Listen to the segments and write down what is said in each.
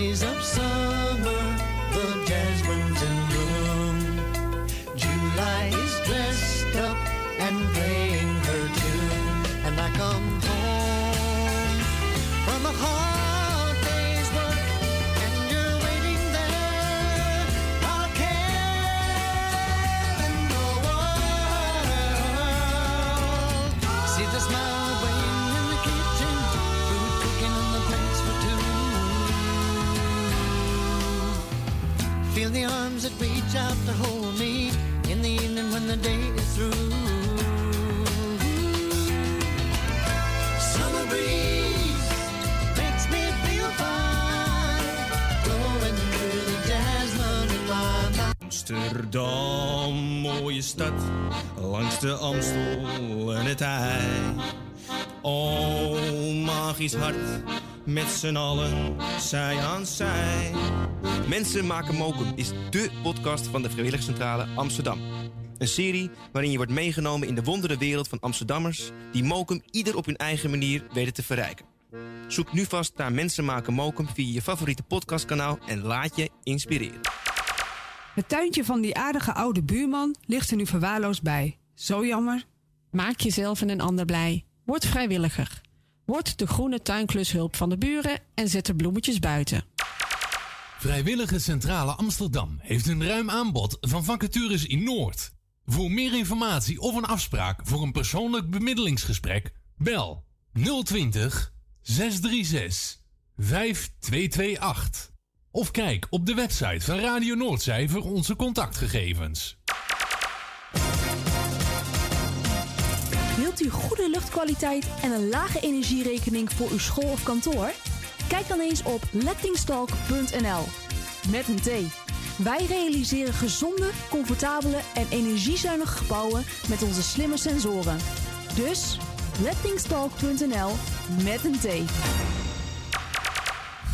days of summer, out to hold me in the evening when the day is through. Summer breeze makes me feel fine, blowing through the jasmine in my mind. Amsterdam, mooie stad, langs de Amstel en het IJ. Oh, magisch hart, met z'n allen, zij aan zij. Mensen maken mokum is dé podcast van de Vrijwilligcentrale Amsterdam. Een serie waarin je wordt meegenomen in de wondere wereld van Amsterdammers... die mokum ieder op hun eigen manier weten te verrijken. Zoek nu vast naar Mensen maken mokum via je favoriete podcastkanaal... en laat je inspireren. Het tuintje van die aardige oude buurman ligt er nu verwaarloosd bij. Zo jammer. Maak jezelf en een ander blij. Word vrijwilliger. Word de groene tuinklushulp van de buren en zet de bloemetjes buiten. Vrijwillige Centrale Amsterdam heeft een ruim aanbod van vacatures in Noord. Voor meer informatie of een afspraak voor een persoonlijk bemiddelingsgesprek, bel 020 636 5228. Of kijk op de website van Radio Noordzij voor onze contactgegevens. Wilt u goede luchtkwaliteit en een lage energierekening voor uw school of kantoor? Kijk dan eens op lettingstalk.nl. Met een T. Wij realiseren gezonde, comfortabele en energiezuinige gebouwen met onze slimme sensoren. Dus lettingstalk.nl met een T.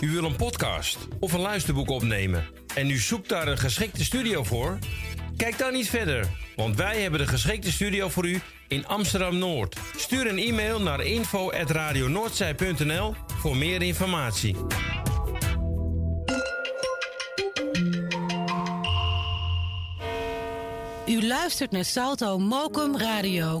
U wil een podcast of een luisterboek opnemen en u zoekt daar een geschikte studio voor? Kijk dan niet verder, want wij hebben de geschikte studio voor u in Amsterdam Noord. Stuur een e-mail naar info@radionoordzij.nl voor meer informatie. U luistert naar Salto Mokum Radio.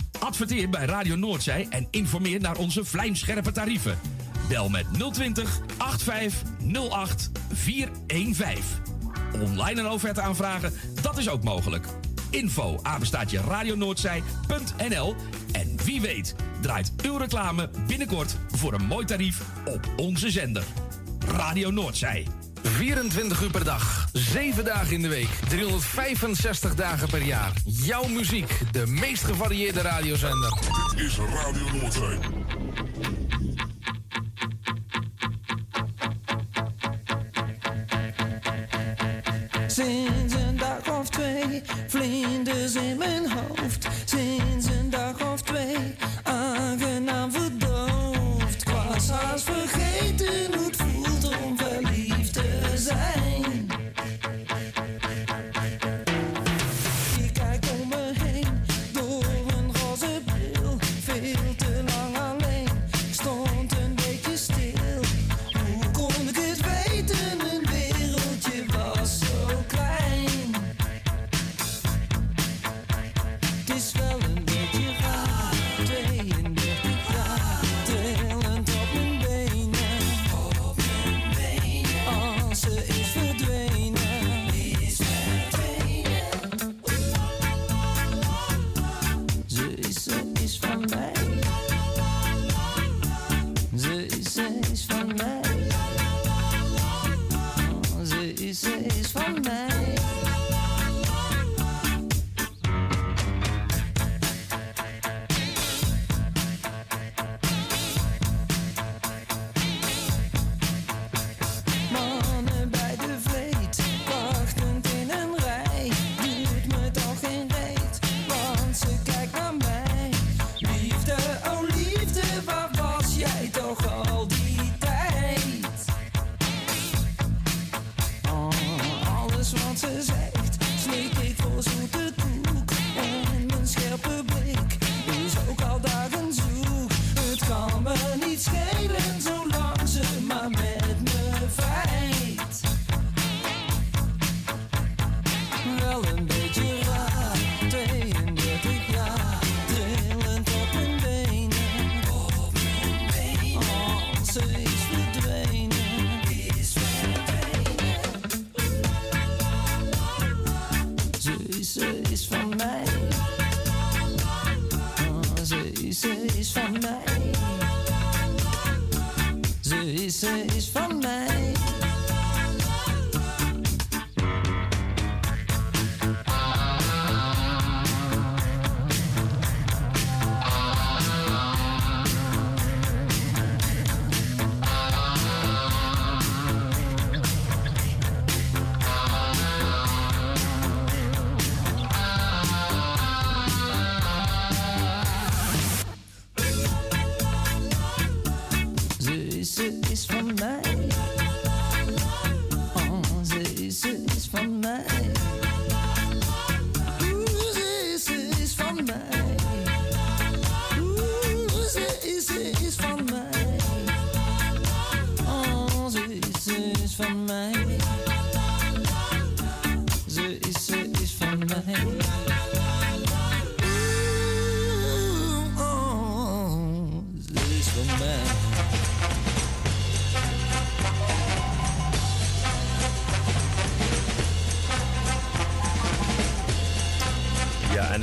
Adverteer bij Radio Noordzij en informeer naar onze vlijmscherpe tarieven. Bel met 020 8508 415. Online een offerte aanvragen, dat is ook mogelijk. Info apenstaatje radionoordzij.nl En wie weet draait uw reclame binnenkort voor een mooi tarief op onze zender. Radio Noordzij. 24 uur per dag, 7 dagen in de week, 365 dagen per jaar. Jouw muziek, de meest gevarieerde radiozender. Dit is Radio Noordzee. Sinds een dag of twee, vlinders in mijn hoofd. Ze is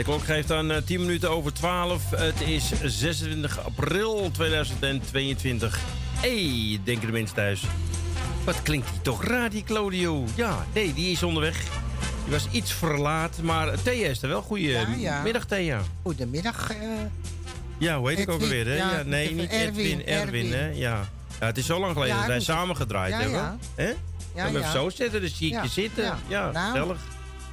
klok geeft dan eh, 10 minuten over 12. Het is 26 april 2022. hey, denken de mensen thuis. Wat klinkt die toch raar, die Claudio? Ja, nee, die is onderweg. Die was iets verlaat, maar Thea is er wel. Goedemiddag, Ja, ja. middag, Thea. Goedemiddag. eh Ja, hoe heet ik ook Edwin, alweer, hè? ja, Ja, nee, niet Erwin, Edwin, Erwin, hè? Erwin. Ja. ja, het is zo lang geleden dat wij moet- samen gedraaid hebben. ja. Hè? Ja, even zo zitten, dan zie ik je zitten. Ja, ja. Nou. gezellig.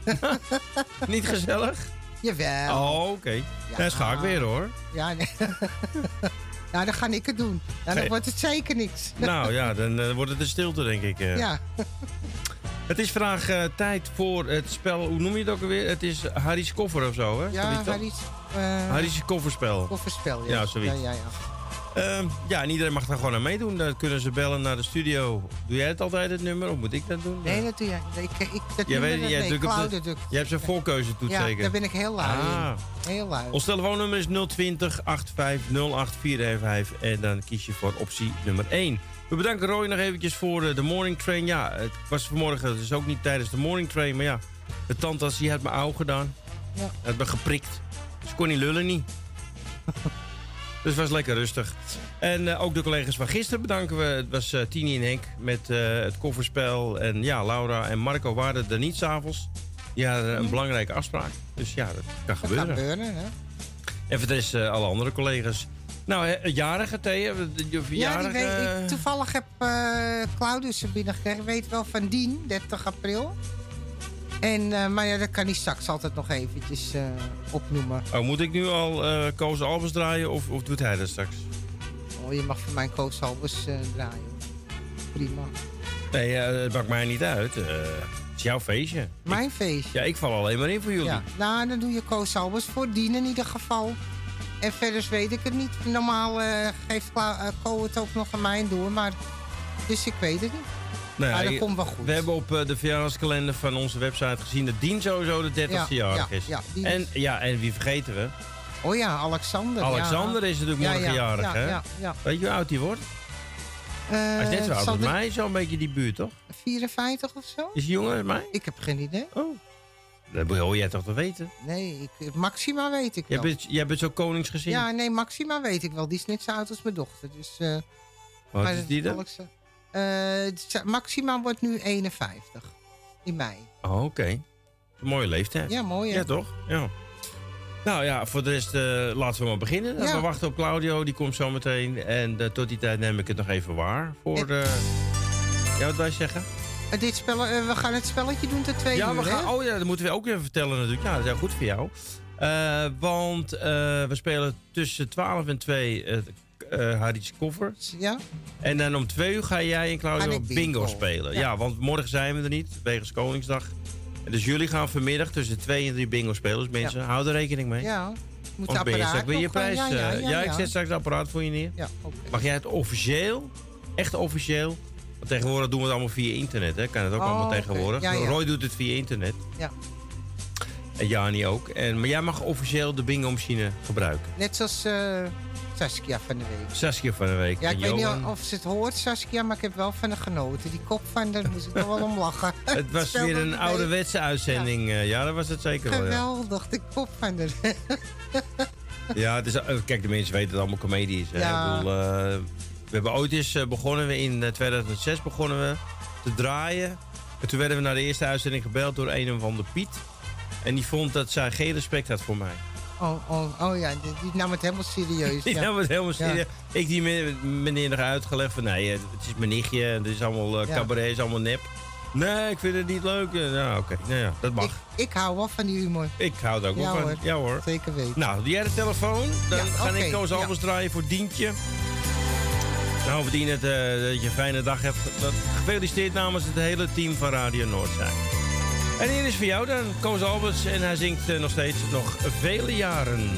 niet gezellig? Jawel. Oh, oké. Dan ga ik weer, hoor. Ja, nee. nou, dan ga ik het doen. Nou, dan wordt het zeker niks. Nou ja, dan eh, wordt het een stilte, denk ik. eh. Ja. Het is vandaag eh, tijd voor het spel, hoe noem je het ook alweer? Het is Harry's koffer of zo, hè? Ja? Harry's... Harry's kofferspel. Kofferspel, ja. Ja, zoiets. Ja, ja, ja. Ehm, ja, en iedereen mag daar gewoon aan meedoen. Dan kunnen ze bellen naar de studio. Doe jij het altijd, het nummer? Of moet ik dat doen? Nee, dat doe jij. Ik, ik, dat Jij, weet, dat- jij, nee, drukt op de- drukt. jij hebt zijn voorkeuzetoets Ja, zeker? daar ben ik heel lui Ah. in. Heel lui. Ons telefoonnummer is 020 85 0415 en dan kies je voor optie nummer 1. We bedanken Roy nog eventjes voor eh, de morning train. Ja, het was vanmorgen, is ook niet tijdens de morning train, maar ja, de tandarts die had me oud gedaan. Ja. Had me geprikt. Ze kon niet lullen niet. dus het was lekker rustig. En eh, ook de collega's van gisteren bedanken we. Het was eh, Tini en Henk met eh, het kofferspel. En ja, Laura en Marco waren er niet s'avonds. Hadden een belangrijke afspraak. Dus ja, dat kan Dat gebeuren. kan gebeuren, hè? En voor de rest alle andere collega's. Nou, jarige de Ja, die weet, ik, toevallig heb Claudius er binnengekregen. Ik weet wel van Dien, 30 april. En, eh, maar ja, dat kan hij straks altijd nog eventjes eh, opnoemen. Oh, moet ik nu al eh Koos Albers draaien of, of doet hij dat straks? Oh, je mag voor mijn Koos Albers draaien. Prima. Nee, het maakt mij niet uit. Het is jouw feestje. Mijn feestje. Ja, ik val alleen maar in voor jullie. Ja, nou, dan doe je Koos Albers voor Dien in ieder geval. En verder weet ik het niet. Normaal geeft Ko het ook nog aan mij door, maar... Dus ik weet het niet. Nou ja, dat komt wel goed. We hebben op eh, de verjaardagskalender van onze website gezien dat Dien sowieso de 30ste Ja, jarig ja, is. ja, en, ja, en wie vergeten we? Oh ja, Alexander. Alexander is natuurlijk morgen ja, jarig, ja, hè? Weet je hoe oud hij wordt? Eh, hij is net zo oud als mij, zo'n beetje die buurt, toch? 54 of zo? Is hij jonger dan mij? Ik heb geen idee. Oh. Dat hoor jij toch te weten? Nee, ik, Maxima weet ik Jij wel. bent, jij bent zo koningsgezin. Ja, nee, Maxima weet ik wel. Die is net zo oud als mijn dochter. Dus, eh, Wat is die dan? zal Eh, Maxima wordt nu 51. In mei. Oh, oké. Mooie leeftijd. Ja, mooi hè? Ja, toch? Ja. Nou ja, voor de rest eh, laten we maar beginnen. Ja. We wachten op Claudio, die komt zo meteen. En eh, tot die tijd neem ik het nog even waar. Voor. Ja, wat wij zeggen? Dit spel, we gaan het spelletje doen tot twee Ja, uur, we gaan, hè? oh ja, dat moeten we ook even vertellen natuurlijk. Ja, dat is heel goed voor jou. Want we spelen tussen 12 en 2 uh, Harry's Koffer. Ja. En dan om 2 uur ga jij en Claudio bingo. bingo. spelen. Ja. Ja. want morgen zijn we er niet, wegens Koningsdag. En Dus jullie gaan vanmiddag tussen 2 en 3 bingo spelen. Dus mensen, hou er rekening mee. Ja. Moet ben je straks weer je gewoon- prijs. Ja, ja, eh, ja, ik ja. zet straks het apparaat voor je neer. Ja, oké. Mag jij het officieel, echt officieel... Want tegenwoordig doen we het allemaal via internet, hè? Kan het ook Oh, allemaal tegenwoordig. Ja, ja. Roy doet het via internet. Ja. En Jani ook. En, maar jij mag officieel de bingo-machine gebruiken. Net zoals eh, Saskia van de week. Saskia van de week. Ja, en ik weet Johan. niet of ze het hoort, Saskia, maar ik heb wel van haar genoten. Die kop van, daar moest ik nog wel om lachen. Het was Stel weer een ouderwetse uitzending. Ja. ja, dat was het zeker weet- wel. Ja. Geweldig, de kop van haar. Ja, het is, eh, kijk, de mensen weten dat het allemaal comedie is. Ja. Bedoel, eh, we hebben ooit eens eh, begonnen, we in eh, 2006 begonnen we te draaien. En toen werden we naar de eerste uitzending gebeld door een van de Piet. En die vond dat zij geen respect had voor mij. Oh, oh, oh ja, die, die nam het helemaal serieus. Die ja. nam het helemaal Ja. serieus. Ik die me- meneer nog uitgelegd van nee, eh, het is mijn nichtje. en Het is allemaal eh, cabaret, is allemaal nep. Nee, ik vind het niet leuk. Eh, Nou, oké. Nou ja, dat mag. Ik, ik hou wel van die humor. Ik hou er ook wel Ja, van. hoor. Ja hoor. Zeker weten. Nou, doe jij de telefoon? Dan Ja, ga ik Koos. Albers draaien voor Dientje. Nou, we dienen het dat je een fijne dag hebt. Dat, gefeliciteerd namens het hele team van Radio Noordzij. En hier is voor jou dan Koos Alberts en hij zingt eh, nog steeds nog vele jaren.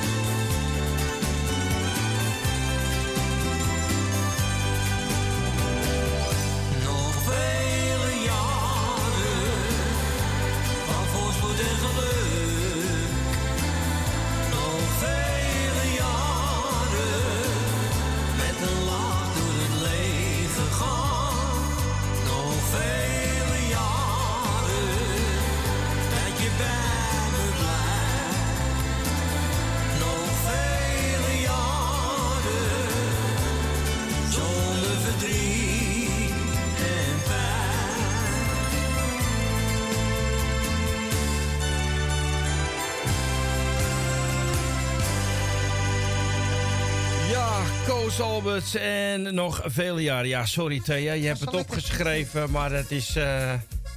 Alberts en nog vele jaren. Ja, sorry Thea, je hebt het opgeschreven, maar het is... eh,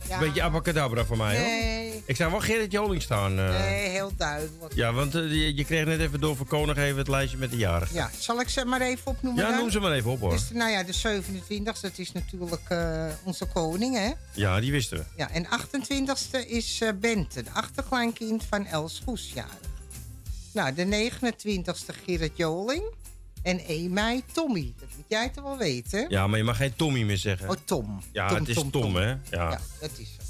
Ja. Beetje abacadabra voor mij, hoor. Nee. Ik zou wel Gerrit Joling staan. eh. Nee, heel duidelijk. Ja, want eh, je, je kreeg net even door voor Koning even het lijstje met de jaren. Ja, zal ik ze maar even opnoemen Ja, dan? noem ze maar even op, hoor. Dus, nou ja, de 27e, dat is natuurlijk onze koning, hè? Ja, die wisten we. Ja, en 28e is Bente, de achterkleinkind van Els Goesjarig. Nou, de 29e Gerrit Joling. En 1 mei Tommy. Dat moet jij toch wel weten? Ja, maar je mag geen Tommy meer zeggen. Oh, Tom. Ja, Tom, het is Tom, Tom, Tom. hè? Ja. Ja, dat is zo.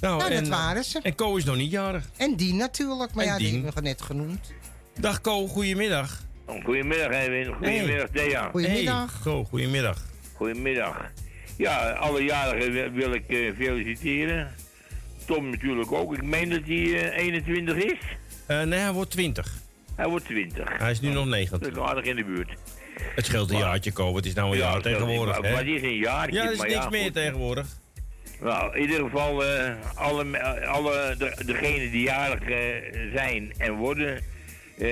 Nou, Nou, dat en, waren ze. En Co is nog niet jarig. En die natuurlijk, maar En ja, die hebben we net genoemd. Dag Co, goedemiddag. Goedemiddag, Edwin. Goedemiddag, Thea. Goedemiddag. Hey, Co, goedemiddag. Goedemiddag. Ja, alle jarigen wil- ik eh, feliciteren. Tom natuurlijk ook. Ik meen dat hij eh, 21 is. Eh, nee, hij wordt 20. Hij wordt 20. Hij is nu nog 19. Dat is aardig in de buurt. Het scheelt een Maar- jaartje, Co. Het is nou een Ja, jaar dat tegenwoordig, niet, hè? maar- maar het is een jaartje, Ja, er is maar niks ja, meer goed. tegenwoordig. Nou, in ieder geval, eh, alle, me- alle de, degenen die jarig eh, zijn en worden, eh,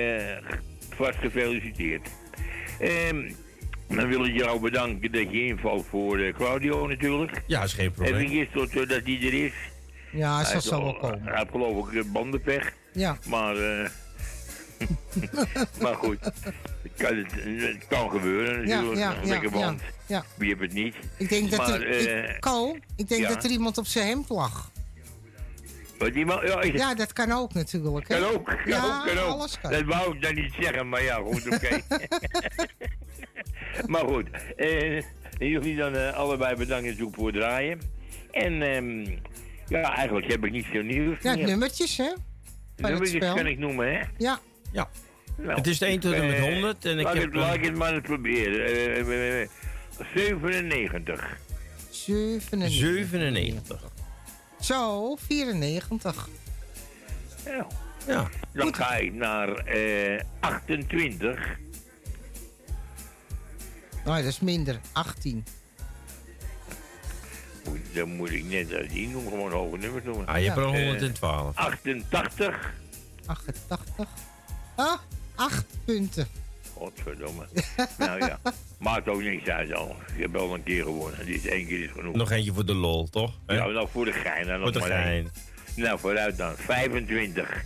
vast gefeliciteerd. Ehm, dan wil ik jou bedanken dat je invalt voor eh, Claudio natuurlijk. Ja, is geen probleem. Even eerst tot eh, dat hij er is. Ja, Hij zal al- wel komen. Hij heeft geloof ik eh, bandenpech. Ja. Maar, eh, maar goed, het kan, het, het kan gebeuren natuurlijk. ja, ja, ja, ja. Wie heeft het niet? Ik denk dat er... eh, ik, Ko, ik denk dat er iemand op zijn hemd lag. wat die man, ja, ik- Ja, dat kan ook natuurlijk. Kan ook, kan Ja, ook, kan ook. alles kan. Dat wou ik dan niet zeggen, maar ja, goed, oké. maar goed, eh, jullie dan eh, allebei bedankt natuurlijk voor het draaien. En ehm, ja, eigenlijk heb ik niet veel nieuws Ja, nummertjes, hè? Van Nummertjes kan ik noemen, hè? Ja. Ja. Nou, Het is de 1 tot en met eh, 100 en ik laat, heb het, laat ik het maar eens proberen. Eh, eh, eh, 97. 97. 97. Zo, 94. Ja. Ja. Dan ga ik naar eh 28. Nou, dat is minder. 18. Moet- Dan moet ik net als die noemen, gewoon hoge nummers noemen. Ah, je hebt er al Eh, 112. 88. 88. Ah, 8 punten. Godverdomme. nou ja, maakt ook niks uit al. Je hebt wel een keer gewonnen. Dit is één keer is genoeg. Nog eentje voor de lol, toch? Hè? Ja, nou voor de gein. Dan Voor nog de maar één. gein. Nou, vooruit dan. 25.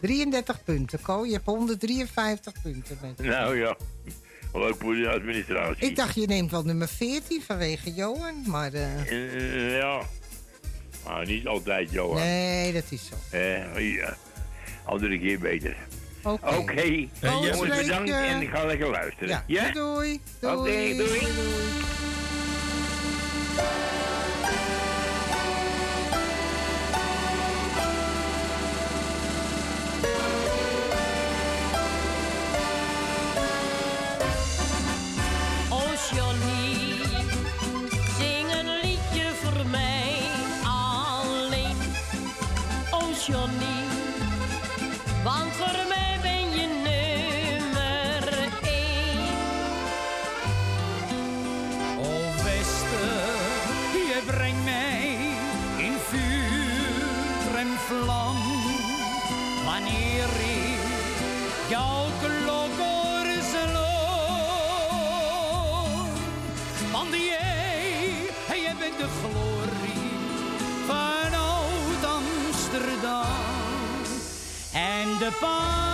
33 punten, Ko. Je hebt 153 punten. Met. Nou ja, leuk voor de administratie. Ik dacht, je neemt wel nummer 14 vanwege Johan, maar... eh, Eh, ja. Maar niet altijd, Johan. nee, dat is zo. Eh, ja. Andere keer beter. Oké. Jongens, bedankt eh, en ik ga lekker luisteren. Ja, doei. Doei. Oké, doei. Oh vlam. Wanneer ik jouw klok hoor slaan. Want jij, jij bent de glorie van Oud-Amsterdam. En de parel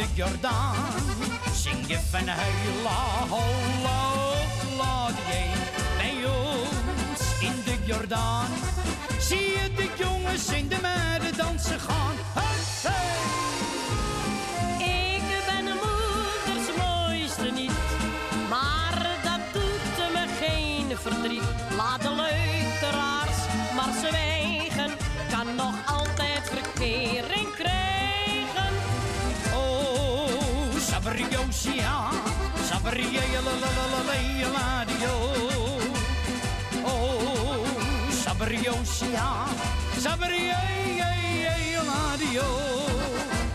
de Jordaan zing je van heila holla holla die. Bij ons in de Jordaan zie je de jongens in de meiden dansen gaan. Hey, hey. Sabriela la la la la la dio. Oh, Sabriosia, Sabriela dio.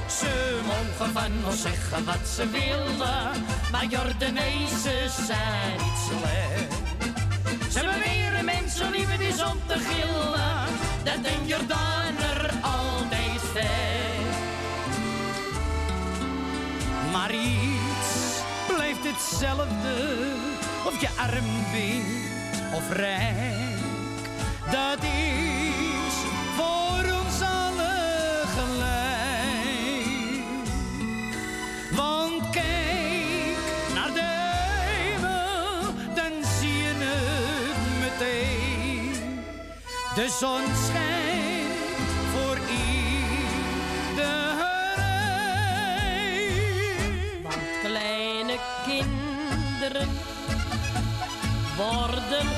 Ze mogen van ons zeggen wat ze willen, maar Jordanezen zijn niet slecht. Ze beweren mensen liever die om te gillen, dat een Jordaner altijd zegt. Maar iets hetzelfde, of je arm bent of rijk. Dat is voor ons allen gelijk. Want kijk naar de hemel, dan zie je het meteen. De zon schijnt worden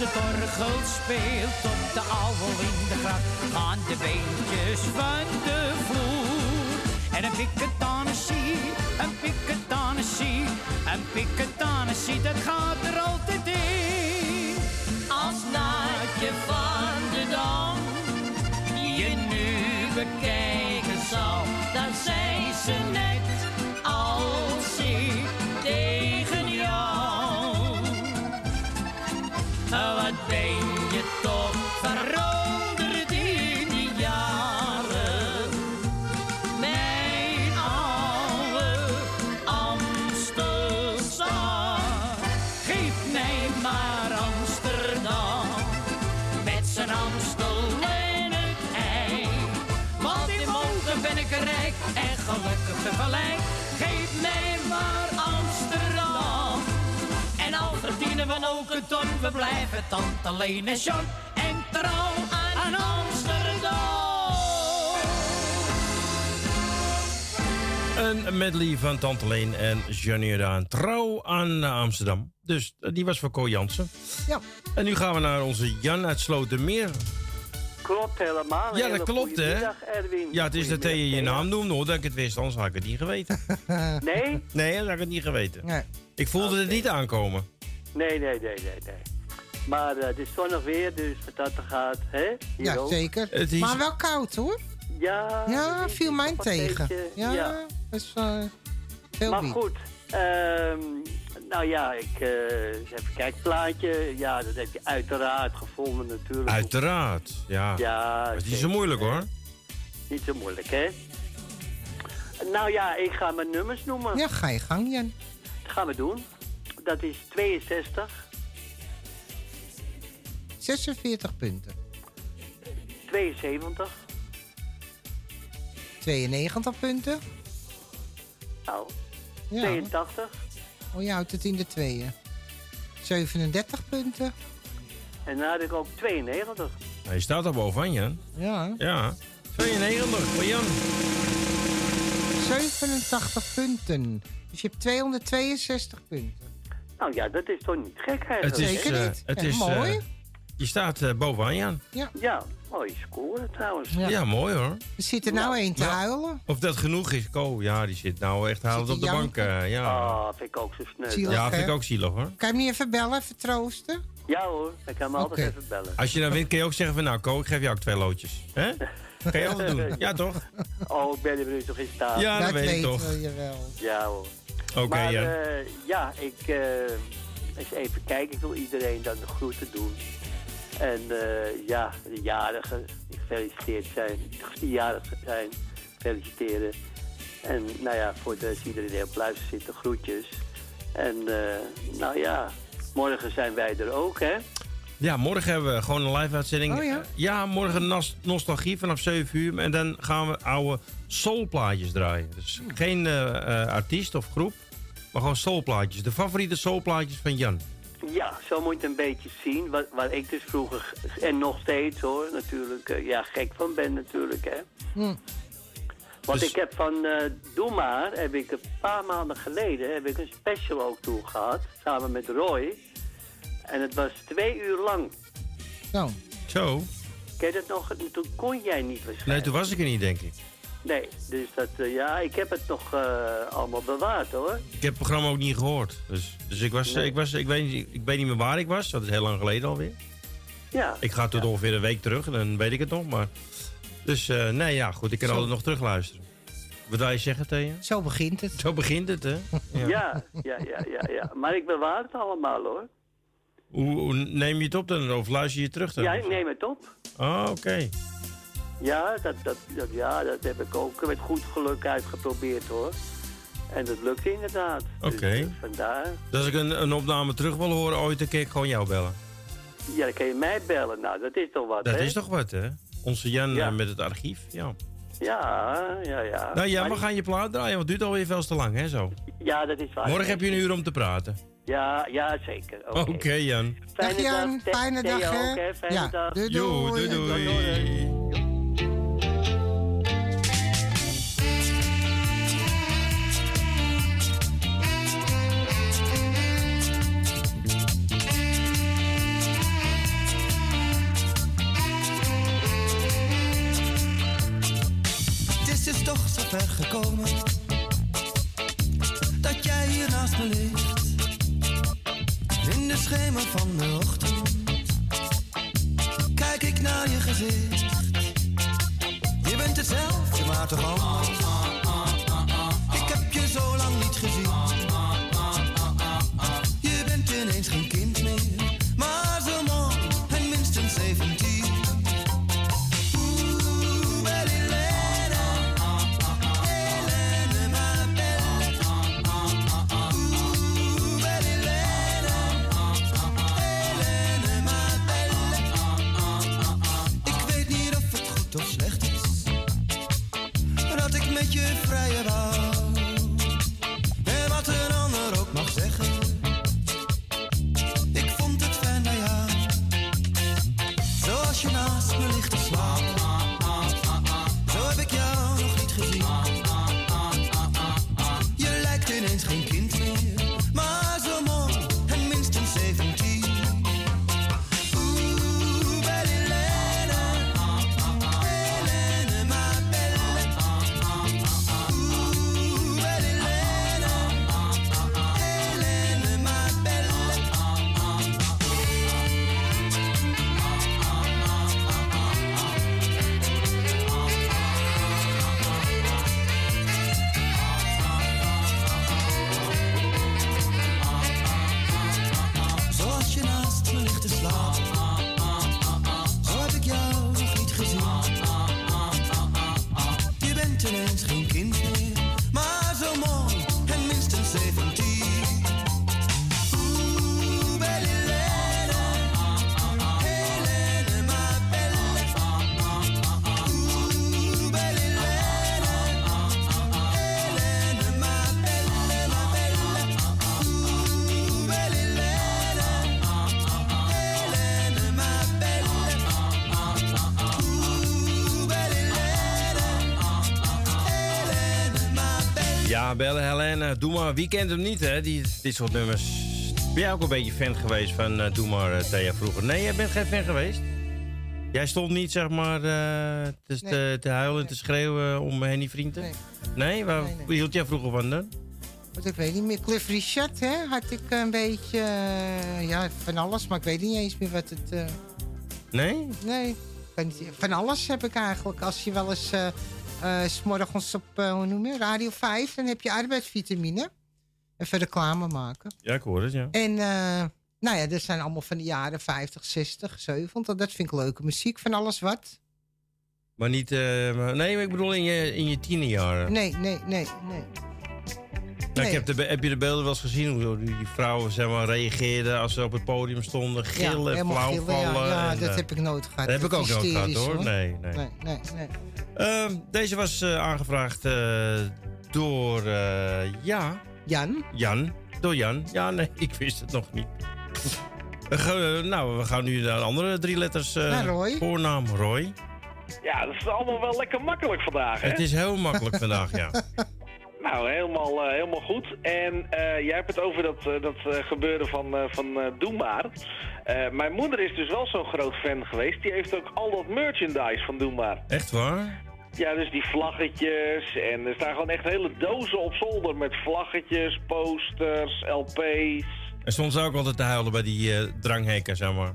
Als het orgel speelt op de oude wintergracht, gaan de beentjes van de vloer. En een piketanessie, een piketanessie, een piketanessie, dat gaat er altijd in. Als naadje van de dam je nu bekijken we blijven tante Leen en John. En trouw aan Amsterdam. Een medley van Tante Leen en Johnny Jordaan. Trouw aan eh, Amsterdam. Dus eh, die was voor Co Jansen. Ja. En nu gaan we naar onze Jan uit Slotermeer. Klopt helemaal. Ja, Hele dat klopt, hè? Erwin. Ja, het is dat je je naam noemde, hoor. Dat ik het wist, anders had ik het niet geweten. Nee? Nee, dan had ik het niet geweten. Nee. Ik voelde het niet aankomen. Nee, nee, nee, nee, nee. Maar eh, het is zonnig weer, dus wat dat er gaat, hè? Hier Ja, ook. zeker. Het is- Maar wel koud hoor. Ja, Ja, het viel is mij toch een tegen. beetje- Ja, ja. is uh, heel Maar goed, ehm, nou ja, ik, eh eens even kijken, plaatje. Ja, dat heb je uiteraard gevonden natuurlijk. Uiteraard, ja. Ja, Het is niet zo moeilijk, hoor. Niet zo moeilijk, hè? Nou ja, ik ga mijn nummers noemen. Ja, ga je gang, Jan. Dat gaan we doen. Dat is 62, 46 punten. 72, 92 punten. nou, Ja. 82 Oh, je houdt het in de tweeën. 37 punten. en dan had ik ook 92. Nou, je staat er bovenaan, Jan. Ja. Ja. 92 voor Jan. 87 punten. Dus je hebt 262 punten. Nou ja, dat is toch niet gek eigenlijk. Het is, Zeker eh, niet. het is, mooi. eh, je staat eh, bovenaan, Jan. Ja. Ja, mooi scoren trouwens. Ja, mooi hoor. Er zit er nou één te Ja. huilen. Of dat genoeg is. Ko, ja, die zit nou echt huilend Zit op de bank. eh, ja. Ah, vind ik ook zo sneu. Zielig, ja, vind ik hè? ook zielig hoor. Kan je hem niet even bellen, even troosten? Ja hoor, ik kan me altijd Oké. even bellen. Als je nou wint, kun je ook zeggen van nou, Ko, ik geef jou ook twee loodjes. Hè? Kan je altijd doen. Ja, toch? Oh, ik ben er nu toch in staat. Ja, dat weet ik toch. weten we wel. Ja hoor. Oké, maar ja. eh, ja, ik eh, eens even kijken. Ik wil iedereen dan de groeten doen. En eh, ja, de jarigen gefeliciteerd zijn, die jarig zijn, feliciteren. En nou ja, voor de, iedereen die op luister zit, de groetjes. En nou ja, morgen zijn wij er ook, hè? Ja, morgen hebben we gewoon een live uitzending. Oh ja? morgen nos- nostalgie vanaf 7 uur. En dan gaan we oude soulplaatjes draaien. Dus Hmm. geen eh, eh, artiest of groep, maar gewoon soulplaatjes. De favoriete soulplaatjes van Jan. Ja, zo moet je het een beetje zien. Waar, waar ik dus vroeger, en nog steeds hoor, natuurlijk, eh, ja, gek van ben natuurlijk, hè. Hm. Want Dus- ik heb van eh Doe Maar, heb ik een paar maanden geleden, heb ik een special ook toe gehad, samen met Roy. En het was twee uur lang. Zo. Zo? Ken je dat nog? En Toen kon jij niet waarschijnlijk. Nee, toen was ik er niet, denk ik. Nee, dus dat, eh, ja, ik heb het nog eh, allemaal bewaard hoor. Ik heb het programma ook niet gehoord. Dus, dus ik, was, Nee. ik, was, ik, weet, niet- ik weet niet meer waar ik was. Dat is heel lang geleden alweer. Ja. Ik ga tot ongeveer een week terug, dan weet ik het nog. Maar... Dus eh, nee, ja, goed. Ik kan Zo. altijd nog terugluisteren. Wat wil je zeggen, Thea? Zo begint het. Zo begint het, hè? Ja. ja, ja, ja, ja, Maar ik bewaar het allemaal hoor. Hoe, neem je het op dan? Of luister je het terug dan? Ja, ik neem het op. Oh, oké. Ja dat, dat, dat, ja, dat heb ik ook met goed geluk uitgeprobeerd hoor. En dat lukte inderdaad. Dus, Oké. eh, vandaar. Dus als ik een, een opname terug wil horen ooit, dan kan ik gewoon jou bellen. Ja, dan kan je mij bellen. Nou, dat is toch wat, Dat hè? is toch wat, hè? Onze Jan Ja. eh, met het archief, ja. Ja, ja, ja. nou ja, Maar we gaan je plaat draaien, want het duurt alweer veel te lang, hè, zo. Ja, dat is waar. Morgen heb je een uur om te praten. Ja, ja, zeker. Oké. Oké, Jan. Fijne Dag Jan, dag. Fijne dag, hè? ook, hè? Fijne Ja, dag. doei, doei, doei. Het is dus toch zo ver gekomen dat jij hier naast me ligt. Schemer van de ochtend kijk ik naar je gezicht. Je bent hetzelfde, maar toch anders. Doe maar. Wie kent hem niet, hè? Die, dit soort nummers. Ben jij ook een beetje fan geweest van eh, Doe maar, Thea, vroeger? Nee, jij bent geen fan geweest? Jij stond niet, zeg maar, te, te, te huilen en te schreeuwen om Henny Vrienden? Nee. Nee? Waar Nee, nee. waar hield jij vroeger van dan? Want ik weet niet meer. Cliff Richard, hè? Had ik een beetje... ja, van alles, maar ik weet niet eens meer wat het... Nee? nee, van alles heb ik eigenlijk. Als je wel eens... eh eh, 's morgens op, eh, hoe noem je, Radio 5... dan heb je arbeidsvitamine. Even reclame maken. Ja, ik hoor het, ja. En eh, nou ja, dat zijn allemaal van de jaren 50, 60, 70. Dat vind ik leuke muziek, van alles wat. Maar niet... nee, maar ik bedoel in je, in je tienerjaren. Nee, nee, nee, nee. Nou, ik heb, de, heb je de beelden wel eens gezien? Hoe die, die vrouwen zeg maar, reageerden als ze op het podium stonden? Gillen, ja. vallen. Ja, en, dat heb ik nooit gehad. Dat heb ik ook nooit gehad hoor. Nee, nee. Nee, nee, nee. Ehm, deze was eh, aangevraagd eh, door eh, ja. Jan? Jan. Door Jan. Ja, nee, ik wist het nog niet. Nou, we gaan nu naar de andere drie letters. eh, Naar Roy. Voornaam Roy. Ja, dat is allemaal wel lekker makkelijk vandaag, hè? Het is heel makkelijk vandaag, ja. Nou, helemaal, eh, helemaal goed. En eh, jij hebt het over dat, eh, dat gebeuren van, eh, van eh, Doe Maar. Eh, mijn moeder is dus wel zo'n groot fan geweest. Die heeft ook al dat merchandise van Doe Maar. Echt waar? Ja, dus die vlaggetjes. En er staan gewoon echt hele dozen op zolder met vlaggetjes, posters, LP's. En stond ze ook altijd te huilen bij die eh, dranghekken, zeg maar.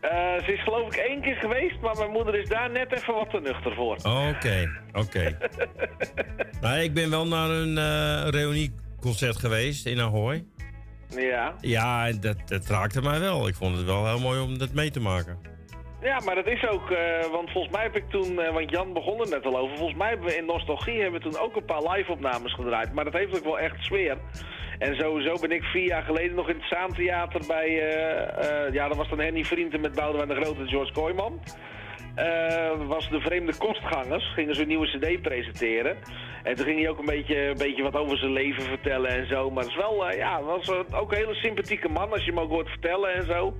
Eh, ze is geloof ik één keer geweest, maar mijn moeder is daar net even wat te nuchter voor. Oké, oké. nou, ik ben wel naar een eh reunieconcert geweest in Ahoy. Ja. Ja, en dat, dat raakte mij wel. Ik vond het wel heel mooi om dat mee te maken. Ja, maar dat is ook, eh, want volgens mij heb ik toen, eh, want Jan begon er net al over, volgens mij hebben we in Nostalgie hebben we toen ook een paar live-opnames gedraaid. Maar dat heeft ook wel echt sfeer. En sowieso ben ik vier jaar geleden nog in het Zaantheater bij, eh, ja, dat was dan Henny Vrienden met Boudewijn de Grote en George Kooijman. Eh, was de Vreemde Kostgangers, gingen ze een nieuwe cd presenteren. En toen ging hij ook een beetje, een beetje wat over zijn leven vertellen en zo. Maar het is wel, eh, ja, was ook een hele sympathieke man als je hem ook hoort vertellen en zo.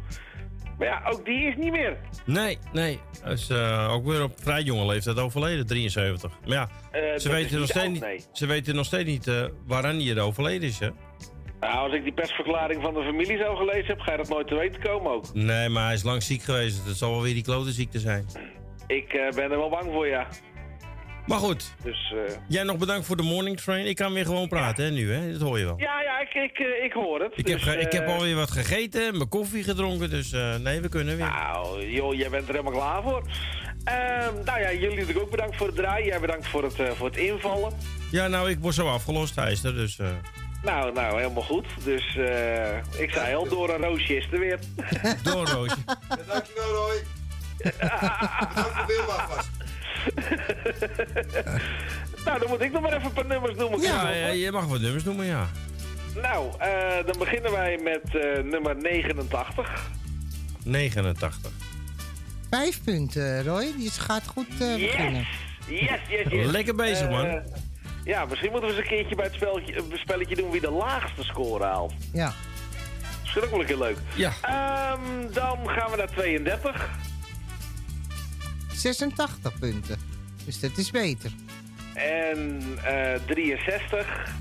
Maar ja, ook die is niet meer. Nee, nee. Hij is eh, ook weer op vrij jonge leeftijd overleden, 73. Maar ja, Eh, ze, weten nog steeds niet, nee. ze weten nog steeds niet eh, waaraan hij er overleden is, hè? Nou, als ik die persverklaring van de familie zo gelezen heb, ga je dat nooit te weten komen ook. Nee, maar hij is lang ziek geweest. Het zal wel weer die klote ziekte zijn. Ik eh, ben er wel bang voor, ja. Maar goed, Dus, eh, jij nog bedankt voor de morning train. Ik kan weer gewoon praten, hè, nu, hè? Dat hoor je wel. ja, ja, ik, ik, eh, ik hoor het. Ik heb, Dus, ik heb eh, alweer wat gegeten en mijn koffie gedronken, dus eh, nee, we kunnen weer. Nou, joh, jij bent er helemaal klaar voor. Ehm, nou ja, jullie natuurlijk ook bedankt voor het draaien. Jij bedankt voor het, eh, voor het invallen. Ja, nou, ik word zo afgelost, hij is er, dus... eh, Nou, nou, helemaal goed. Dus eh, ik zei al, door een roosje is er weer. Door Roosje. Dankjewel, Roy. Bedankt voor Wilma vast. nou, dan moet ik nog maar even een paar nummers noemen. Ja, ja, je mag wat nummers noemen, ja. Nou, eh, dan beginnen wij met eh, nummer 89. 89. Vijf punten, Roy. Die gaat goed eh, beginnen. Yes, yes, yes. Lekker bezig, man. Ja, misschien moeten we eens een keertje bij het spelletje, een spelletje doen wie de laagste score haalt. Ja. Dat is ook wel een keer leuk. Ja. Ehm, dan gaan we naar 32. 86 punten. Dus dat is beter. En eh 63.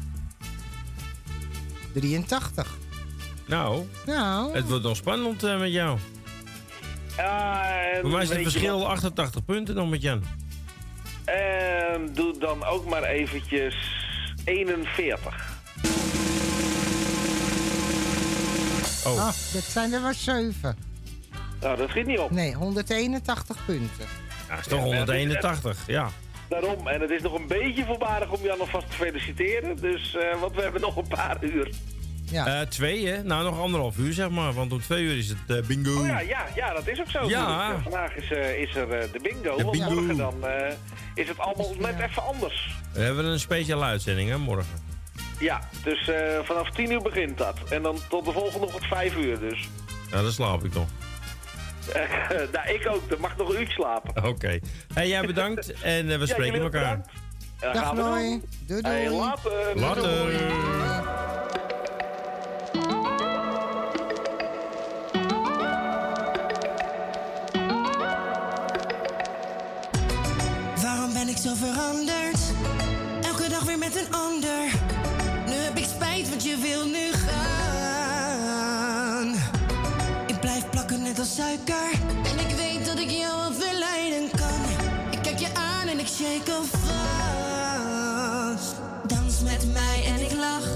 83. Nou, Nou. het wordt nog spannend eh, met jou. Ah, Voor mij is het verschil wat? 88 punten dan met Jan. En doe dan ook maar eventjes 41. Oh. Ah, dat zijn er maar 7. Nou, dat schiet niet op. Nee, 181 punten. Ja, is toch 181, ja. Daarom, en het is nog een beetje voorbarig om Jan alvast te feliciteren. Dus, eh, want we hebben nog een paar uur. Eh, twee, hè? Nou, nog anderhalf uur, zeg maar. Want om twee uur is het eh, bingo. Oh ja, ja, ja, dat is ook zo. Ja. Vandaag is, eh, is er eh, de bingo. De want bingo. morgen dan eh, is het allemaal net even anders. We hebben een speciale uitzending, hè, morgen. Ja, dus eh, vanaf 10 uur begint dat. En dan tot de volgende ochtend 5 uur dus. Ja, dan slaap ik nog. Nou, ik ook. Dan mag nog een uurtje slapen. Oké. Hey, jij bedankt en eh, we Ja, spreken elkaar. Dag gaan we Roy. doen. Doei doei. Hey, later. Later. Waarom ben ik zo veranderd? Elke dag weer met een ander. Nu heb ik spijt, want je wil nu gaan. Suiker. En ik weet dat ik jou verleiden kan. Ik kijk je aan en ik shake al vast. Dans met mij en ik lach.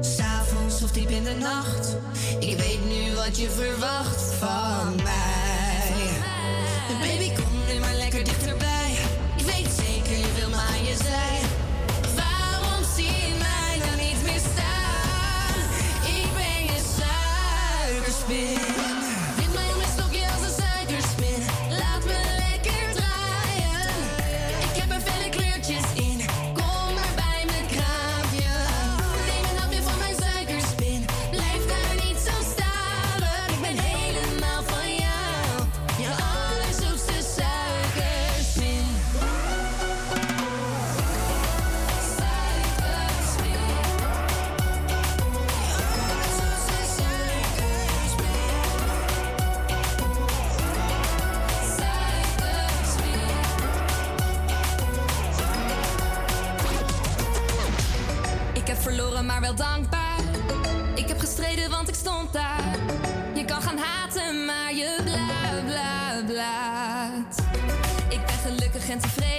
S'avonds of diep in de nacht. Ik weet nu wat je verwacht van mij. Baby, kom nu maar lekker dichterbij. Ik weet zeker, je wil me aan je zij. Waarom Grenzen frei.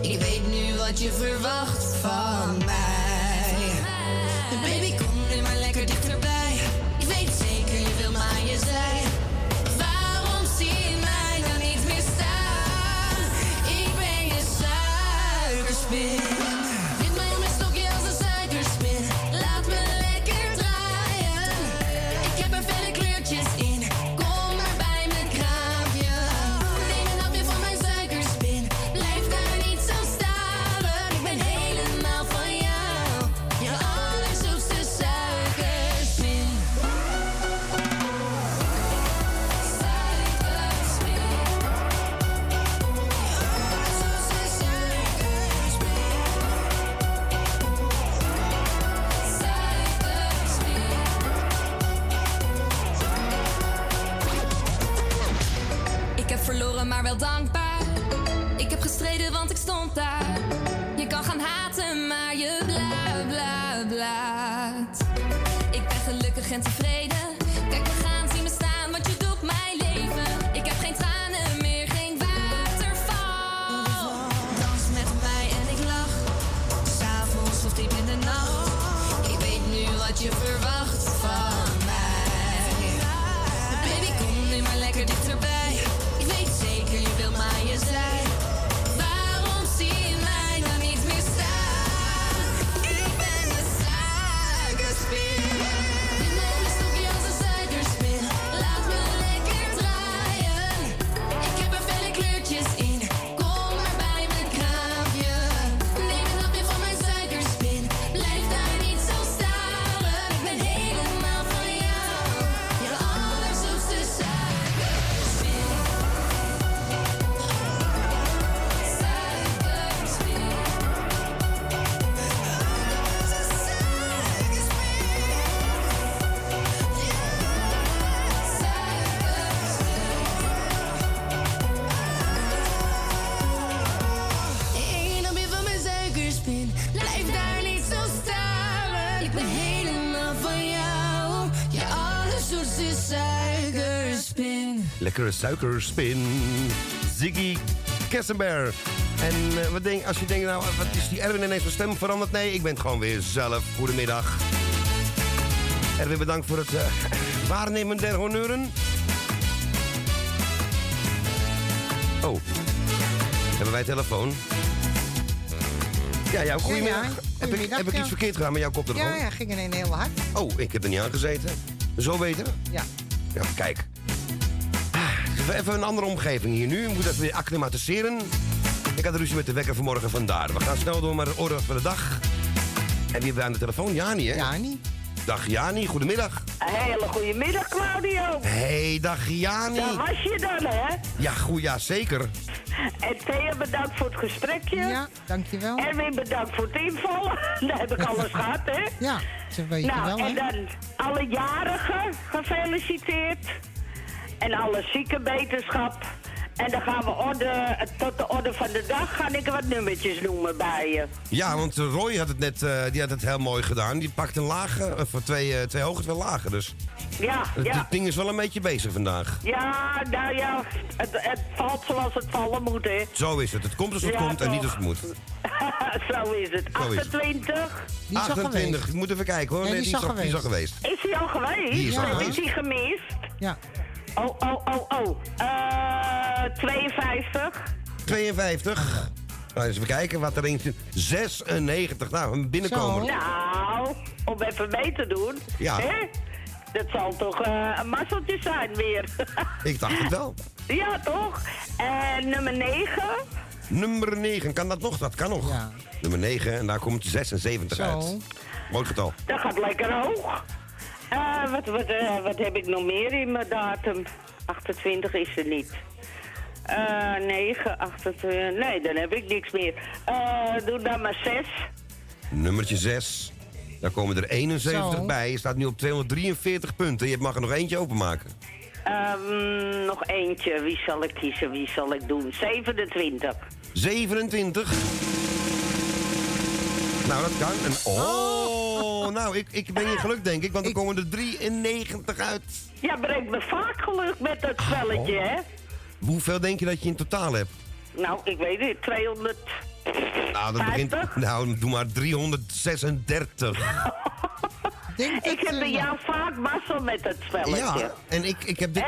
Ik weet nu wat je verwacht van mij. Baby, kom nu maar lekker dichterbij. Ik weet zeker, je wil maar je zij. Suikerspin. Ziggy Kessenberg. En eh, wat denk, als je denkt, nou, wat is die Erwin ineens van stem veranderd? Nee, ik ben gewoon weer zelf. Goedemiddag. Erwin, bedankt voor het eh, waarnemen der honneuren. Oh, hebben wij telefoon? Ja, jouw goedemiddag. Heb, ik, heb ik, iets verkeerd gedaan met jouw koptelefoon? Ja, ja, ging ineens heel hard. Oh, ik heb er niet aan gezeten. Zo weten? Ja. Ja, kijk. Even een andere omgeving hier nu. We moeten even weer acclimatiseren. Ik had ruzie met de wekker vanmorgen vandaar. We gaan snel door naar de orde van de dag. En wie hebben we aan de telefoon? Jani, hè? Jani. Dag Jani, goedemiddag. Een hele goede middag, Claudio. Hey, dag Jani. Daar was je dan, hè? Ja, goed, ja, zeker. En Thea, bedankt voor het gesprekje. Ja, dankjewel. Erwin, bedankt voor het invallen. Daar heb ik alles gehad, hè? Ja, ze weet nou, wel, en hè? dan alle jarigen gefeliciteerd. En alle ziekenbeterschap. En dan gaan we orde, tot de orde van de dag ga ik wat nummertjes noemen bij je. Ja, want Roy had het net eh, die had het heel mooi gedaan. Die pakt een lage, of twee, eh, twee hoge, twee lagen. Dus Ja, het ja. ding is wel een beetje bezig vandaag. Ja, nou ja, het, het valt zoals het vallen moet, hè. Zo is het. Het komt als het Ja, komt en niet als het moet. Zo is het. Zo is het. 28. 28, ik moet even kijken hoor. Nee, die is al die is al geweest. Is hij al geweest? Die is al geweest. Is hij gemist? Ja. Oh, oh, oh, oh. Eh 52. 52. Nou, eens even kijken wat er in zit. 96. Nou, een binnenkomer. Nou, om even mee te doen. Ja. Hè? Dat zal toch eh, een mazzeltje zijn weer. Ik dacht het wel. ja, toch? En nummer 9. Nummer 9, kan dat nog? Dat kan nog. Nummer 9 en daar komt 76 Zo. uit. Mooi getal. Dat gaat lekker hoog. Eh, wat, wat, eh, wat heb ik nog meer in mijn datum? 28 is er niet. Eh 9, 28. Nee, dan heb ik niks meer. Eh doe dan maar 6. Nummertje 6. Daar komen er 71 Zo. bij. Je staat nu op 243 punten. Je mag er nog eentje openmaken. Ehm, nog eentje. Wie zal ik kiezen? Wie zal ik doen? 27. 27. Nou, dat kan. En, oh, nou, ik, ik ben in geluk, denk ik. Want er komen er 93 uit. Ja, brengt me vaak geluk met dat spelletje, hè? Hoeveel denk je dat je in totaal hebt? Nou, ik weet het. 200. Nou, dat begint. Nou, doe maar 336. ik heb bij jou vaak mazzel met dat spelletje. Ja, en ik, ik heb dit,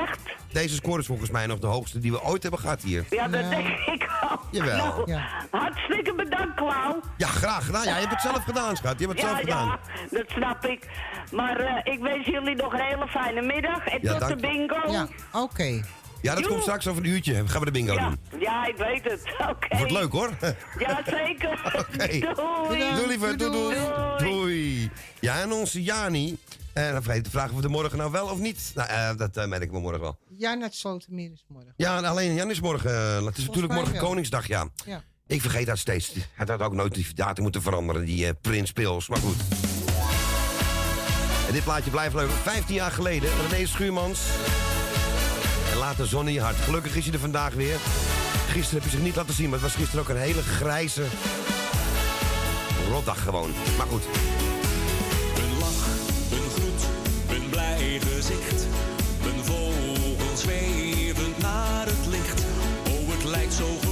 deze score is volgens mij nog de hoogste die we ooit hebben gehad hier. Ja, dat denk ik ook. Jawel. Nou, Hartstikke bedankt, Klauw. Ja, graag gedaan. Ja, je hebt het zelf gedaan, schat. Je hebt het ja, zelf gedaan. ja, dat snap ik. Maar eh, ik wens jullie nog een hele fijne middag. En Ja, tot de bingo. Ja, oké. Ja, dat Joe. komt straks over een uurtje. Gaan we de bingo Ja, doen. ja, ik weet het. Oké. Wordt leuk hoor. Ja, zeker. Oké. Doei. Doei lieve, doei doei. Doei. Doei. Ja, en onze Jani. En dan vergeet te vragen of we er morgen nou wel of niet. Nou, eh, dat eh merk ik me morgen wel. Jan uit Slotermeer is morgen. Ja, en alleen Jan is morgen. eh, het is natuurlijk morgen wel. Koningsdag, ja. Ja. Ik vergeet dat steeds. Hij had ook nooit die datum moeten veranderen, die eh, Prins Pils. Maar goed. En dit plaatje blijft leuk. 15 jaar geleden, René Schuurmans. En laat de zon in je hart. Gelukkig is hij er vandaag weer. Gisteren heb je zich niet laten zien, maar het was gisteren ook een hele grijze rotdag gewoon. Maar goed. Een lach, een groet, een blij gezicht. Zo gewoon.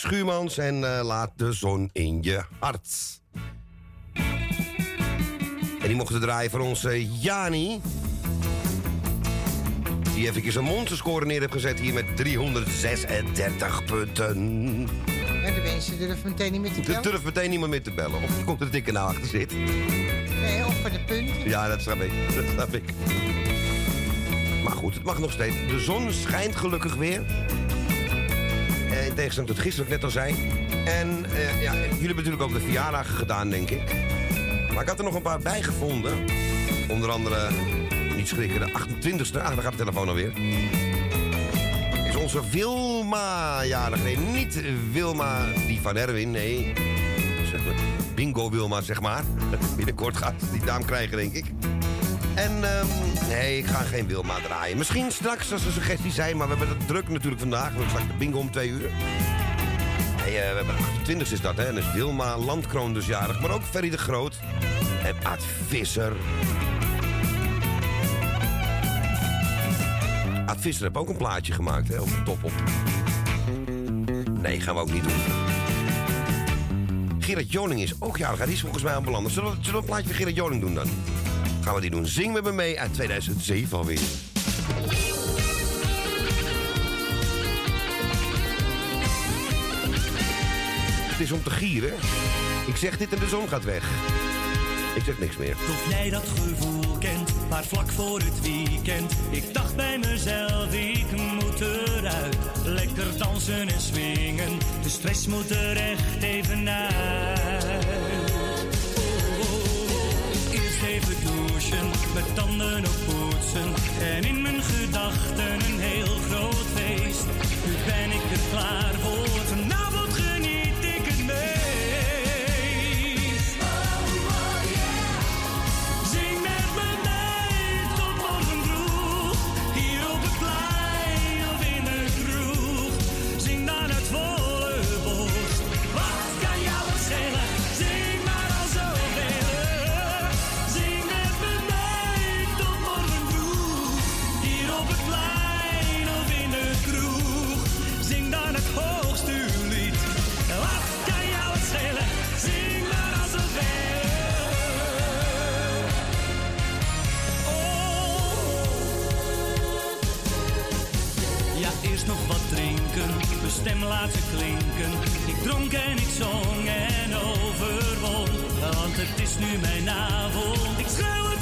Schuurmans en eh, Laat de zon in je hart. En die mochten draaien voor onze Jani. Die even zijn monsterscore neer heeft gezet hier met 336 punten. En de mensen durven meteen niet meer te bellen. durft meteen niemand meer te bellen. Of komt er een dikke nou achter zit. Nee, of voor de punten. Ja, dat snap ik. Dat snap ik. Maar goed, het mag nog steeds. De zon schijnt gelukkig weer. Eh, in tegenstelling tot gisteren, net al zei. En eh, ja, jullie hebben natuurlijk ook de verjaardagen gedaan, denk ik. Maar ik had er nog een paar bijgevonden. Onder andere, niet schrikken, de 28e. Ah, daar gaat de telefoon alweer. Is onze Wilma jarig. Nee, niet Wilma die van Erwin, nee. Bingo Wilma, zeg maar. Binnenkort gaat die naam krijgen, denk ik. En ehm, nee, ik ga geen Wilma draaien. Misschien straks als er suggesties zijn, maar we hebben het druk natuurlijk vandaag. We hebben straks de bingo om twee uur. Nee, eh, we hebben 28 is dat, hè. En is Wilma Landkroon dus jarig. Maar ook Ferry de Groot. En Aad Visser. Aad Visser heeft ook een plaatje gemaakt, hè. Over top op. Nee, gaan we ook niet doen. Gerard Joning is ook jarig. Die is volgens mij aan belanden. Zullen we, zullen we een plaatje van Gerard Joning doen dan? Gaan we die doen. Zing met me mee uit 2007 alweer. Het is om te gieren. Ik zeg dit en de zon gaat weg. Ik zeg niks meer. Of jij dat gevoel kent, maar vlak voor het weekend. Ik dacht bij mezelf, ik moet eruit. Lekker dansen en swingen, de stress moet er echt even uit. Even douchen, met tanden op poetsen. En in mijn gedachten een heel groot feest. Nu ben ik er klaar voor, vanavond laten klinken. Ik dronk en ik zong en overwon, want het is nu mijn avond. Ik schreeuw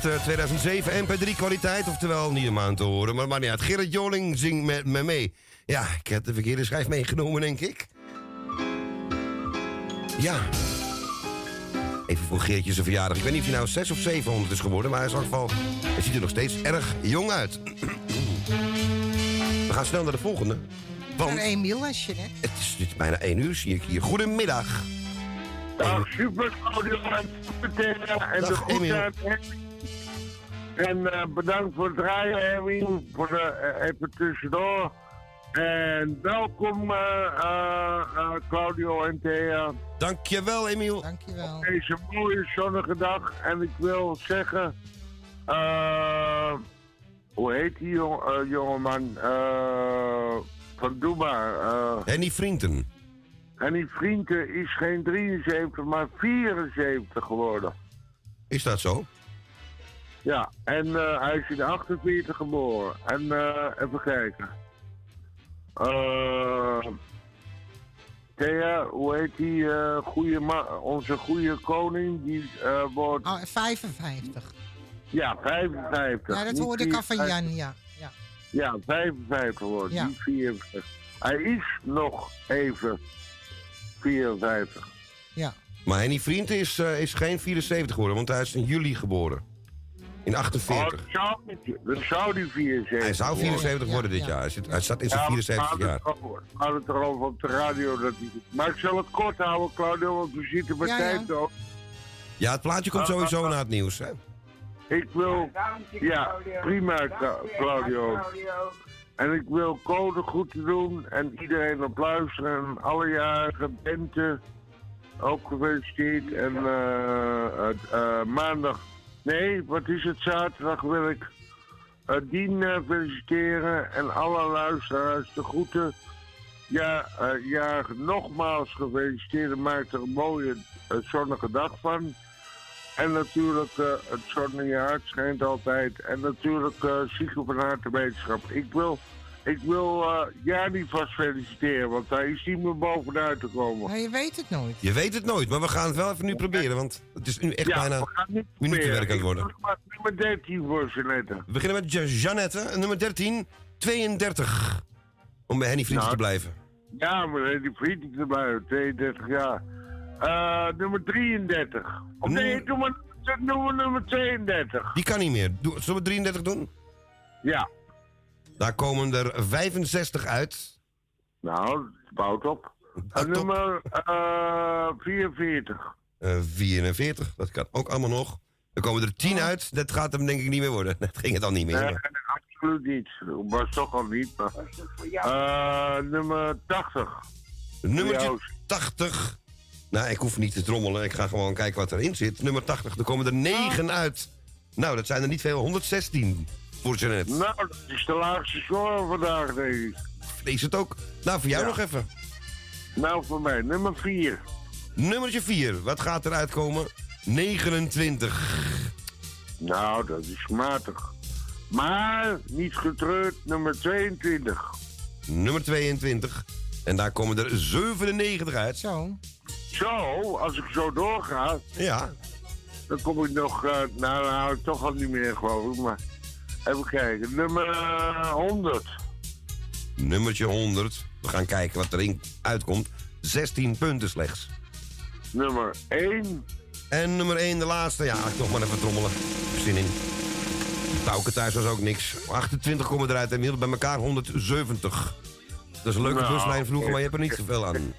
2007 eh, MP3 kwaliteit. Oftewel, niet helemaal te horen, maar maar niet uit. Gerrit Joling zingt met me mee. Ja, ik heb de verkeerde schijf meegenomen, denk ik. Ja. Even voor Geertje zijn verjaardag. Ik weet niet of hij nou 6 of 700 is geworden, maar hij in ieder geval... Hij ziet er nog steeds erg jong uit. We gaan snel naar de volgende. Want... een Emiel hè? Het is, bijna 1 uur, zie ik hier. Goedemiddag. Dag, super, en de goede en eh, bedankt voor het draaien, Erwin, voor de, eh, even tussendoor. En welkom, eh, Claudio en Thea. Dankjewel, Emiel. Dankjewel. Op deze mooie zonnige dag. En ik wil zeggen, eh, hoe heet die jong, jongeman? Eh, van Doe maar. eh, Henny Vrienden. en die vrienden is geen 73, maar 74 geworden. Is dat zo? Ja, en eh, hij is in 48 geboren. En eh, even kijken. Eh Thea, hoe heet die goede ma- onze goede koning? Die eh, wordt... Oh, 55. Ja, 55. Ja, dat hoorde ik al van 54. Jan, ja. ja. Ja, 55 wordt, Ja. niet 54. Hij is nog even 54. Ja. Maar Henny Vrienden is, eh, is geen 74 geworden, want hij is in juli geboren. In Oh, 48. dat zou, niet- dat zou die 74 hij zou 74 worden. worden dit jaar. Hij, zit, hij staat in zijn 74 jaar. We hadden het erover op de radio. Dat hij, maar ik zal het kort houden, Claudio, want we zitten bij Ja, tijd ook. Ja, het plaatje komt sowieso na het nieuws. Hè? Ik wil... Ja, prima, Cla- Claudio. En ik wil code goed doen en iedereen op luisteren. En alle jarigen, Bente, ook gefeliciteerd. En eh, eh, maandag, nee, wat is het, zaterdag wil ik eh, Dien feliciteren. En alle luisteraars de groeten. Ja, eh, ja, nogmaals gefeliciteerd. Maak er een mooie eh, zonnige dag van. En natuurlijk, het zonnige hart schijnt altijd. En natuurlijk, zieken van harte wetenschap. Ik wil, ik wil eh Jani vast feliciteren, want hij is niet meer bovenuit te komen. Maar je weet het nooit. Je weet het nooit, maar we gaan het wel even nu proberen, want het is nu echt Ja, bijna we gaan niet minutenwerk aan het worden. Ik nummer 13 voor Jeanette. We beginnen met Jeannette, nummer 13, 32. Om bij Henny Vrienden Nou, te blijven. Ja, maar die vrienden erbij, 32 jaar. Eh, nummer 33. Of nee, doe maar, doe maar nummer 32. Die kan niet meer. Doe, zullen we 33 doen? Ja. Daar komen er 65 uit. Nou, bouwt op. En nummer eh 44. Eh, 44, dat kan ook allemaal nog. Er komen er 10 uit. Dat gaat hem denk ik niet meer worden. Dat ging het al niet meer. Nee, absoluut niet. Was toch al niet. Maar, Eh, nummer 80. Nummertje Joost. 80. Nou, ik hoef niet te trommelen. Ik ga gewoon kijken wat erin zit. Nummer 80, er komen er 9 uit. Nou, dat zijn er niet veel. 116 voor Jeannette. Nou, dat is de laagste score vandaag, denk ik. Lees het ook. Nou, voor jou Ja. nog even. Nou, voor mij, nummer 4. Nummertje 4. Wat gaat eruit komen? 29. Nou, dat is matig. Maar, niet getreurd, nummer 22. Nummer 22. En daar komen er 97 uit. Zo. Zo, als ik zo doorga... Ja. Dan kom ik nog... eh, nou, dan hou ik toch al niet meer, geloof ik. Maar even kijken. Nummer eh, 100. Nummertje 100. We gaan kijken wat erin uitkomt. 16 punten slechts. Nummer 1. En nummer 1, de laatste. Ja, ik nog maar even trommelen. Zin in. Pauken thuis was ook niks. 28 komen eruit en we bij elkaar 170. Dat is een leuke Nou, buslijn vroeger, maar je hebt er niet zoveel aan.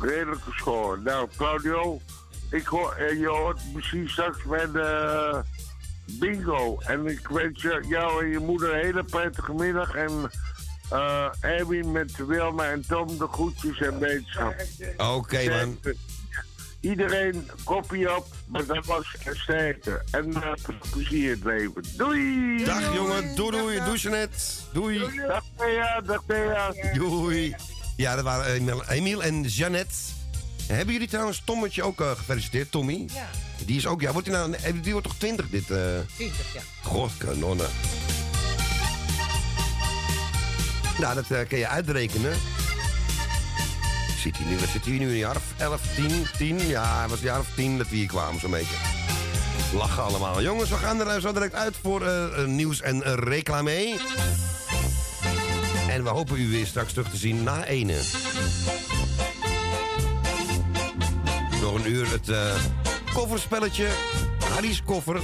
Redelijke score. Nou, Claudio, ik hoor, eh, je hoort misschien straks bij de bingo. En ik wens je- jou en je moeder een hele prettige middag. En eh Erwin met Wilma en Tom de groetjes en wetenschap. Oké, man. Iedereen, kopie op, maar dat was sterkte. En eh, veel plezier in het leven. Doei! Dag jongen, doei doei, doei Jeanette. Doei. Dag Thea, dag Thea. Doei. Ja, dat waren Emiel- en Jeannette. Hebben jullie trouwens Tommetje ook eh, gefeliciteerd, Tommy? Ja. Die is ook, ja, wordt die nou, eh, die wordt toch 20 dit? eh 20, ja. God, kanonnen. Nou, dat eh, kun je uitrekenen. Zit hij nu, wat zit hij nu? Een jaar of 11, 10, 10? Ja, hij was een jaar of 10 dat we hier kwamen, zo'n beetje. Lachen allemaal. Jongens, we gaan er eh, zo direct uit voor eh, eh, nieuws en eh, reclame. En we hopen u weer straks terug te zien na ene. Nog een uur het eh, kofferspelletje. Harry's koffer.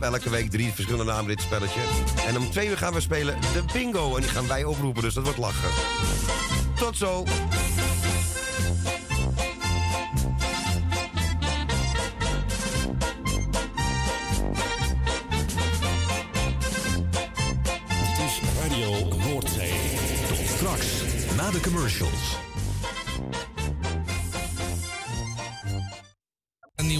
Elke week drie verschillende namen dit spelletje. En om twee uur gaan we spelen de bingo. En die gaan wij oproepen, dus dat wordt lachen. Tot zo. Dit is Radio Noordzee. Tot straks, na de commercials.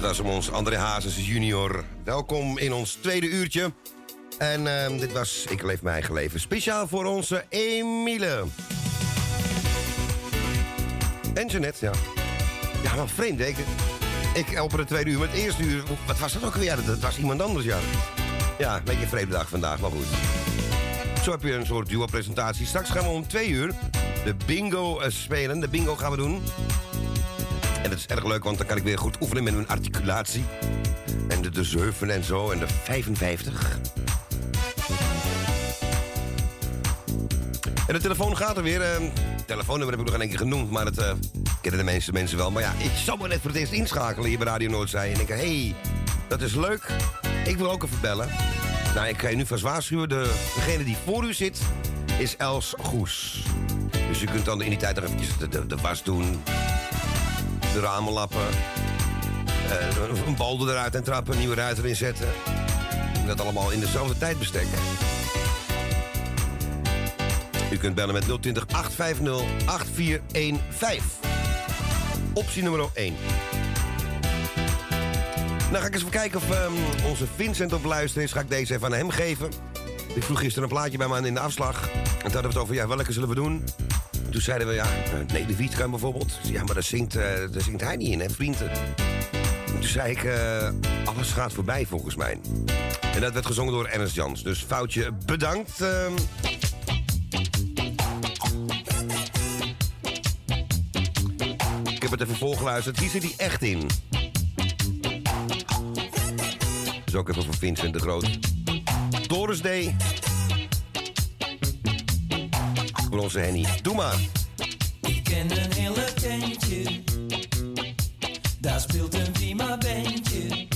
Dat was om ons André Hazes junior. Welkom in ons tweede uurtje. En ehm, dit was Ik Leef Mijn Eigen Leven. Speciaal voor onze Emile. En Jeannette, ja. Ja, maar vreemd? Ik, op het tweede uur, maar het eerste uur... Wat was dat ook weer? Dat was iemand anders, ja. Ja, een beetje een vreemde dag vandaag, maar goed. Zo heb je een soort duo-presentatie. Straks gaan we om twee uur de bingo eh, spelen. De bingo gaan we doen. Erg leuk, want dan kan ik weer goed oefenen met mijn articulatie. En de, de 7 en zo, en de 55. En de telefoon gaat er weer. eh, telefoonnummer heb ik nog één keer genoemd, maar dat eh, kennen de meeste mensen wel. Maar ja, ik zou maar net voor het eerst inschakelen hier bij Radio Noordzij. En ik denk, hé, hey, dat is leuk. Ik wil ook even bellen. Nou, ik ga je nu vast waarschuwen. De, degene die voor u zit, is Els Goes. Dus u kunt dan in die tijd nog eventjes de, de, de was doen. De ramen lappen. eh, een bal eruit en trappen, een nieuwe ruiter inzetten. En dat allemaal in dezelfde tijdbestek. U kunt bellen met 020 850 8415. Optie nummer 1. Nou ga ik eens even kijken of ehm, onze Vincent op luisteren is. Ga ik deze even aan hem geven. Ik vroeg gisteren een plaatje bij me aan in de afslag. En toen hadden we het over, ja, welke zullen we doen? En toen zeiden we, ja, eh, nee, de Wietruim bijvoorbeeld. Ja, maar daar zingt, eh, daar zingt hij niet in, hè, vrienden. Toen zei ik, eh, alles gaat voorbij volgens mij. En dat werd gezongen door Ernst Jans. Dus foutje bedankt. ehm. Ik heb het even voorgeluisterd. Hier zit hij echt in. Dus ook even voor Vincent de Groot. Doris Day. Onze Henny. Doe maar. Ik ken een hele tentje, daar speelt een prima bandje.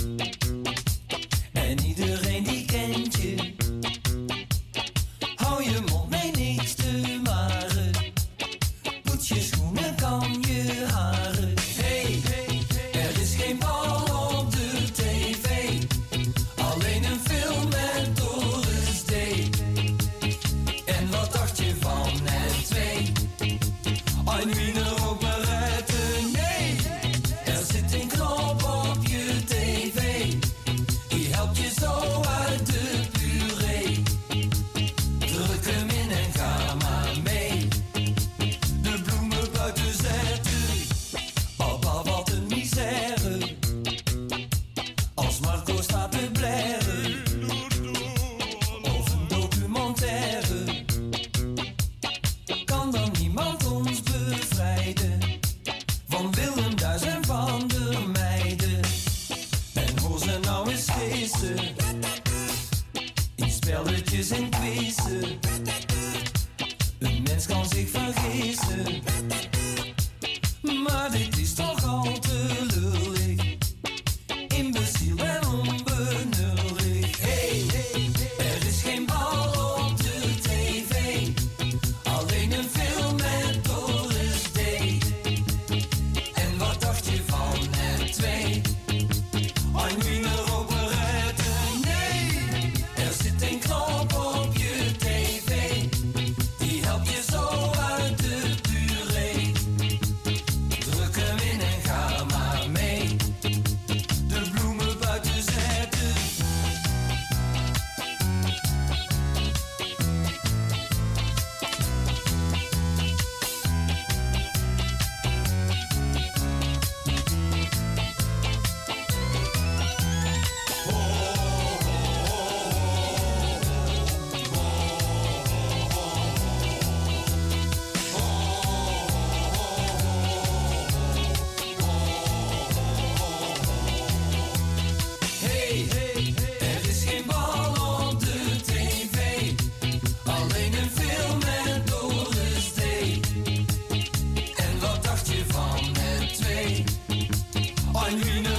Het twee?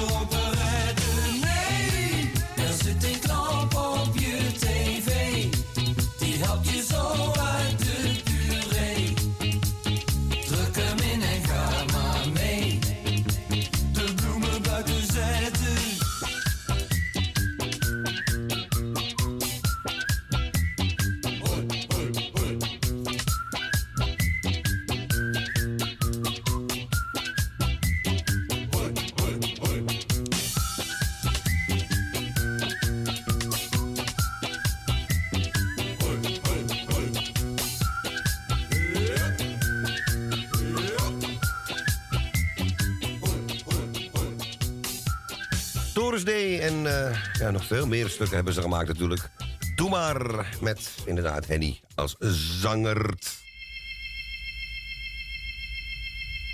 En eh, ja, nog veel meer stukken hebben ze gemaakt natuurlijk. Doe maar met inderdaad Henny als zanger.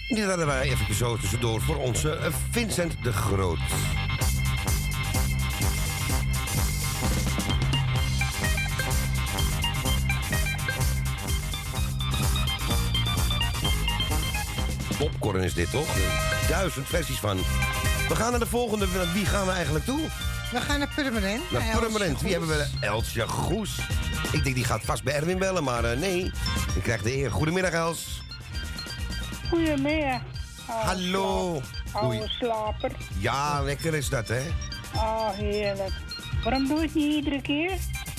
Dit hadden wij even zo tussendoor voor onze eh, Vincent de Groot. Popcorn is dit toch? Duizend versies van. We gaan naar de volgende. Wie gaan we eigenlijk toe? We gaan naar Purmerend. Naar Purmerend. Wie hebben we? Elsje Goes. Ik denk die gaat vast bij Erwin bellen, maar eh, nee. Ik krijg de eer. Goedemiddag Els. Goedemiddag. Hallo. Oude slaper. Ja, lekker is dat, hè? Oh, heerlijk. Waarom doe je het niet iedere keer?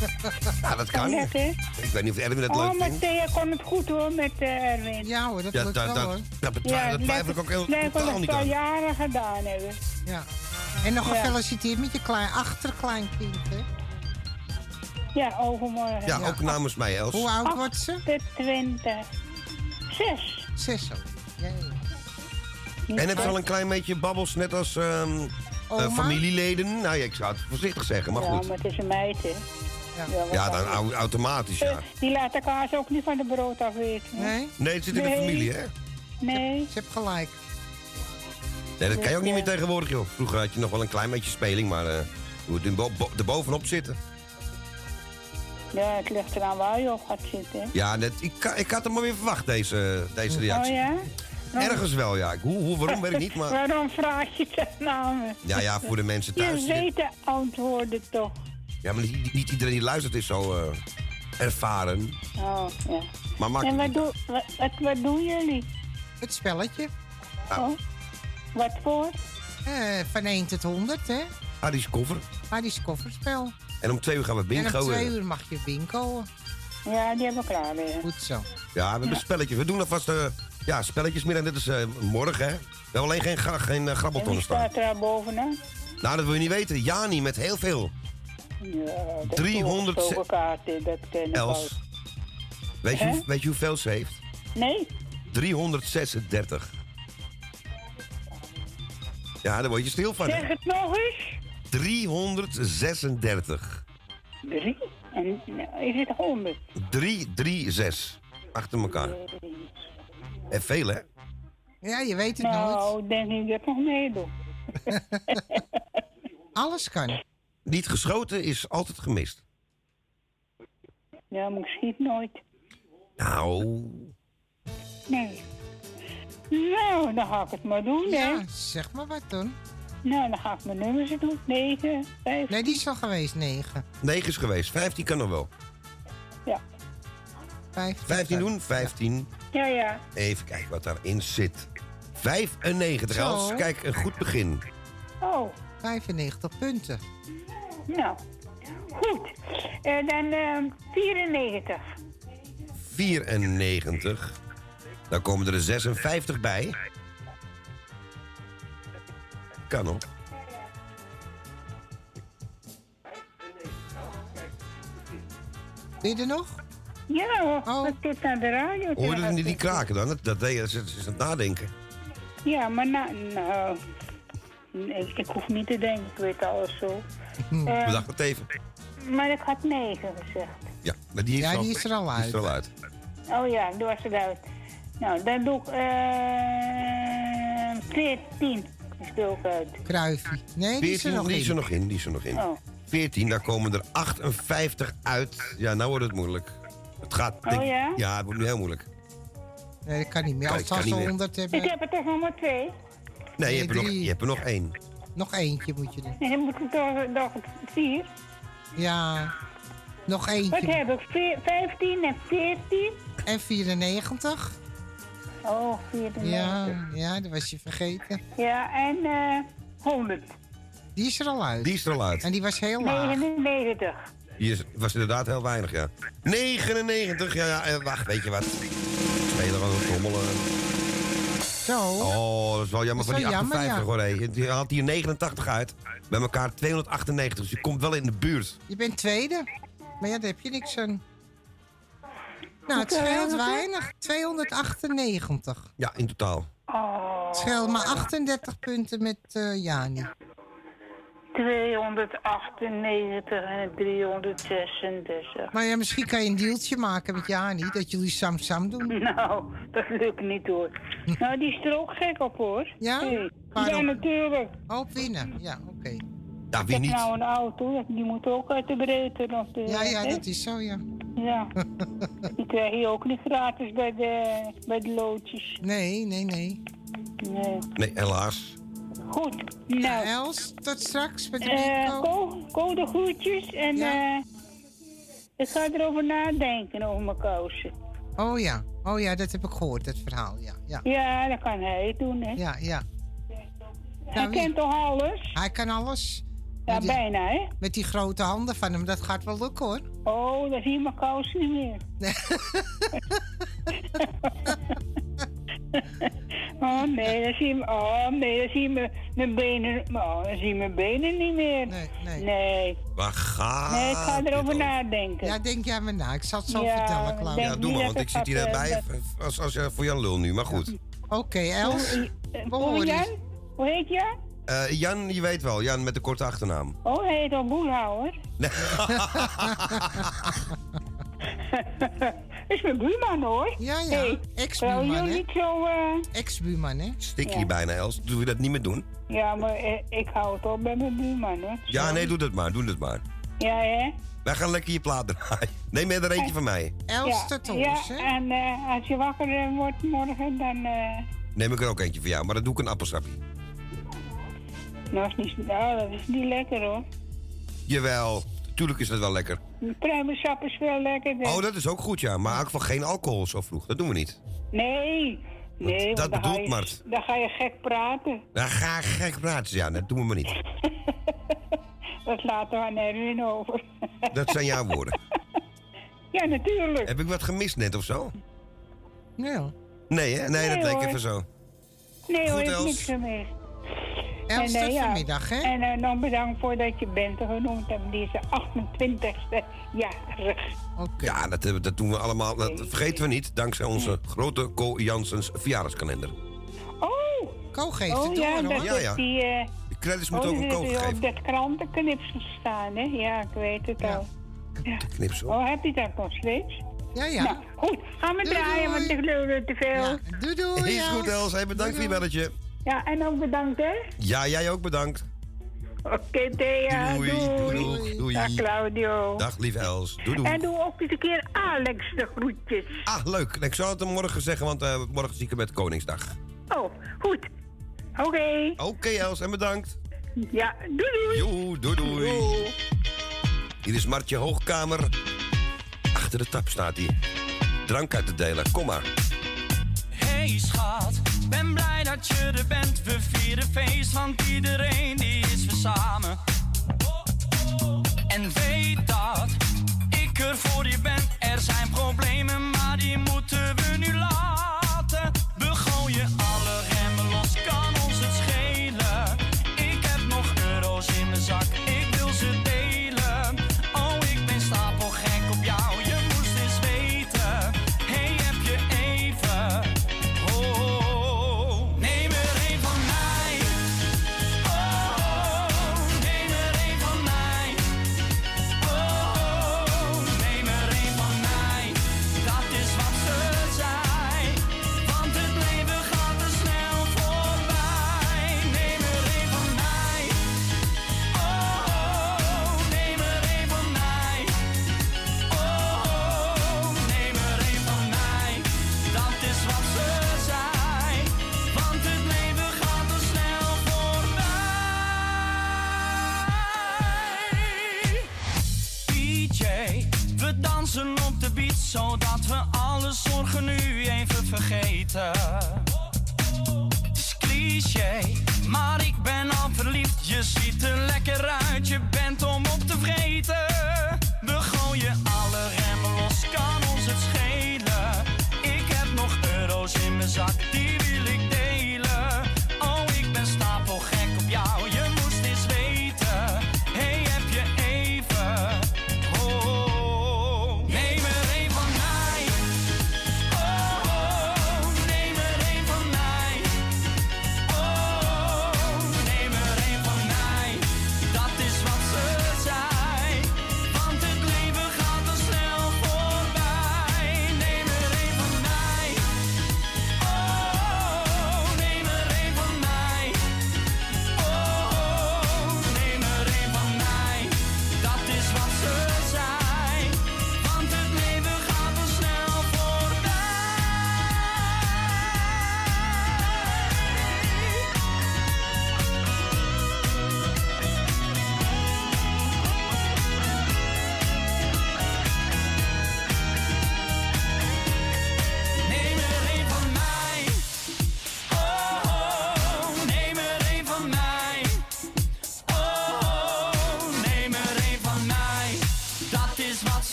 Ja, dat kan. Lekker. Ik weet niet of Erwin het Oh, leuk maar vindt. Thea kon het goed hoor met eh, Erwin. Ja hoor, dat Ja, lukt wel dat- hoor. dat betwi- dat twijfel ik ook heel totaal het niet al aan. jaren gedaan hebben. Ja. En nog Ja. gefeliciteerd met je klein achterkleinkind, hè? Ja, overmorgen. Ja, ook namens mij, Els. Hoe oud wordt ze? 28. Zes. Zes ook. Jee. En heb je al een klein beetje babbels, net als ehm, Oma? familieleden. Nou ja, ik zou het voorzichtig zeggen, maar ja, goed. maar het is een meid, hè. Ja, dan? dan au- automatisch, ja. Eh, Die laat de kaas ook niet van de brood afweten. Nee? Nee, het zit in de Nee. familie, hè? Nee. Ze hebt gelijk. Nee, dat kan je ook niet meer tegenwoordig, joh. Vroeger had je nog wel een klein beetje speling, maar eh je moet er bo- bo- er bovenop zitten. Ja, het ligt eraan waar je op gaat zitten. hè. Ja, net, ik, ka- ik had hem maar weer verwacht, deze, deze reactie. Oh ja? Nou, Ergens wel, ja. Hoe, hoe, waarom, weet ik niet, maar... Waarom vraag je dat nou? me? Ja, ja, voor de mensen thuis. Je weet de antwoorden toch? Ja, maar niet, niet iedereen die luistert is zo eh, ervaren. Oh, ja. Maar en wat, doe, wat, wat, wat doen jullie? Het spelletje. Oh. Wat voor? Eh, van 1 tot 100, hè? Addis koffer. Addis kofferspel. En om twee uur gaan we En bingo. om twee eh. uur mag je bingo. Ja, die hebben we klaar weer. Goed zo. Ja, we hebben spelletjes. We doen alvast eh ja, spelletjesmiddag. Dit is eh, morgen, hè. We hebben alleen geen, geen uh, En wie grabbeltonnen staan. staat er daar bovenaan? Nou, dat wil je niet weten. Jani met heel veel. Ja, dat 300 is kaarten, dat ken ik Els. Weet je, weet je hoeveel ze heeft? Nee? 336. Ja, daar word je stil van. hè. Zeg het nog eens. 336. Drie? En nou, is het honderd? 336. Achter elkaar. En veel, hè? Ja, je weet het nou, nooit. ik denk niet dat ik nog meedoe. Alles kan. Niet geschoten is altijd gemist. Ja, maar ik schiet nooit. Nou, Nee. Nou, dan ga ik het maar doen, hè. Ja, zeg maar wat dan. Nou, dan ga ik mijn nummers doen. 9, 5. Nee, die is al geweest, 9. 9 is geweest. 15 kan nog wel. Ja. 15 doen? 15. Ja, ja. Even kijken wat daarin zit. 95, Zo. Els. Kijk, een goed begin. Oh. 95 punten. Nou, goed. En dan eh 94. 94. Dan komen er er 56 bij. Kan nog. Ben je er nog? Ja hoor, Oh. wat zit aan de radio? te Hoor je dat niet die kraken dan? Dat, dat deed je, dat is, het nadenken. Ja, maar nou, nou ik hoef niet te denken, ik weet alles zo. Eh, Bedacht het even. maar ik had 9 gezegd. Ja, maar die is, Ja, al, die is er al die is er al uit. Oh ja, die was eruit. Nou, dan doe ik eh 14. Die is er ook uit. Kruifie. Nee, die is er 14, nog die is er in. nog in. Die is er nog in. Oh. 14, daar komen er 58 uit. Ja, nou wordt het moeilijk. Het gaat. Oh, ja? Ja, het wordt nu heel moeilijk. Nee, dat kan niet meer. Als kan ze niet meer. 100 hebben. Ik heb er toch nog maar twee. Nee, je hebt, er nog, je hebt er nog één. Nog eentje moet je doen. En dan moet ik toch nog vier. Ja. Nog Wat eentje. heb ik? Veer- 15 en 14? En 94. Oh, 94. Ja, ja, dat was je vergeten. Ja, en eh 100. Die is er al uit. Die is er al uit. En die was heel laag. 99. Die is, was inderdaad heel weinig, ja. 99, ja, ja. eh, wacht, weet je wat? Spelen gewoon trommelen. Zo. Oh, dat is wel jammer van die wel jammer, 58 ja. hoor. hé. Die haalt hier 89 uit. Bij elkaar 298, dus je komt wel in de buurt. Je bent tweede. Maar ja, daar heb je niks aan. Nou, het scheelt weinig. 298. Ja, in totaal. Oh. Het scheelt maar 38 punten met eh Jani. 298 en 336. Maar ja, misschien kan je een deeltje maken met Jani. Dat jullie sam-sam doen. Nou, dat lukt niet hoor. nou, die is er ook gek op hoor. Ja? Hey. Ja, natuurlijk. Hoop winnen. Ja, oké. Ja, Ik wie heb niet? nou een auto, die moet ook uit de breedte natuurlijk. Ja, ja, hè? dat is zo, ja. Ja. Die krijg je ook niet gratis bij de, bij de loodjes. Nee, nee, nee. Nee. Nee, helaas. Goed, nou. Els, tot straks met de Eh. Ko, Ko de groetjes en eh ik ga erover nadenken over mijn kousen. Oh ja, oh ja, dat heb ik gehoord, dat verhaal, ja. Ja, Ja, dat kan hij doen, hè. ja. ja. hij Nou, kent toch alles? Hij kan alles. Ja, die- bijna, hè. Met die grote handen van hem, dat gaat wel lukken hoor. Oh, dan zie je mijn kousen niet meer. oh nee, dan zie je, oh, nee, dan zie je mijn, mijn benen, oh, dan zie je mijn benen niet meer. Nee, nee. Nee, Waar gaat nee ik ga erover over? nadenken. Ja, denk jij maar na. Ik zal het zo Ja, vertellen, Claudia. denk Ja, doe maar, want ik zit hier gaat, erbij eh, als, als je voor Jan lul nu, maar goed. Oké, Els. Eh, We Hoe Jan? je. Hoe heet Jan? Eh, Jan, je weet wel. Jan met de korte achternaam. Oh, hij heet al Boelhouwer. is mijn buurman hoor. Ja, ja. Hey, Ex-buurman, hè? niet zo... eh, Ex-buurman, hè? Stik je Ja. bijna, Els. Doe je dat niet meer doen? Ja, maar eh, ik hou het op bij mijn buurman hoor. Ja, nee, doe dat maar. Doe dat maar. Ja, hè? Wij gaan lekker je plaat draaien. Neem er eentje van mij. ja, ja, en eh, als je wakker wordt morgen, dan... eh Neem ik er ook eentje van jou, maar dan doe ik een appelsapje. nou, is niet, nou, dat is niet lekker hoor. Jawel, tuurlijk is dat wel lekker. Pruimensap is veel lekkerder. Oh, dat is ook goed, ja. Maar ook van geen alcohol zo vroeg. Dat doen we niet. Nee, nee, dat dan bedoelt je, Mart. dan ga je gek praten. Ja, ga gek praten. Ja, dat doen we maar niet. Dat laten we aan Erwin over. Dat zijn jouw woorden. ja, natuurlijk. Heb ik wat gemist net of zo? Ja. Nee, hè? Nee, dat Nee, leek hoor. even zo. Nee hoor, ik Els. niks gemist. Els En, eh, ja, vanmiddag, hè? En eh, dan bedankt voor dat je Bente genoemd hebt. Die is de 28ste jarig. Ja, dat, hebben- dat doen we allemaal. Dat vergeten we niet, dankzij onze grote Co Janssens verjaardagskalender. Oh! Co geeft oh, het door, ja, hoor. dat Ja, ja. die... eh, De credits oh, moeten ook dat een is kook op geven. dat krantenknipsel staan, hè? Ja, ik weet het al. Ja. Knipsel. Oh, heb je dat nog steeds? Ja, ja. Nou, goed, gaan we Doei, draaien, doei. want ik lul te veel. Doei, doei. Is goed, Els. Hey, bedankt voor je belletje. Ja, en ook bedankt, hè? Ja, jij ook bedankt. Oké, Thea. Doei, Doei. doei, doei. Dag, Claudio. Dag, lieve Els. Doei, doei. En doe ook eens een keer Alex de groetjes. Ah, leuk. Ik zal het hem morgen zeggen, want eh, morgen zie ik hem met Koningsdag. Oh, goed. Oké. Oké, Els, en bedankt. Ja, doei doei. Doei, doei, doei. Hier is Martje Hoogkamer. Achter de tap staat hij. Drank uit te delen. Kom maar. Hey schat, ben blij dat je er bent. We vieren feest, want iedereen die is weer samen. En weet dat ik er voor je ben. Er zijn problemen, maar die moeten we nu laten. We gooien alle vergeten. Het is cliché, maar ik ben al verliefd. Je ziet er lekker uit, je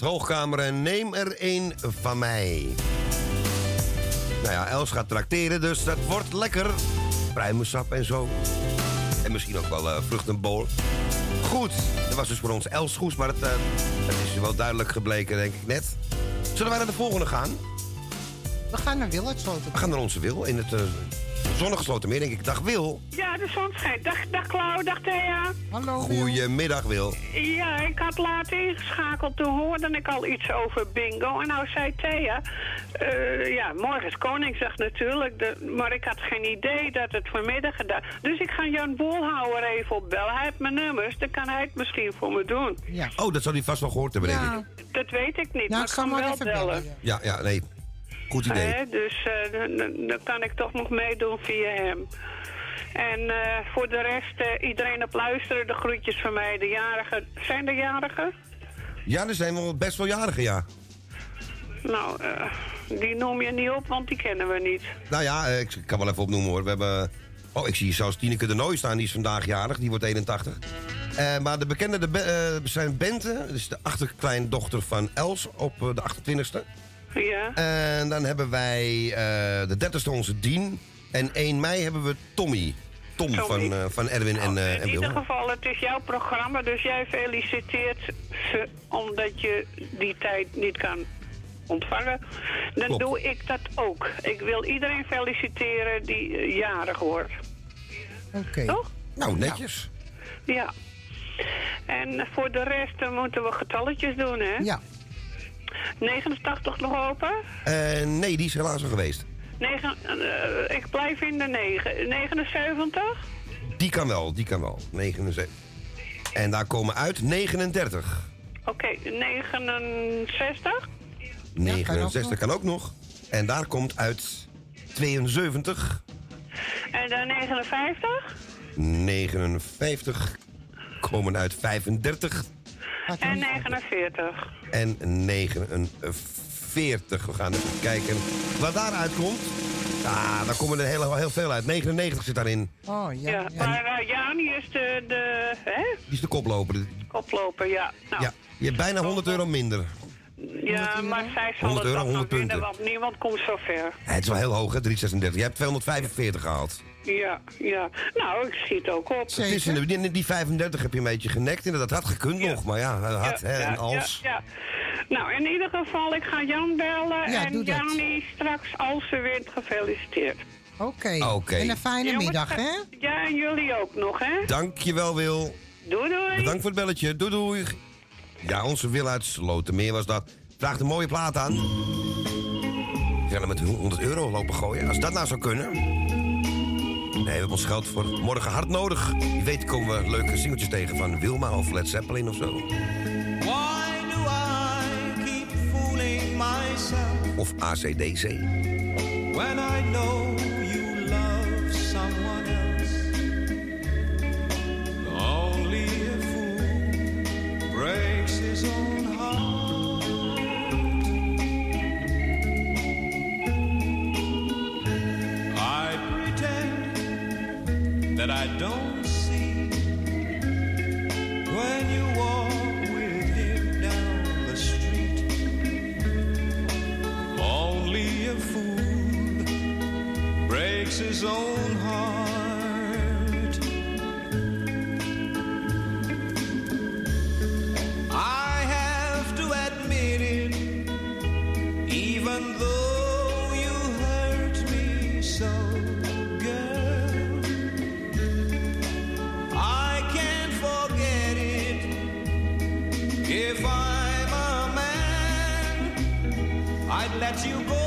Hoogkamer en neem er één van mij. Nou ja, Els gaat trakteren, dus dat wordt lekker. Pruimensap en zo. En misschien ook wel eh vruchtenbol. Goed, dat was dus voor ons Els Goes, maar het, eh, het is wel duidelijk gebleken, denk ik net. Zullen wij naar de volgende gaan? We gaan naar Wil uit Sloten. We gaan naar onze Wil in het eh zonnige Slotermeer, denk ik. Dag Wil. Ja, de zon schijnt. Dag, dag Klauw, dag Thea. Hallo. Goedemiddag Wil. Ja, ik had laat ingeschakeld. Toen hoorde ik al iets over bingo. En nou zei Thea... eh, ja, morgen is Koningsdag natuurlijk. De, maar ik had geen idee dat het vanmiddag gedaan... Dus ik ga Jan Boelhouwer even opbellen. Hij heeft mijn nummers. Dan kan hij het misschien voor me doen. Ja. Oh, dat zou hij vast wel gehoord hebben, denk ik. Dat weet ik niet, Nou, maar ik kan maar wel even bellen. bellen, ja. Ja, ja, nee. Goed idee. Hè, dus eh, dan- kan ik toch nog meedoen via hem. En eh, voor de rest, eh, iedereen op luisteren, de groetjes van mij. De jarigen, zijn er jarigen? Ja, er zijn wel best wel jarigen, ja. Nou, die noem je niet op, want die kennen we niet. Nou ja, ik kan wel even opnoemen hoor. We hebben... Oh, ik zie zelfs Tineke de Nooi staan. Die is vandaag jarig. Die wordt 81. Eh, maar de bekende de, Be- zijn Bente. Dat is de achterkleindochter van Els op de 28e. Ja. En dan hebben wij eh, de 30ste onze Dien. En 1 mei hebben we Tommy. Tom Tommy. van, eh, van Erwin en, en In ieder geval, het is jouw programma, dus jij feliciteert ze omdat je die tijd niet kan ontvangen. Dan Klopt. doe ik dat ook. Ik wil iedereen feliciteren die jarig wordt. Oké. Toch? Nou, netjes. Ja. En voor de rest moeten we getalletjes doen, hè? Ja. 89 nog open? Eh, nee, die is helaas al geweest. Negen, eh, ik blijf in de 9. 79? Die kan wel, die kan wel. 79. En daar komen uit 39. Oké, 69? 69 kan ook nog. En daar komt uit 72. En dan 59? 59 komen uit 35. En 49. En 49. We gaan even kijken wat daaruit komt. Ja, daar komen er heel, heel veel uit. 99 zit daarin. Oh, ja. Ja, maar uh, Jani is de, de hè? Die is de koploper. koploper, ja. Nou, Ja, je hebt bijna 100 euro minder. ja, maar zij zal 100 het euro, dan 100 nog winnen, punten. want niemand komt zo ver. Ja, het is wel heel hoog, hè? 336. Je hebt 245 gehaald. Ja, ja. Nou, ik schiet ook op. Het is in de, die, die 35 heb je een beetje genekt. Inderdaad, dat had gekund nog. Maar ja, dat had, Ja, hè, ja, en als. Ja, ja. Nou, in ieder geval, ik ga Jan bellen Ja, en doe dat. Jani straks als ze wint gefeliciteerd. Oké. Oké. En een fijne Jongens, middag, hè? Ja, en jullie ook nog, hè? Dankjewel, Wil. Doei, doei. Bedankt voor het belletje. Doei, doei. Ja, onze Wil uit Slotermeer was dat. Vraagt een mooie plaat aan. We gaan er met 100 euro lopen gooien. Als dat nou zou kunnen. Nee, we hebben ons geld voor morgen hard nodig. Wie weet komen we leuke singeltjes tegen van Wilma of Led Zeppelin of zo. Why do I keep fooling myself Of ACDC. when I know that I don't see when you walk with him down the street. Only a fool breaks his own heart. Let you go.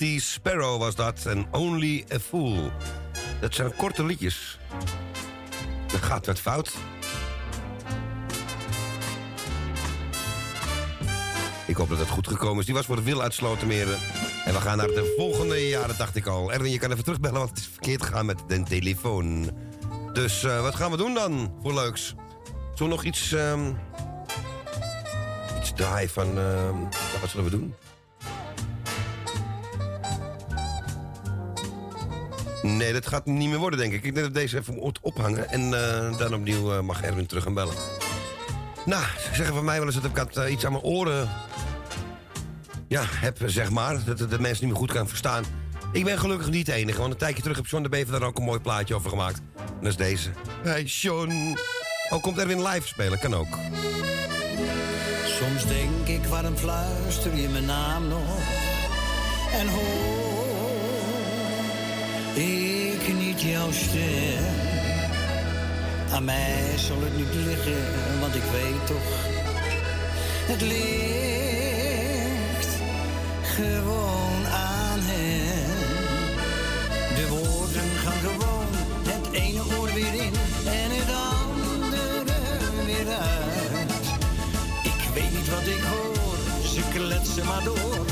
Mighty Sparrow was dat. En Only a Fool. Dat zijn korte liedjes. Dat gaat wat fout. Ik hoop dat het goed gekomen is. Die was voor de Wil uit Slotermeren. En we gaan naar de volgende jaren, dacht ik al. Erwin, je kan even terugbellen, want het is verkeerd gegaan met de telefoon. Dus eh, wat gaan we doen dan voor leuks? We nog iets... ehm, iets draaien van... ja, wat zullen we doen? Nee, dat gaat niet meer worden, denk ik. Ik denk dat deze even moet ophangen. En eh, dan opnieuw eh, mag Erwin terug gaan bellen. Nou, ze zeggen van mij wel eens dat ik eh, iets aan mijn oren... Ja, heb, zeg maar. Dat dat de mensen niet meer goed kan verstaan. Ik ben gelukkig niet de enige. Want een tijdje terug heb John de Bever daar ook een mooi plaatje over gemaakt. En dat is deze. Hey, John. Oh, komt Erwin live spelen? Kan ook. Soms denk ik, waarom fluister je mijn naam nog? En hoor ik niet jouw stem? Aan mij zal het niet liggen, want ik weet toch, het ligt gewoon aan hem. De woorden gaan gewoon het ene oor weer in en het andere weer uit. Ik weet niet wat ik hoor, ze kletsen maar door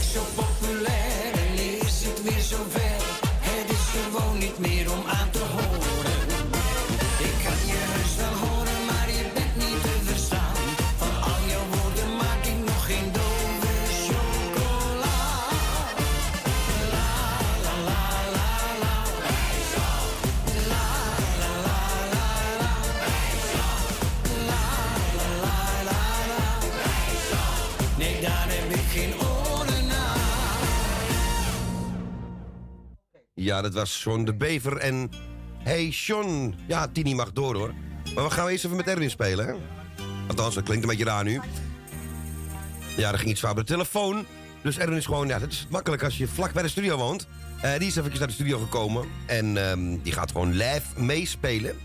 It's your. Dat was John de Bever en... Hey John. Ja, Tini mag door hoor. Maar we gaan eerst even met Erwin spelen, hè? Althans, dat klinkt een beetje raar nu. Ja, er ging iets fout de telefoon. Dus Erwin is gewoon, ja, dat is makkelijk als je vlak bij de studio woont. Eh, die is even naar de studio gekomen. En ehm, die gaat gewoon live meespelen.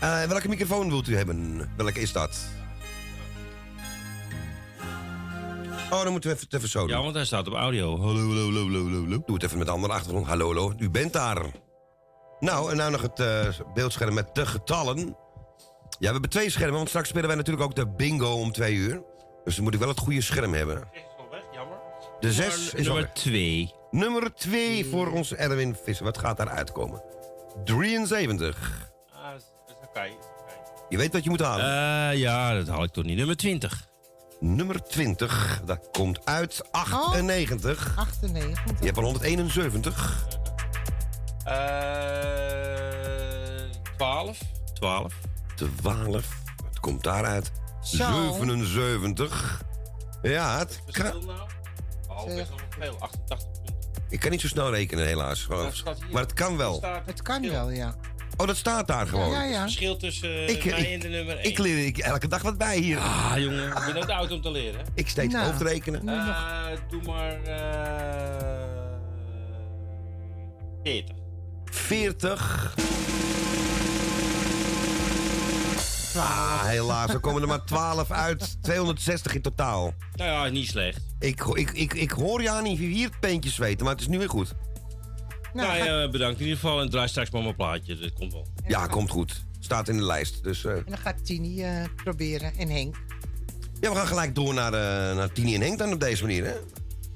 Eh, welke microfoon wilt u hebben? Welke is dat? Oh, dan moeten we even, het even zo doen. Ja, want hij staat op audio. Hallo, hallo, hallo, hallo, hallo. Doe het even met de andere achtergrond. Hallo, hallo. U bent daar. Nou, en nou nog het eh, beeldscherm met de getallen. Ja, we hebben twee schermen, want straks spelen wij natuurlijk ook de bingo om twee uur. Dus dan moet ik wel het goede scherm hebben. De zes is Nummer al- twee. Nummer 2 voor onze Erwin Visser. Wat gaat daar uitkomen? 73. Ah, dat is oké. Je weet wat je moet halen. Eh, ja, dat haal ik toch niet. Nummer 20. Nummer 20, dat komt uit 98. 98. Je hebt al 171. Eh 12. 12. 12. Het komt daaruit. Zo. 77. Ja, het kan, Oh, best wel veel. 88. ik kan niet zo snel rekenen helaas. Maar het kan wel. Het kan wel, ja. Oh, dat staat daar gewoon. Ja, ja. Het verschil tussen eh, Ik- mij ik- en de nummer 1. Ik leer ik, elke dag wat bij hier. Ah, jongen. Ik ben ook te oud om te leren. Ik steeds Nou. hoofdrekenen. Eh, doe maar... eh 40. 40. Ah, helaas. Er komen er maar 12 uit. 260 in totaal. Nou ja, niet slecht. Ik, ik, ik, ik hoor je aan niet vier peentjes zweten, maar het is nu weer goed. Nou, ja, bedankt in ieder geval. En draai straks maar mijn plaatje. Dat komt wel. Ja, komt goed. Staat in de lijst. Dus, eh, En dan gaat Tini eh, proberen. En Henk. ja, we gaan gelijk door naar, eh, naar Tini en Henk dan op deze manier. Hè?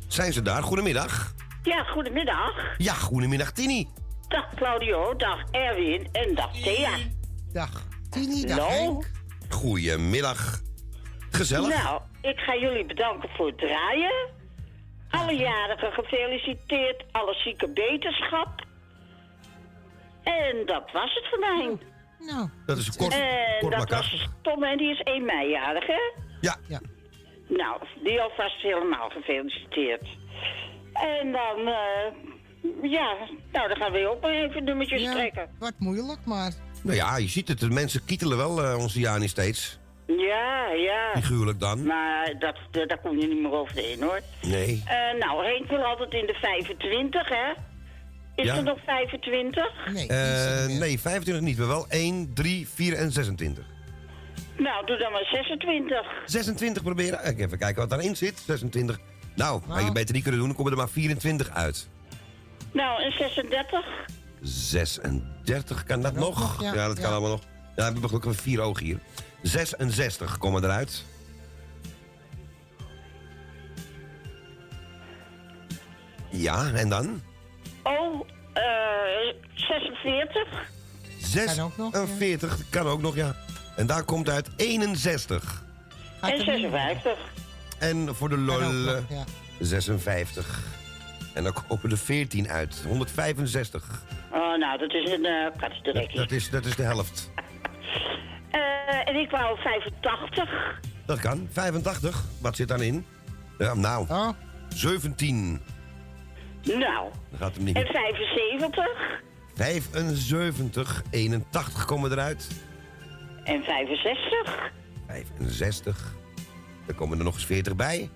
Zijn ze daar? Goedemiddag. Ja, goedemiddag. Ja, goedemiddag Tini. Dag Claudio, dag Erwin en dag Thea. Dag Tini, dag Nou? Henk. Goedemiddag. Gezellig. Nou, ik ga jullie bedanken voor het draaien. Alle jarigen gefeliciteerd, alle zieke beterschap. En dat was het voor mij. Nou, dat is kort, en kort maar dat krachtig. was Tom en die is 1 mei jarig, hè? Ja. ja. Nou, die alvast helemaal gefeliciteerd. En dan, eh, ja, nou dan gaan we ook maar even nummertjes Ja, trekken. Wat moeilijk, maar... Nou ja, je ziet het. De mensen kietelen wel eh, onze Jani steeds. Ja, ja. Figuurlijk dan. Maar dat, dat, daar kom je niet meer overheen, hoor. Nee. Eh, nou, Henk wil altijd in de 25, hè? Is Ja. er nog 25? Nee. Eh, nee, 25 niet, maar wel 1, 3, 4 en 26. Nou, doe dan maar 26. 26 proberen. Ik Even kijken wat daarin zit. 26. Nou, had je beter niet kunnen doen, dan komen er maar 24 uit. Nou, en 36? 36, kan dat nog? nog, ja. Ja, dat kan allemaal nog. Ja, we hebben gelukkig weer vier ogen hier. 66 komen eruit. Ja, en dan? Oh, eh 46? 46 kan ook nog, ja. En daar komt uit 61. En 56. En voor de Kan ook lol nog, ja. 56. En dan komen er 14 uit. 165. Oh, nou, dat is een eh Dat, dat, is, dat is de helft. Eh, en ik wou 85. Dat kan. 85. Wat zit dan in? Ja, nou. 17. Nou, Dan gaat hem niet en meer. 75? 75. 81 komen eruit. En 65? 65. Er komen er nog eens 40 bij.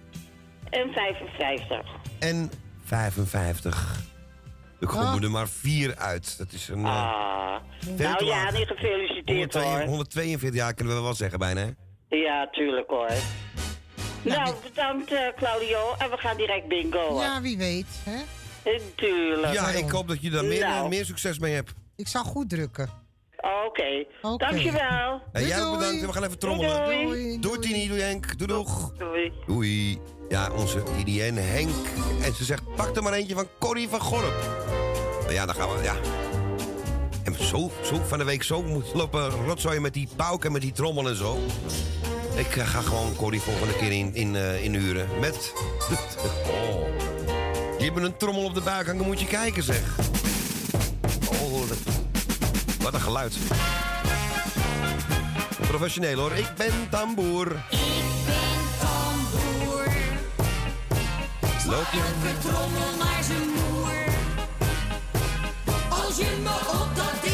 En 55. En 55. Er komen Ah. er maar 4 uit. Dat is een... eh, Ah. Nou ja, niet gefeliciteerd 142 hoor. 142 jaar kunnen we wel zeggen bijna, hè? Ja, tuurlijk hoor. Nou, bedankt eh, Claudio. En we gaan direct bingo. Ja, wie weet, hè? Eh, Tuurlijk. Ja, ik hoop dat je daar meer, Nou, meer succes mee hebt. Ik zal goed drukken. Oké. Oké. Dankjewel. En jij ook bedankt. We gaan even trommelen. Doei, doei. Doei, Tini. Doei, Henk. Doei, doeg. Doei. Doei. Ja, onze en Henk. En ze zegt, pak er maar eentje van Corrie van Gorp. Nou ja, dan gaan we, ja. En zo, zo van de week zo moet lopen rotzooien met die pauk en met die trommel en zo. Ik eh, ga gewoon Corrie volgende keer in, in, eh, inhuren. Met... Oh. Die hebben een trommel op de buik hangen, moet je kijken zeg. Oh, wat een geluid. Professioneel hoor, ik ben tamboer. Loop je trommel naar zijn moer. Als je me op dat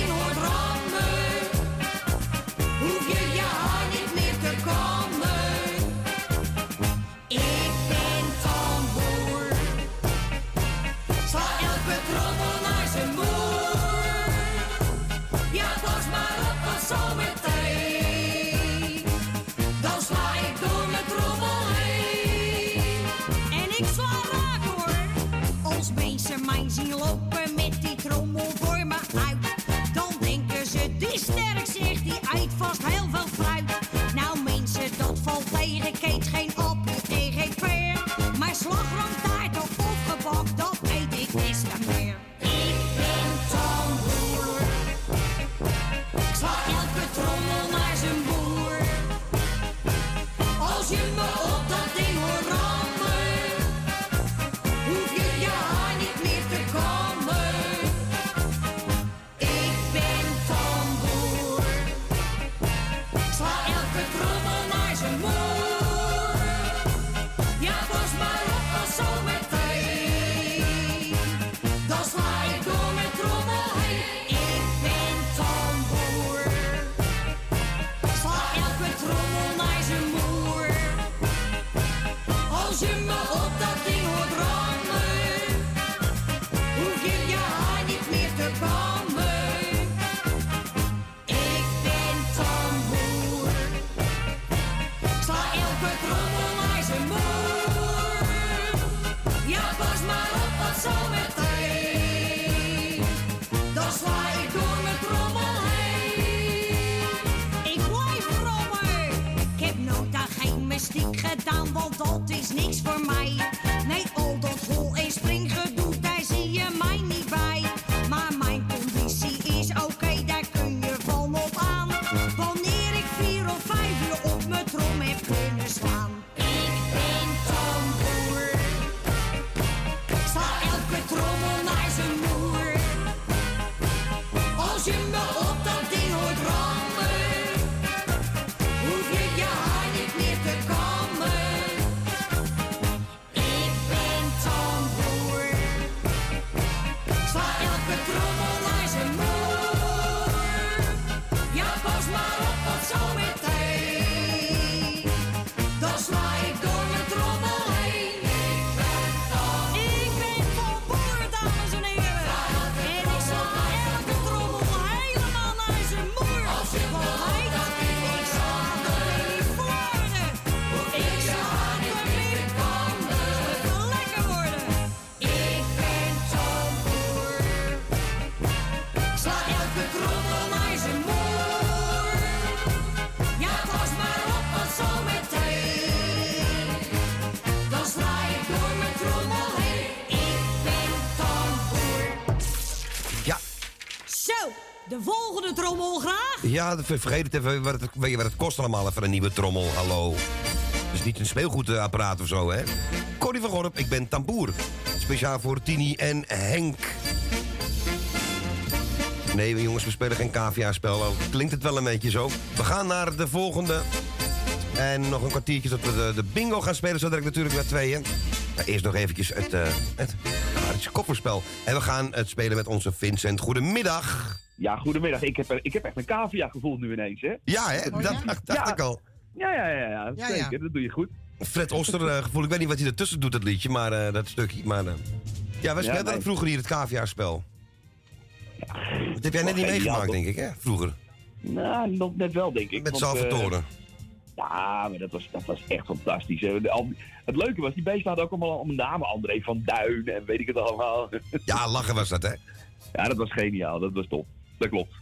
ja, ver- vergeet het even. Wat weet je wat het kost allemaal even een nieuwe trommel? Hallo. Dus niet een speelgoedapparaat of zo, hè? Corrie van Gorp, ik ben tamboer. Speciaal voor Tini en Henk. Nee, jongens, we spelen geen cavia-spel. Al Klinkt het wel een beetje zo. We gaan naar de volgende. En nog een kwartiertje tot we de, de bingo gaan spelen. Zo direct natuurlijk naar tweeën. Eerst nog eventjes het, eh het. En we gaan het spelen met onze Vincent. Goedemiddag. Ja, goedemiddag. Ik heb, ik heb echt een cavia gevoeld nu ineens, hè? Ja, hè? dat dacht, dacht ik al. Ja, ja, ja, ja, Ja, zeker. ja. Dat doe je goed. Fred Oster eh, gevoel. Ik weet niet wat hij ertussen doet, dat liedje, maar eh, dat stukje. Maar, eh, ja, wij Ja, speelden nee. vroeger hier het cavia-spel. dat heb jij net niet meegemaakt, denk ik, hè? Vroeger. Nou, nog net wel, denk ik. Met Salvatore. ja, maar dat was, dat was echt fantastisch. Het leuke was, die beesten hadden ook allemaal om namen. André van Duin en weet ik het allemaal. Ja, lachen was dat, hè? Ja, dat was geniaal. Dat was top. Dat klopt.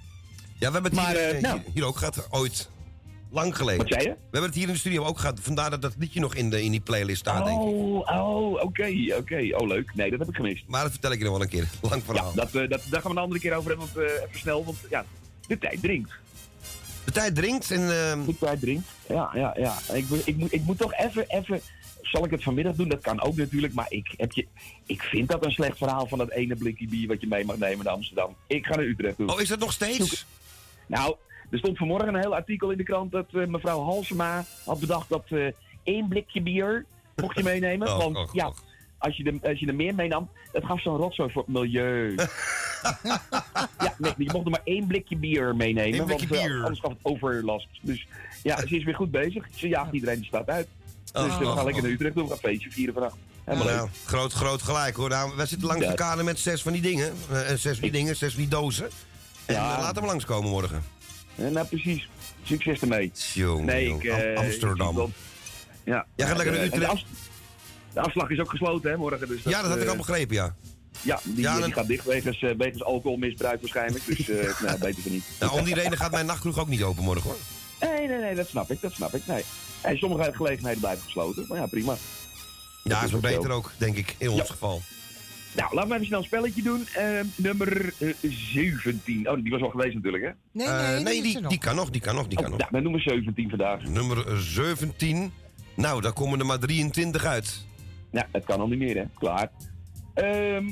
Ja, we hebben het Maar, hier, eh, eh, nou. hier, ook gehad, ooit. Lang geleden. Wat zei je? We hebben het hier in de studio ook gehad. Vandaar dat dat liedje nog in, de, in die playlist staat, denk ik. Oh, oh, oké, oké. Oh, leuk. Nee, dat heb ik gemist. Maar dat vertel ik je nog wel een keer. Lang verhaal. Ja, dat, eh, dat, daar gaan we een andere keer over hebben. Want, eh, even snel, want ja, de tijd dringt. De tijd dringt en... ehm, De tijd dringt. Ja, ja, ja. Ik, moet- ik, moet, ik moet toch even, even... Zal ik het vanmiddag doen? Dat kan ook natuurlijk. Maar ik, heb je, ik vind dat een slecht verhaal van dat ene blikje bier wat je mee mag nemen naar Amsterdam. Ik ga naar Utrecht toe. Oh, is dat nog steeds? Nou, er stond vanmorgen een heel artikel in de krant dat eh, mevrouw Halsema had bedacht dat eh, één blikje bier mocht je meenemen. Want ja, als je, er, als je er meer meenam, dat gaf zo'n rotzooi voor het milieu. ja, nee, je mocht er maar één blikje bier meenemen. Eén blikje want, eh, bier. anders gaf het overlast. Dus ja, ze is weer goed bezig. Ze jaagt iedereen de stad uit. Dus Oh. we gaan lekker naar Utrecht doen. Een feestje vieren vannacht. Helemaal Nou, leuk. groot, groot gelijk hoor. Nou, wij zitten langs de kade met zes van die dingen. En zes van die dingen, zes van die dozen. En Ja. eh, laten we langskomen morgen. Ja, nou, precies. Succes ermee. Jongen, nee, ik... eh, Am- Amsterdam. ik Ja. Jij gaat lekker naar de Utrecht? De afslag is ook gesloten, hè, morgen. Dus Ja, dat had ik al begrepen, ja. Ja, die, Ja, die dan- gaat dicht wegens, wegens alcoholmisbruik waarschijnlijk. Dus nou, beter van niet. Nou, om die reden gaat mijn nachtkroeg ook niet open morgen hoor. Nee, nee, nee, dat snap ik, dat snap ik. Nee. Hey, sommige gelegenheden blijven gesloten, maar ja, prima. Ja, is ook zo. beter ook, denk ik, in ons Ja. geval. Nou, laten we even snel een spelletje doen. Eh, nummer eh, 17. Oh, die was al geweest natuurlijk, hè? Nee, Eh, nee, nee die, die kan nog, die kan nog, die kan Oh, nog. ja, dan noemen we 17 vandaag. Nummer eh, 17. Nou, daar komen er maar 23 uit. Ja, het kan al niet meer, hè? Klaar. Ehm,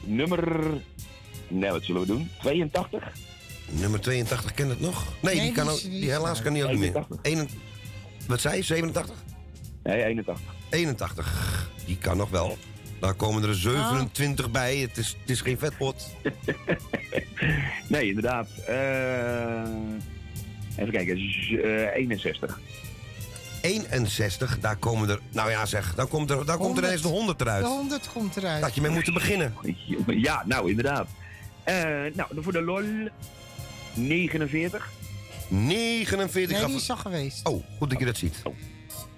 nummer... Nou, wat zullen we doen? 82? Nummer 82 kent het nog? Nee, Nee, die, kan die ook, die helaas kan die ook niet meer. 81. Enen- wat zei je, 87? Nee, 81. 81. Die kan nog wel. Daar komen er 27 bij. Het is, het is geen vetpot. Nee, inderdaad. Eh, even kijken, z- eh, 61. 61, daar komen er... Nou ja zeg, daar komt er, daar komt er ineens de 100 eruit. De 100 komt eruit. Dat je mee moeten beginnen. Ja, nou, inderdaad. Eh, nou, dan voor de lol... 49. 49 Nee, die is al geweest. Oh, goed dat je dat ziet.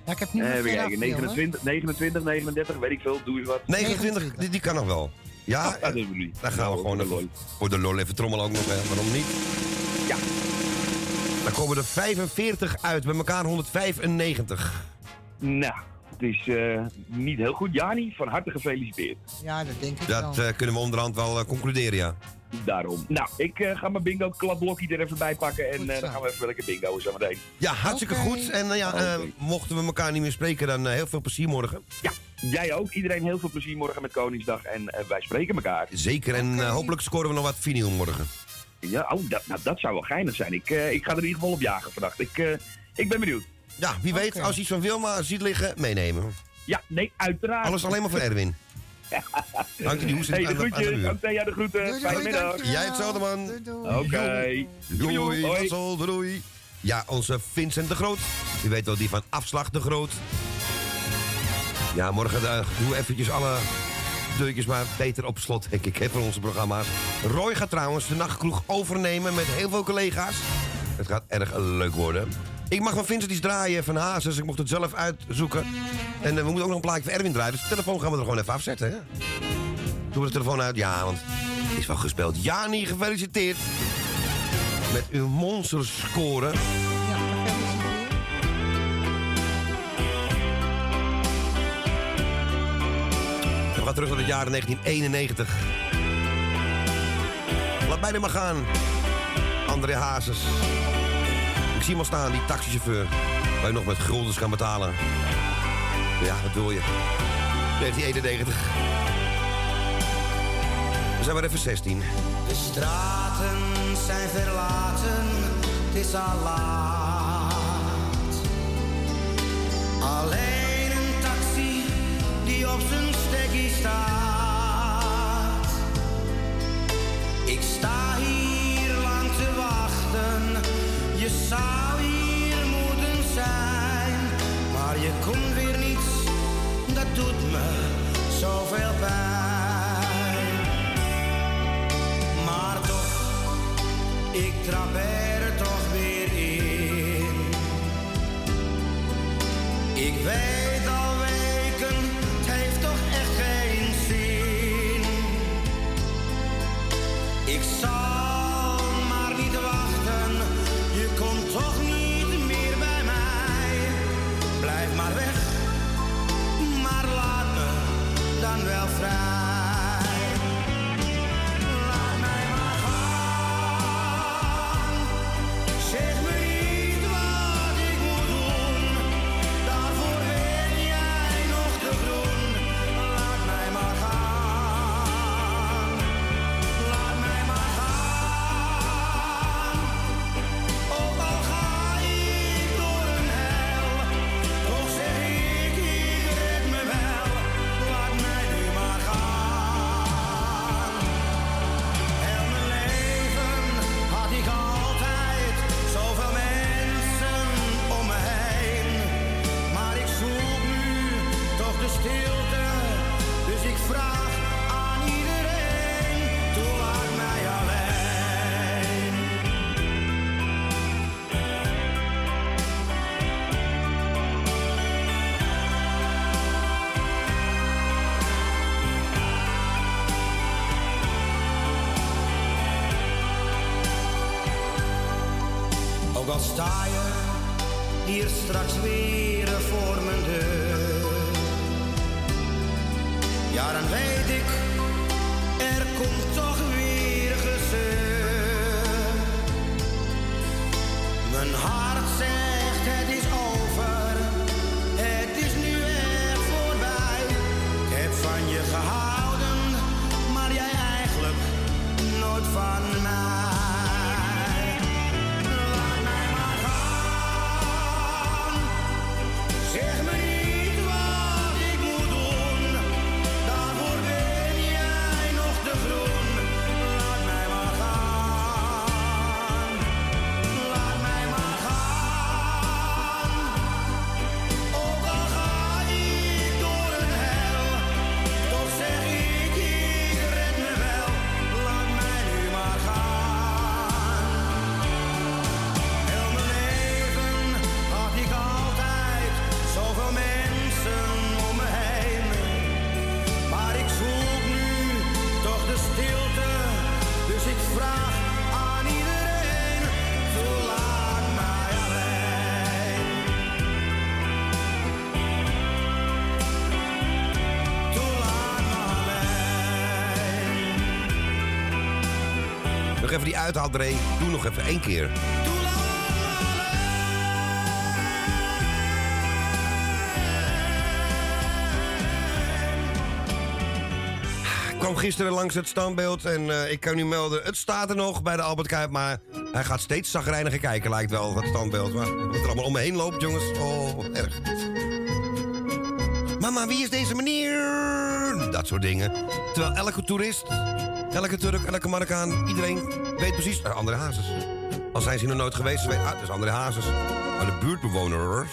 Ja, ik heb niet Eh, meer even veel kijken, afbeelden. 29, 29, 39, weet ik veel, doe eens wat. 29, die, die kan nog wel. Ja, Oh, dat niet. dan gaan we gewoon voor de even, voor de lol even trommelen ook nog. Hè. Waarom niet? Ja. Dan komen er 45 uit, bij elkaar 195. Nou, het is eh, niet heel goed. Jani, van harte gefeliciteerd. Ja, dat denk ik Dat wel. eh, kunnen we onderhand wel eh, concluderen, ja. Daarom. Nou, ik eh, ga mijn bingo kladblokje er even bij pakken en eh, dan gaan we even lekker bingo zo meteen. Ja, hartstikke goed. En eh, ja, mochten we elkaar niet meer spreken, dan heel veel plezier morgen. Ja, jij ook. Iedereen heel veel plezier morgen met Koningsdag en eh, wij spreken elkaar. Zeker, en hopelijk scoren we nog wat vinyl morgen. Ja, oh, dat, nou, dat zou wel geinig zijn. Ik, eh, ik ga er in ieder geval op jagen vannacht. Ik, eh, ik ben benieuwd. Ja, wie weet, als je iets van Wilma ziet liggen, meenemen. Ja, nee, uiteraard. Alles alleen maar voor Erwin. Dank je, die hoest Hey, de groetjes. Thea de groeten. Fijne middag. Jij hetzelfde, man. Oké. Doei, Doei. Hassel, doei. Ja, onze Vincent de Groot. U weet wel, die van Afslag de Groot. Ja, morgen uh, doen we eventjes alle deurtjes maar beter op slot, denk ik, hè, van onze programma's. Roy gaat trouwens de nachtkroeg overnemen met heel veel collega's. Het gaat erg leuk worden. Ik mag van Vincent iets draaien van Hazes. Ik mocht het zelf uitzoeken. En eh, we moeten ook nog een plaatje van Erwin draaien. Dus de telefoon gaan we er gewoon even afzetten, hè? Doen we de telefoon uit? Ja, want het is wel gespeeld. Jani, gefeliciteerd. Met uw monsterscore. We gaan terug naar het jaar 1991. Laat mij maar gaan. André Hazes. Zie hem al staan, die taxichauffeur. Waar je nog met guldens kan betalen. Ja, wat wil je? 1991. We zijn maar even 16. De straten zijn verlaten, het is al laat. Alleen een taxi die op zijn stekkie staat. Je komt weer niet, dat doet me zoveel pijn. Maar toch, ik trap er toch weer in. Ik weet Ook al sta je hier straks weer voor mijn deur. Ja, dan weet ik, er komt toch weer gezeur. Mijn hart zegt het is over, het is nu echt voorbij. Ik heb van je gehouden, maar jij eigenlijk nooit van mij. Dre. Doe nog even één keer. Ik kwam gisteren langs het standbeeld en eh, ik kan u melden... het staat er nog bij de Albert Kuip, maar hij gaat steeds zagrijniger kijken, lijkt wel, dat standbeeld. Maar wat er allemaal om me heen loopt, jongens, oh, erg. Mama, wie is deze meneer? Dat soort dingen. Terwijl elke toerist, elke Turk, elke Marokkaan, iedereen weet precies... Uh, André Hazes. Al zijn ze nog nooit geweest, ze weten... Ah, het is André Hazes. Maar de buurtbewoners...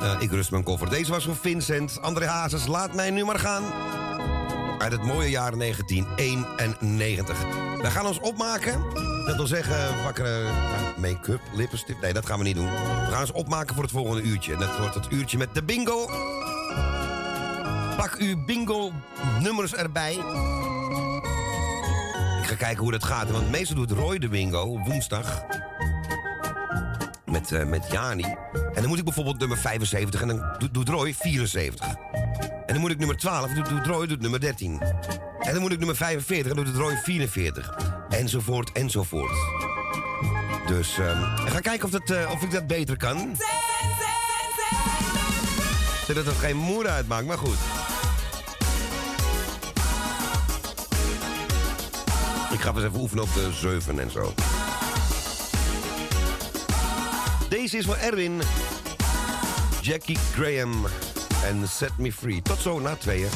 Eh, ik rust mijn koffer. Deze was voor Vincent. André Hazes, laat mij nu maar gaan. Uit het mooie jaar 1991. We gaan ons opmaken. Dat wil zeggen, wakker eh, make-up, lippenstift. Nee, dat gaan we niet doen. We gaan ons opmaken voor het volgende uurtje. En dat wordt het uurtje met de bingo. Pak uw bingo-nummers erbij. Ik ga kijken hoe dat gaat. Want meestal doet Roy de bingo woensdag. Met, eh, met Jani. En dan moet ik bijvoorbeeld nummer 75 en dan doet, doet Roy 74. En dan moet ik nummer 12, doet, doet Roy doet nummer 13. En dan moet ik nummer 45 en doet het Roy 44. Enzovoort, enzovoort. Dus ehm, ik ga kijken of, dat, eh, of ik dat beter kan. Zodat het geen moer uitmaakt, maar goed. Ik ga eens even oefenen op de 7 en zo. Deze is voor Erwin, Jackie Graham en Set Me Free. Tot zo na tweeën.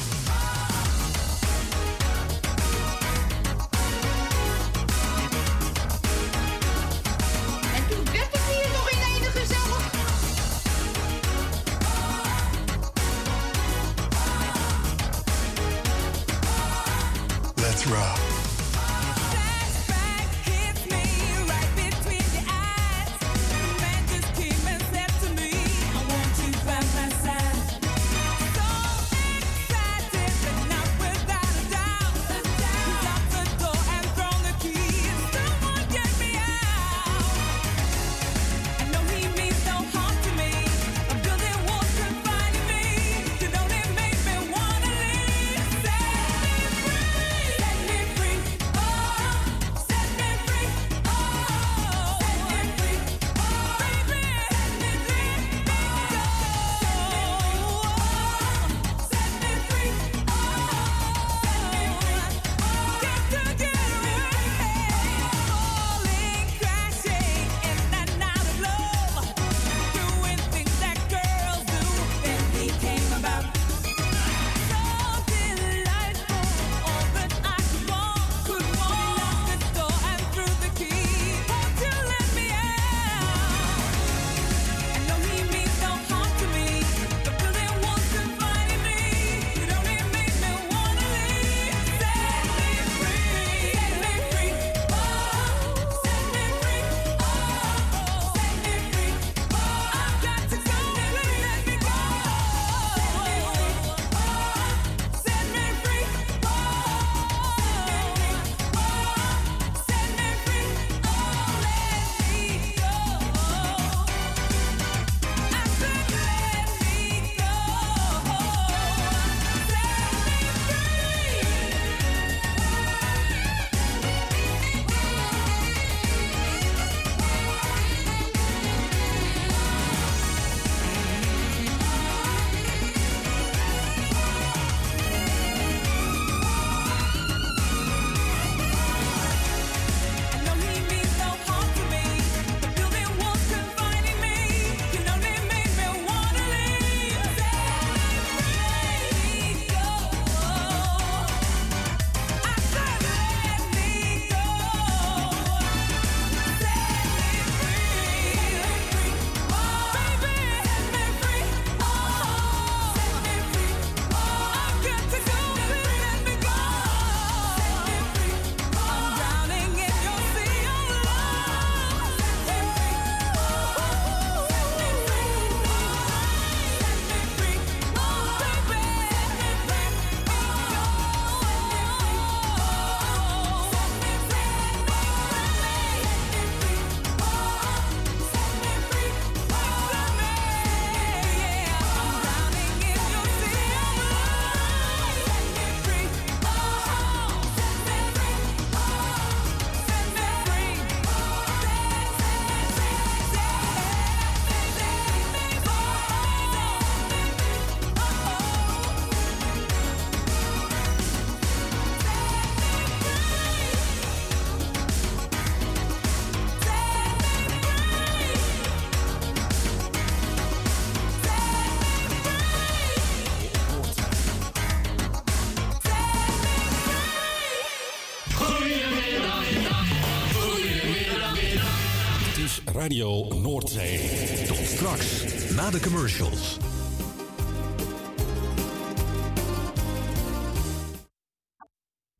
Noordzee. Tot straks, na de commercials.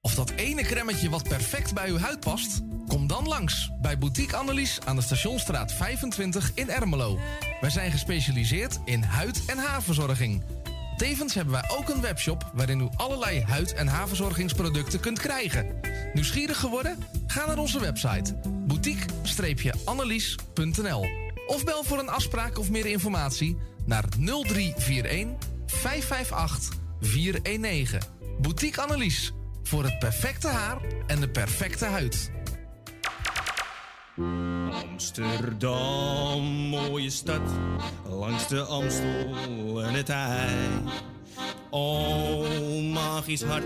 Of dat ene cremmetje wat perfect bij uw huid past? Kom dan langs bij Boutique Annelies aan de Stationstraat 25 in Ermelo. Wij zijn gespecialiseerd in huid- en haarverzorging. Tevens hebben wij ook een webshop waarin u allerlei huid- en haarverzorgingsproducten kunt krijgen. Nieuwsgierig geworden? Ga naar onze website boutique-annelies.nl of bel voor een afspraak of meer informatie naar 0341 558 419. Boutique Annelies voor het perfecte haar en de perfecte huid. Amsterdam, mooie stad, langs de Amstel en het IJ. Oh, magisch hart,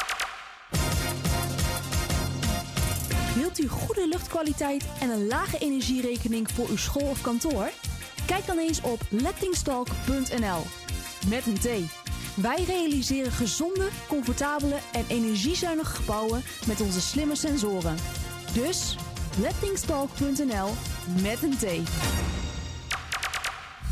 Wilt u goede luchtkwaliteit en een lage energierekening voor uw school of kantoor? Kijk dan eens op lettingstalk.nl. Met een T. Wij realiseren gezonde, comfortabele en energiezuinige gebouwen met onze slimme sensoren. Dus lettingstalk.nl met een T.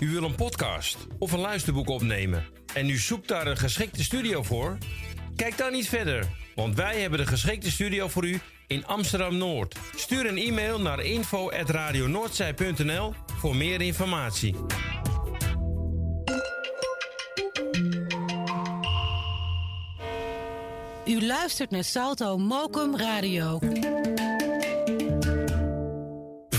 U wil een podcast of een luisterboek opnemen en u zoekt daar een geschikte studio voor? Kijk dan niet verder, want wij hebben de geschikte studio voor u in Amsterdam Noord. Stuur een e-mail naar info@radionoordzij.nl voor meer informatie. U luistert naar Salto Mokum Radio.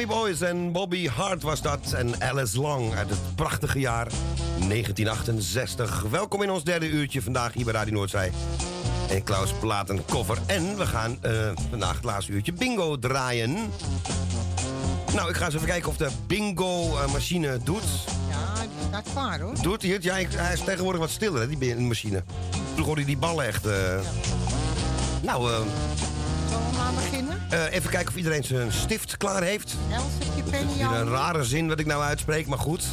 Tommy Boys en Bobby Hart was dat. En Alice Long uit het prachtige jaar 1968. Welkom in ons derde uurtje vandaag hier bij Radio Noordzij. En Klaus Platenkoffer. En we gaan eh, vandaag het laatste uurtje bingo draaien. Nou, ik ga eens even kijken of de bingo-machine doet. Ja, die staat klaar hoor. Doet hij het? Ja, hij is tegenwoordig wat stiller, hè, die machine. Toen hoorde hij die ballen echt... eh. Nou, eh, maar eh, even kijken of iedereen zijn stift klaar heeft. Els, heb je pen je een rare zin wat ik nou uitspreek, maar goed.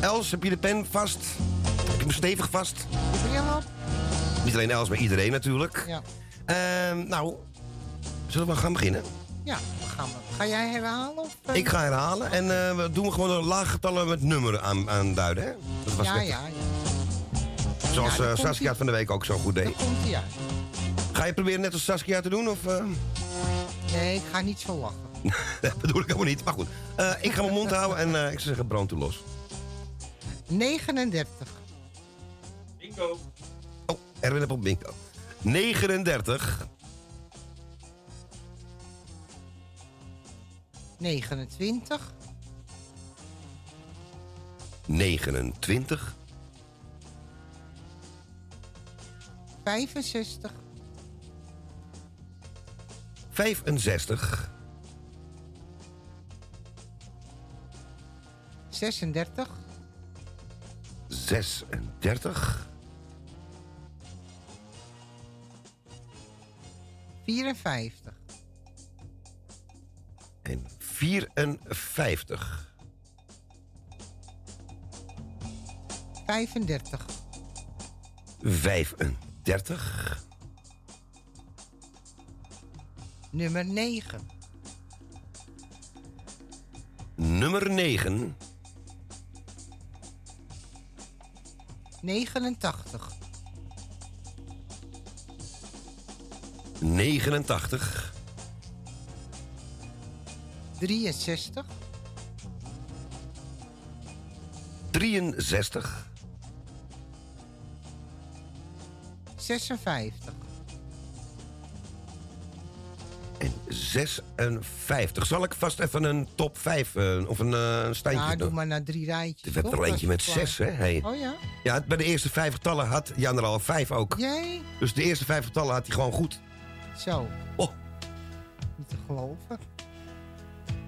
Els, heb je de pen vast? Heb je hem stevig vast? Op? Niet alleen Els, maar iedereen natuurlijk. Ja. Ehm, nou, zullen we gaan beginnen? Ja, we gaan we. Ga jij herhalen? Of, eh? Ik ga herhalen en eh, we doen gewoon een laag getallen met nummer aan, aanduiden. Hè? Dat was Ja, net- ja, ja. Zoals Ja, Saskia het van de week ook zo goed deed. Komt hij uit. Ga je proberen net als Saskia te doen? Of? Nee, ik ga niet zo lachen. dat bedoel ik helemaal niet. Maar goed, Eh, ik ga mijn mond houden en eh, ik zou zeggen brand toe los. 39. Bingo. Oh, Erwin heb op bingo. 39, 29. 29, 65. 65, 36. 36, 54. en 54. 35. 35, Nummer 9. nummer 9, 89. 89, 63. 63, 56. 56. Zal ik vast even een top 5 eh, of een een standje Ja, doe maar naar drie rijtjes. We hebben er eentje met is klaar. 6, hè? Hey. Oh ja? Ja, bij de eerste vijf getallen had Jan er al vijf ook. Jee. Dus de eerste vijf getallen had hij gewoon goed. Zo. Oh. Niet te geloven.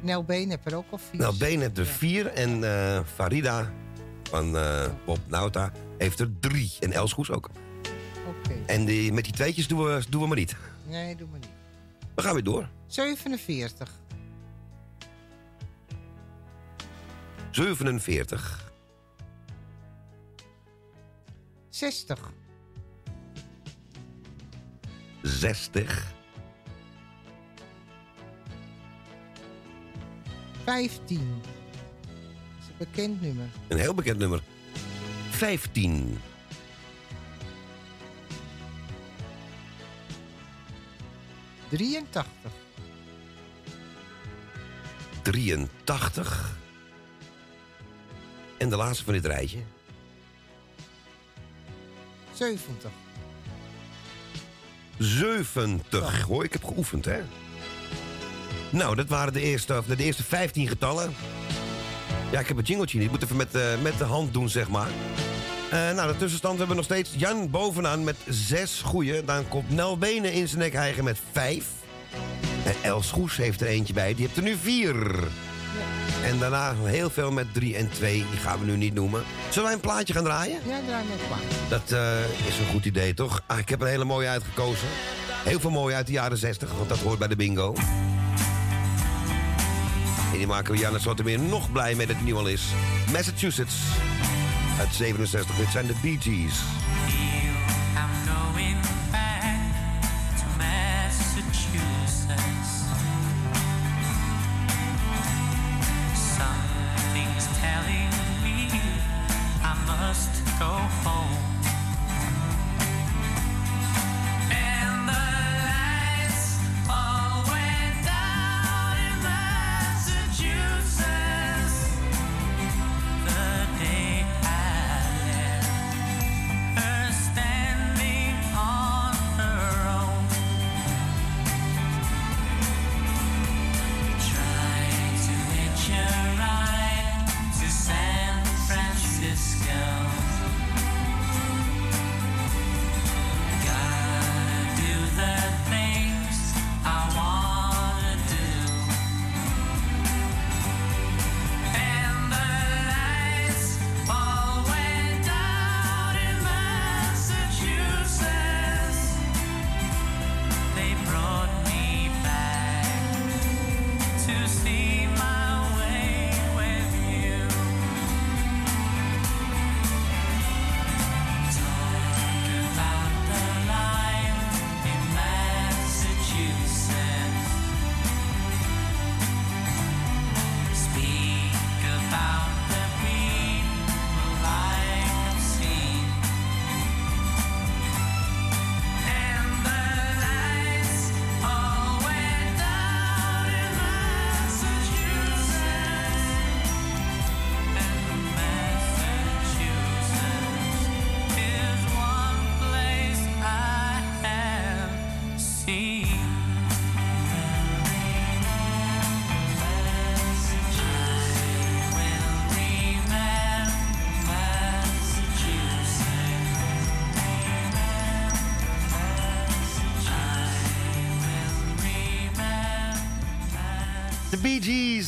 Nel Been heb er ook al vier. Nou, Been heeft er vier en eh, Farida van eh Bob Nauta heeft er drie. En Els Goes ook. Oké. En die, met die tweetjes doen we, doen we maar niet. Nee, doe maar niet. We gaan weer door. 47. 47, 60. 60, 15. Dat is een bekend nummer. een heel bekend nummer. 15, 83. 83. En de laatste van dit rijtje. 70. 70. Hoor, ik heb geoefend, hè? Nou, dat waren de eerste, de eerste 15 getallen. Ja, ik heb het jingletje niet. Ik moet even met, eh, met de hand doen, zeg maar. Eh, nou, de tussenstand hebben we nog steeds Jan bovenaan met 6 goeie. Dan komt Nel Benen in zijn nek hijgen met 5. En Els Goes heeft er eentje bij. Die heeft er nu 4. En daarna heel veel met 3 en 2. Die gaan we nu niet noemen. Zullen wij een plaatje gaan draaien? Ja, draai maar klaar. Dat eh, is een goed idee, toch? Ah, ik heb een hele mooie uitgekozen. Heel veel mooie uit de jaren 60, want dat hoort bij de bingo. En die maken we Janne Sotomeer nog blij mee dat hij nu al is. Massachusetts. Uit 67, dit zijn de Bee Gees.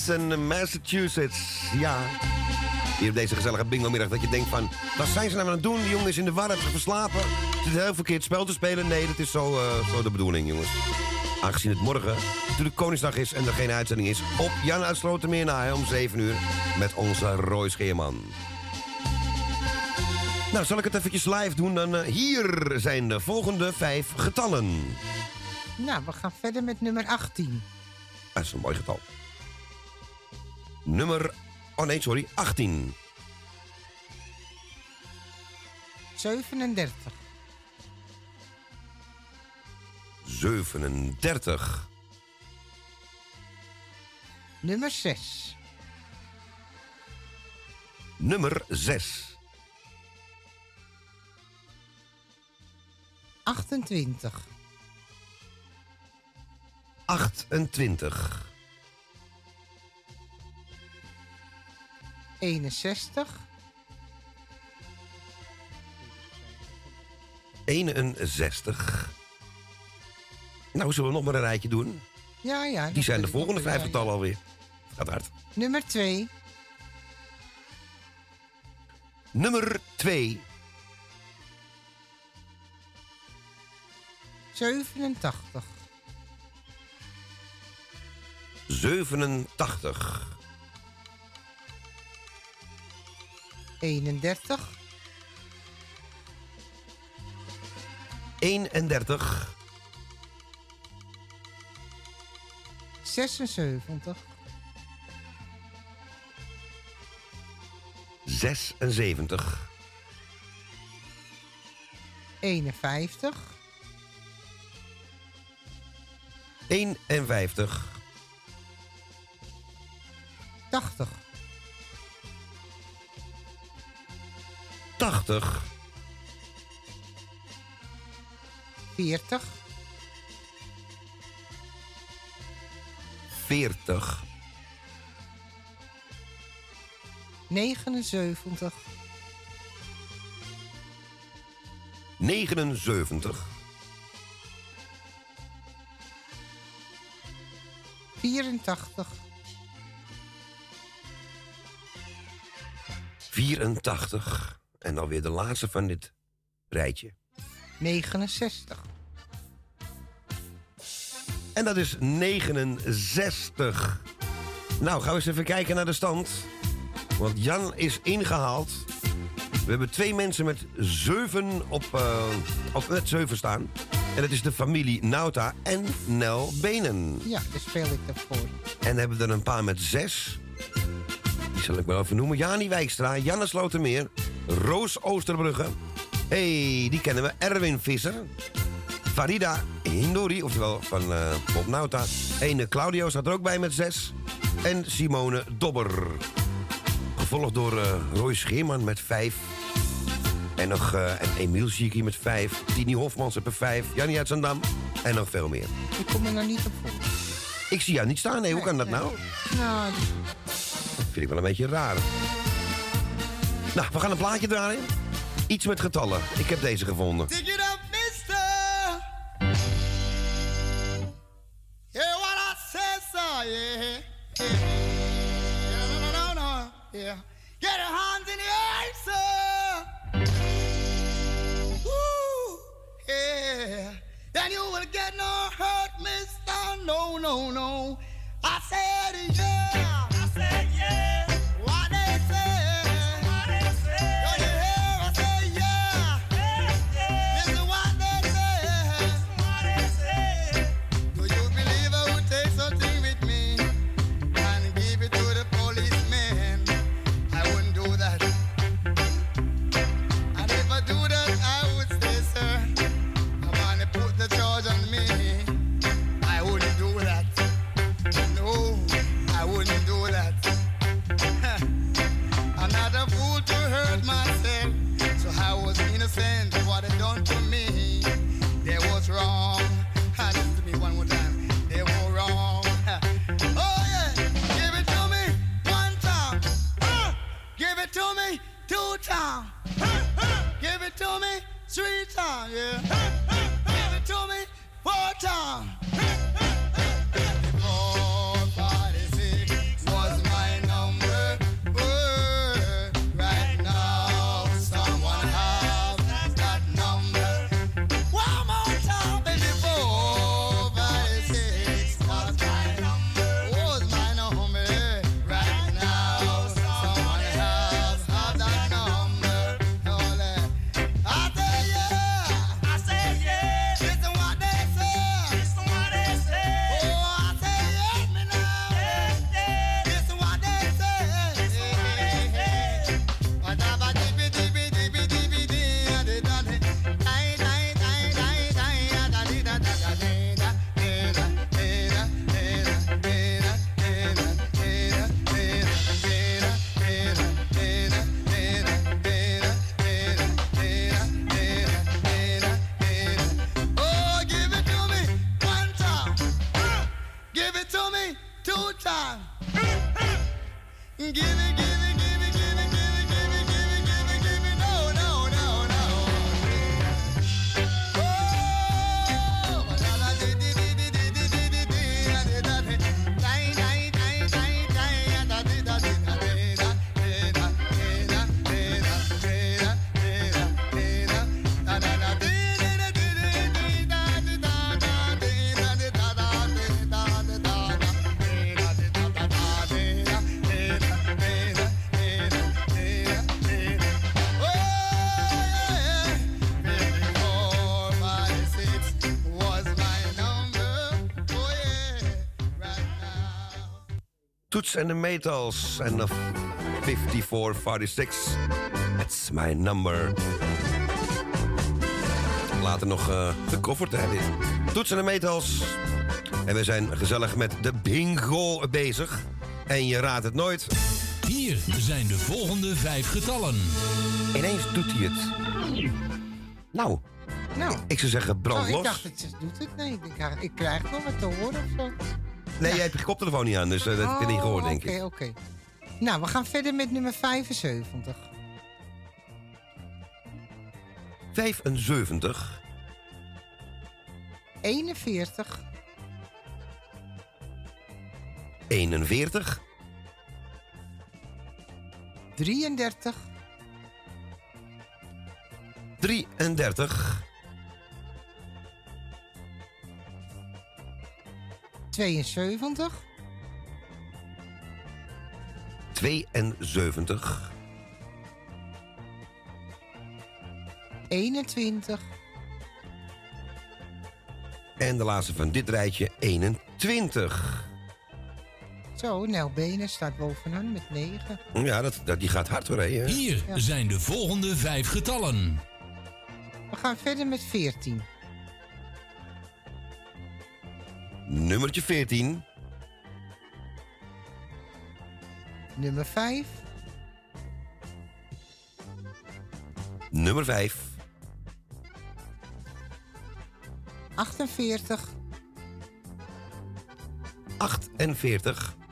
En Massachusetts. Ja. Hier op deze gezellige bingo-middag dat je denkt van... Wat zijn ze nou aan het doen? Die jongen is in de war, heeft verslapen. Zit heel verkeerd spel te spelen. Nee, dat is zo, eh, zo de bedoeling, jongens. Aangezien het morgen natuurlijk Koningsdag is en er geen uitzending is... op Jan uit Slotermeer na hè, om 7 uur met onze Roy Scheerman. Nou, zal ik het eventjes live doen? Dan eh, hier zijn de volgende vijf getallen. Nou, we gaan verder met nummer 18. Dat is een mooi getal. Nummer... Oh nee, sorry. 18. 37. 37. Nummer 6. Nummer 6. 28. 28. 61. 61. Nou, zullen we nog maar een rijtje doen? Ja, ja. Die zijn de volgende nog vijf wel, getallen alweer. Gaat hard. Nummer 2. Nummer 2. 87. 87. 31. 31. 76. 76. 51. 51. 80. 80. 40. 40. 79. 79. 84. 84. En dan weer de laatste van dit rijtje. 69. En dat is 69. Nou, gaan we eens even kijken naar de stand. Want Jan is ingehaald. We hebben twee mensen met 7 op, eh, op met 7 staan. En dat is de familie Nauta en Nel Benen. Ja, daar speel ik ervoor. En hebben we er een paar met 6. Die zal ik wel even noemen. Jani Wijkstra, Janne Slotermeer, Roos Oosterbrugge. hey, die kennen we. Erwin Visser. Farida Hindori, oftewel van eh Bob Nauta. Ene Claudio staat er ook bij met 6. En Simone Dobber. Gevolgd door eh, Roy Scheerman met 5. En nog en Emiel hier met 5. Tini Hofmans er 5. Jannie uit Zandam. En nog veel meer. Ik kom er nog niet op voor. Ik zie jou niet staan. Nee, hoe kan dat nou? Nou, Vind ik wel een beetje raar. Nou, we gaan een plaatje draaien. Iets met getallen. Ik heb deze gevonden. Dig it up, mister. Hear what I say, sir, yeah. Yeah, no, no, no, no, yeah. Get your hands in the air, sir. Woo, yeah. Then you will get no hurt, mister. No, no, no. En de Metals en de 5446. That's my number. Later nog eh gecoverd, hè, dit. Toets en de Metals. En we zijn gezellig met de bingo bezig. En je raadt het nooit. Hier zijn de volgende vijf getallen. Ineens doet hij het. Nou, Nou. ik zou zeggen brand Oh, ik los. dacht, het doet het. Nee, ik krijg, ik krijg nog wat te horen of zo. Nee, jij hebt je koptelefoon niet aan, dus eh, dat heb je niet gehoord, denk Oké, ik. oké. Nou, we gaan verder met nummer 75. 75, 41, 41, 33, 33, 72, 72, 21, en de laatste van dit rijtje 21. Zo, Nel Benen staat bovenaan met 9. Ja, dat, dat, die gaat hard hoor, hè? Hier Ja. zijn de volgende vijf getallen. We gaan verder met 14, Nummertje 14, nummer 5, nummer 5, 48, 48,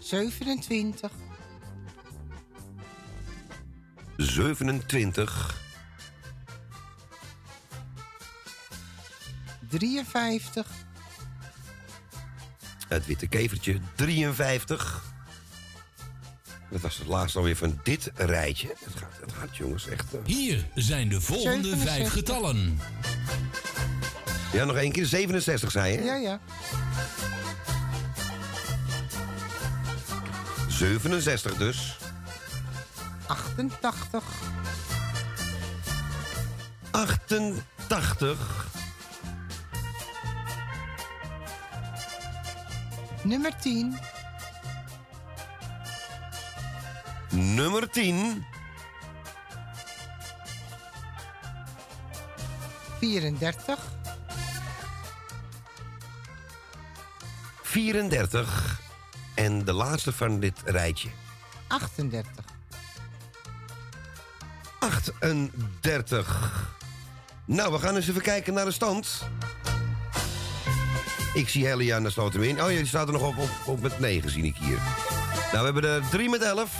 27, 27, 53, het witte kevertje 53. Dat was het laatste alweer van dit rijtje. Het gaat, het gaat jongens, echt... eh. Hier zijn de volgende 67. vijf getallen. Ja, nog één keer 67, zei je? ja, ja, 67 dus. 88, 88, nummer 10, nummer 10, 34, 34 en de laatste van dit rijtje. 38, 38. Nou, we gaan eens even kijken naar de stand. Ik zie Helia en daar sloot hem in. Oh ja, die staat er nog op, op, met 9, zie ik hier. Nou, we hebben er 3 met 11.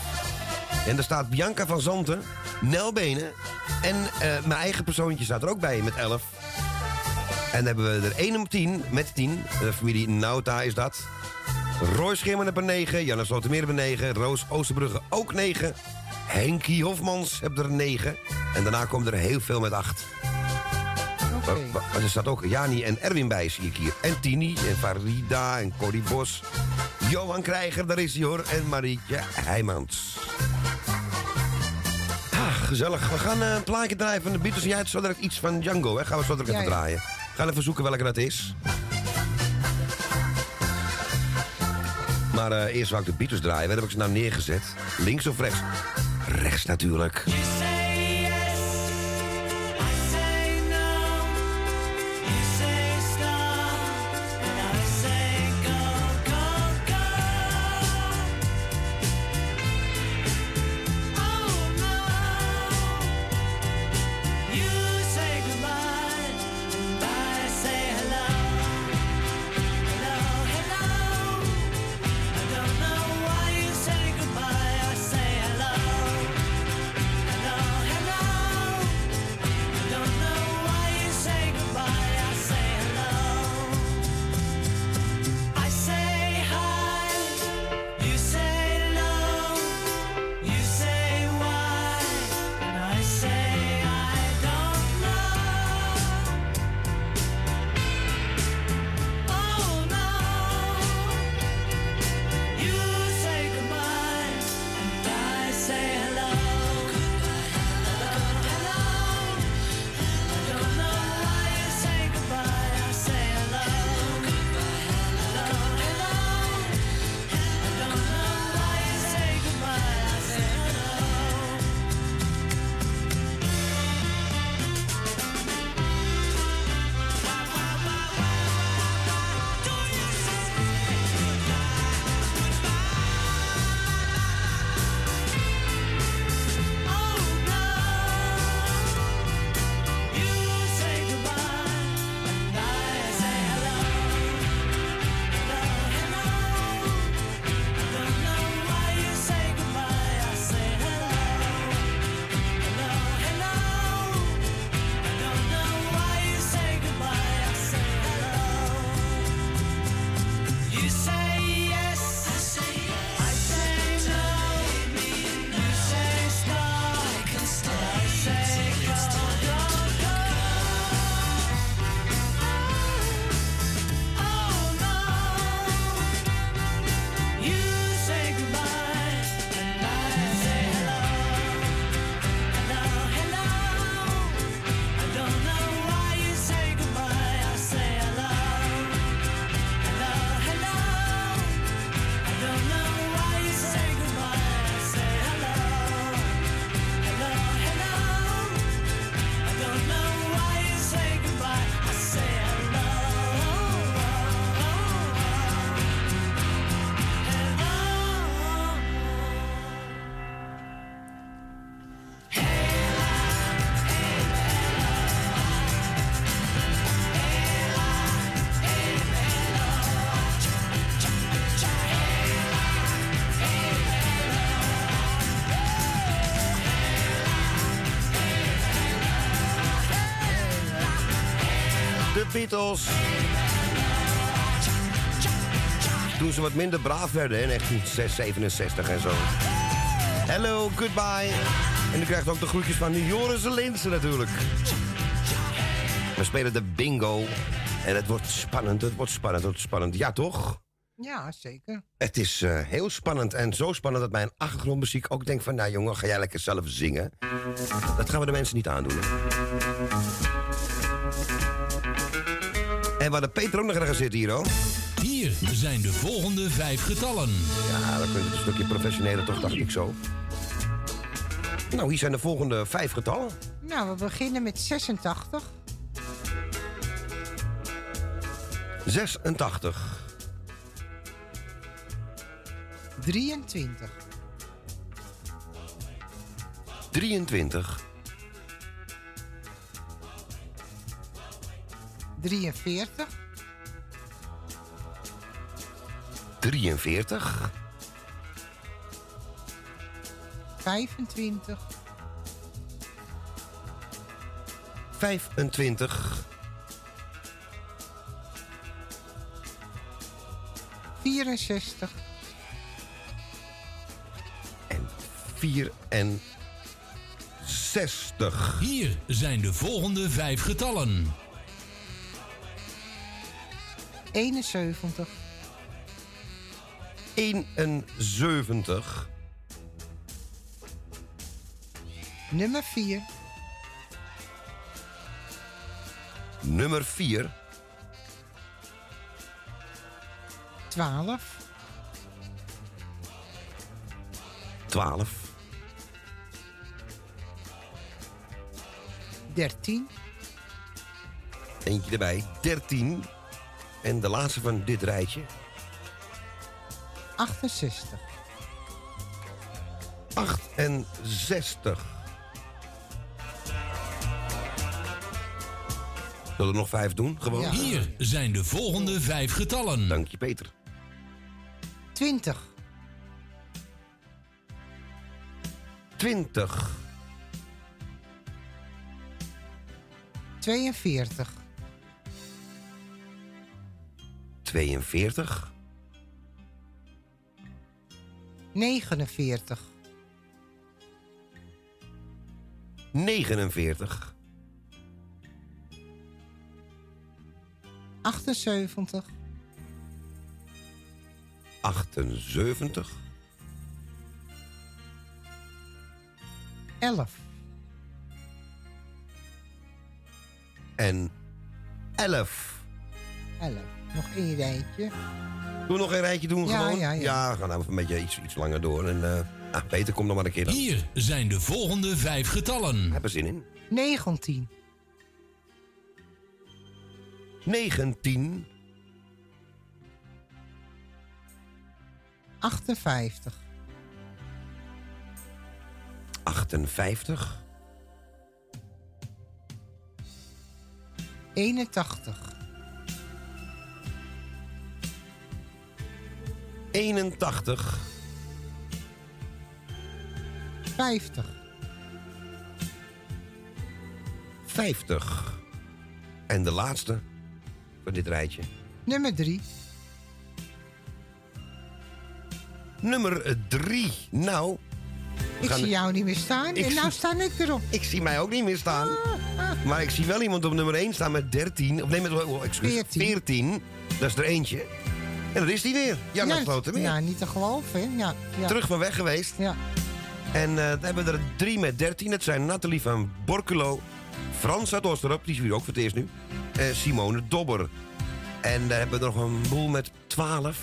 En er staat Bianca van Zanten, Nel Benen. En eh, mijn eigen persoontje staat er ook bij met 11. En dan hebben we er 1 op 10 met 10. De familie Nauta is dat. Roy Schimmer op een 9. Janne Slotermeer op een 9. Roos Oosterbrugge ook 9. Henkie Hofmans heeft er 9. En daarna komen er heel veel met 8. Er staat ook Jani en Erwin bij, zie ik hier. En Tini, en Farida, en Corrie Bos. Johan Krijger, daar is hij hoor. En Marietje Heijmans. Ah, gezellig. We gaan eh, een plaatje draaien van de Beatles. En jij hebt zo direct iets van Django, hè? Gaan we zo direct Ja, even ja. draaien. Gaan even zoeken welke dat is. Maar eh, eerst wou ik de Beatles draaien. Waar heb ik ze nou neergezet? Links of rechts? Rechts natuurlijk. Beatles. Toen ze wat minder braaf werden in 1967 en zo. Hello, goodbye. En u krijgt ook de groetjes van Joris Linsen natuurlijk. We spelen de bingo. En het wordt spannend, het wordt spannend, het wordt spannend. Ja, toch? Ja, zeker. Het is eh, heel spannend en zo spannend dat mijn achtergrondmuziek ook denkt van... nou jongen, ga jij lekker zelf zingen? Dat gaan we de mensen niet aandoen. hè. En waar de Peter ook nog ergens zit hier, hoor. Hier zijn de volgende vijf getallen. Ja, dan kun je het een stukje professioneler toch, dacht ik zo. Nou, hier zijn de volgende vijf getallen. Nou, we beginnen met 86, 86, 23, 23, 43, 43, 25, 25, 64, 64. Hier zijn de volgende vijf getallen. 71, 71, nummer 4, nummer 4, 12, 12, 13, eentje erbij, 13. En de laatste van dit rijtje, 68, 68. Zullen we er nog vijf doen? Gewoon? Hier zijn de volgende vijf getallen. Dank je, Peter. 20, 20, 42, 42, 49, 49, 78, 78, 11, en 11. 11. Nog één rijtje. Doe nog een rijtje doen Ja, gewoon? ja, ja. we gaan nou even een beetje iets, iets langer door. En eh ah, Peter, kom nog maar een keer dan. Hier zijn de volgende vijf getallen. Heb er zin in. 19, 19, 58, 58, 81, 81, 50, 50. En de laatste van dit rijtje. nummer 3, Nummer 3. Nou. Ik zie jou niet meer staan Ik en nou zie- sta ik erop. Ik zie mij ook niet meer staan. Maar ik zie wel iemand op nummer 1 staan met 13. Of nee, met oh, excuus, 14. 14. Dat is er eentje. En dat is die weer. Janna ja, Slotermeer. ja, niet te geloven, hè? Ja, ja. Terug van weg geweest. Ja. En eh dan hebben we er drie met 13. Dat zijn Nathalie van Borculo, Frans uit die is hier ook voor het eerst nu. eh, Simone Dobber. En daar hebben we nog een boel met 12.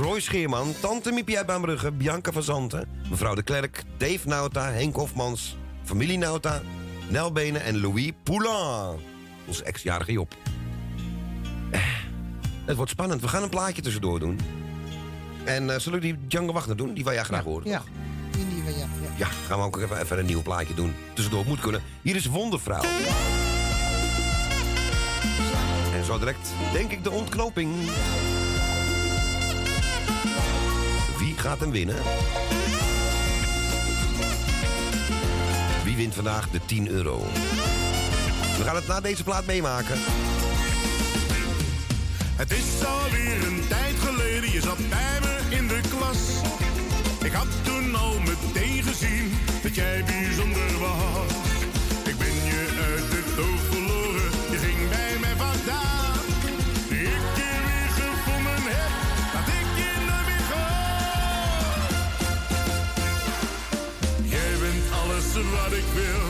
Roy Scheerman, Tante Miepie uit Baanbrugge, Bianca van Zanten, mevrouw de Klerk, Dave Nauta, Henk Hofmans, familie Nauta, Nel Benen en Louis Poulain. Onze ex-jarige Job. Het wordt spannend. We gaan een plaatje tussendoor doen. En eh, zullen we die Django Wagner doen? Die wij jij graag horen. Ja, die nieuwe, ja. ja. Ja, gaan we ook even, even een nieuw plaatje doen. Tussendoor moet kunnen. Hier is Wondervrouw. En zo direct denk ik de ontknoping. Wie gaat hem winnen? Wie wint vandaag de 10 euro? We gaan het na deze plaat meemaken. Het is alweer een tijd geleden, je zat bij me in de klas. Ik had toen al meteen gezien dat jij bijzonder was. Ik ben je uit het oog verloren, je ging bij mij vandaan. Ik je weer gevonden heb, laat ik je nooit meer gaan. Jij bent alles wat ik wil,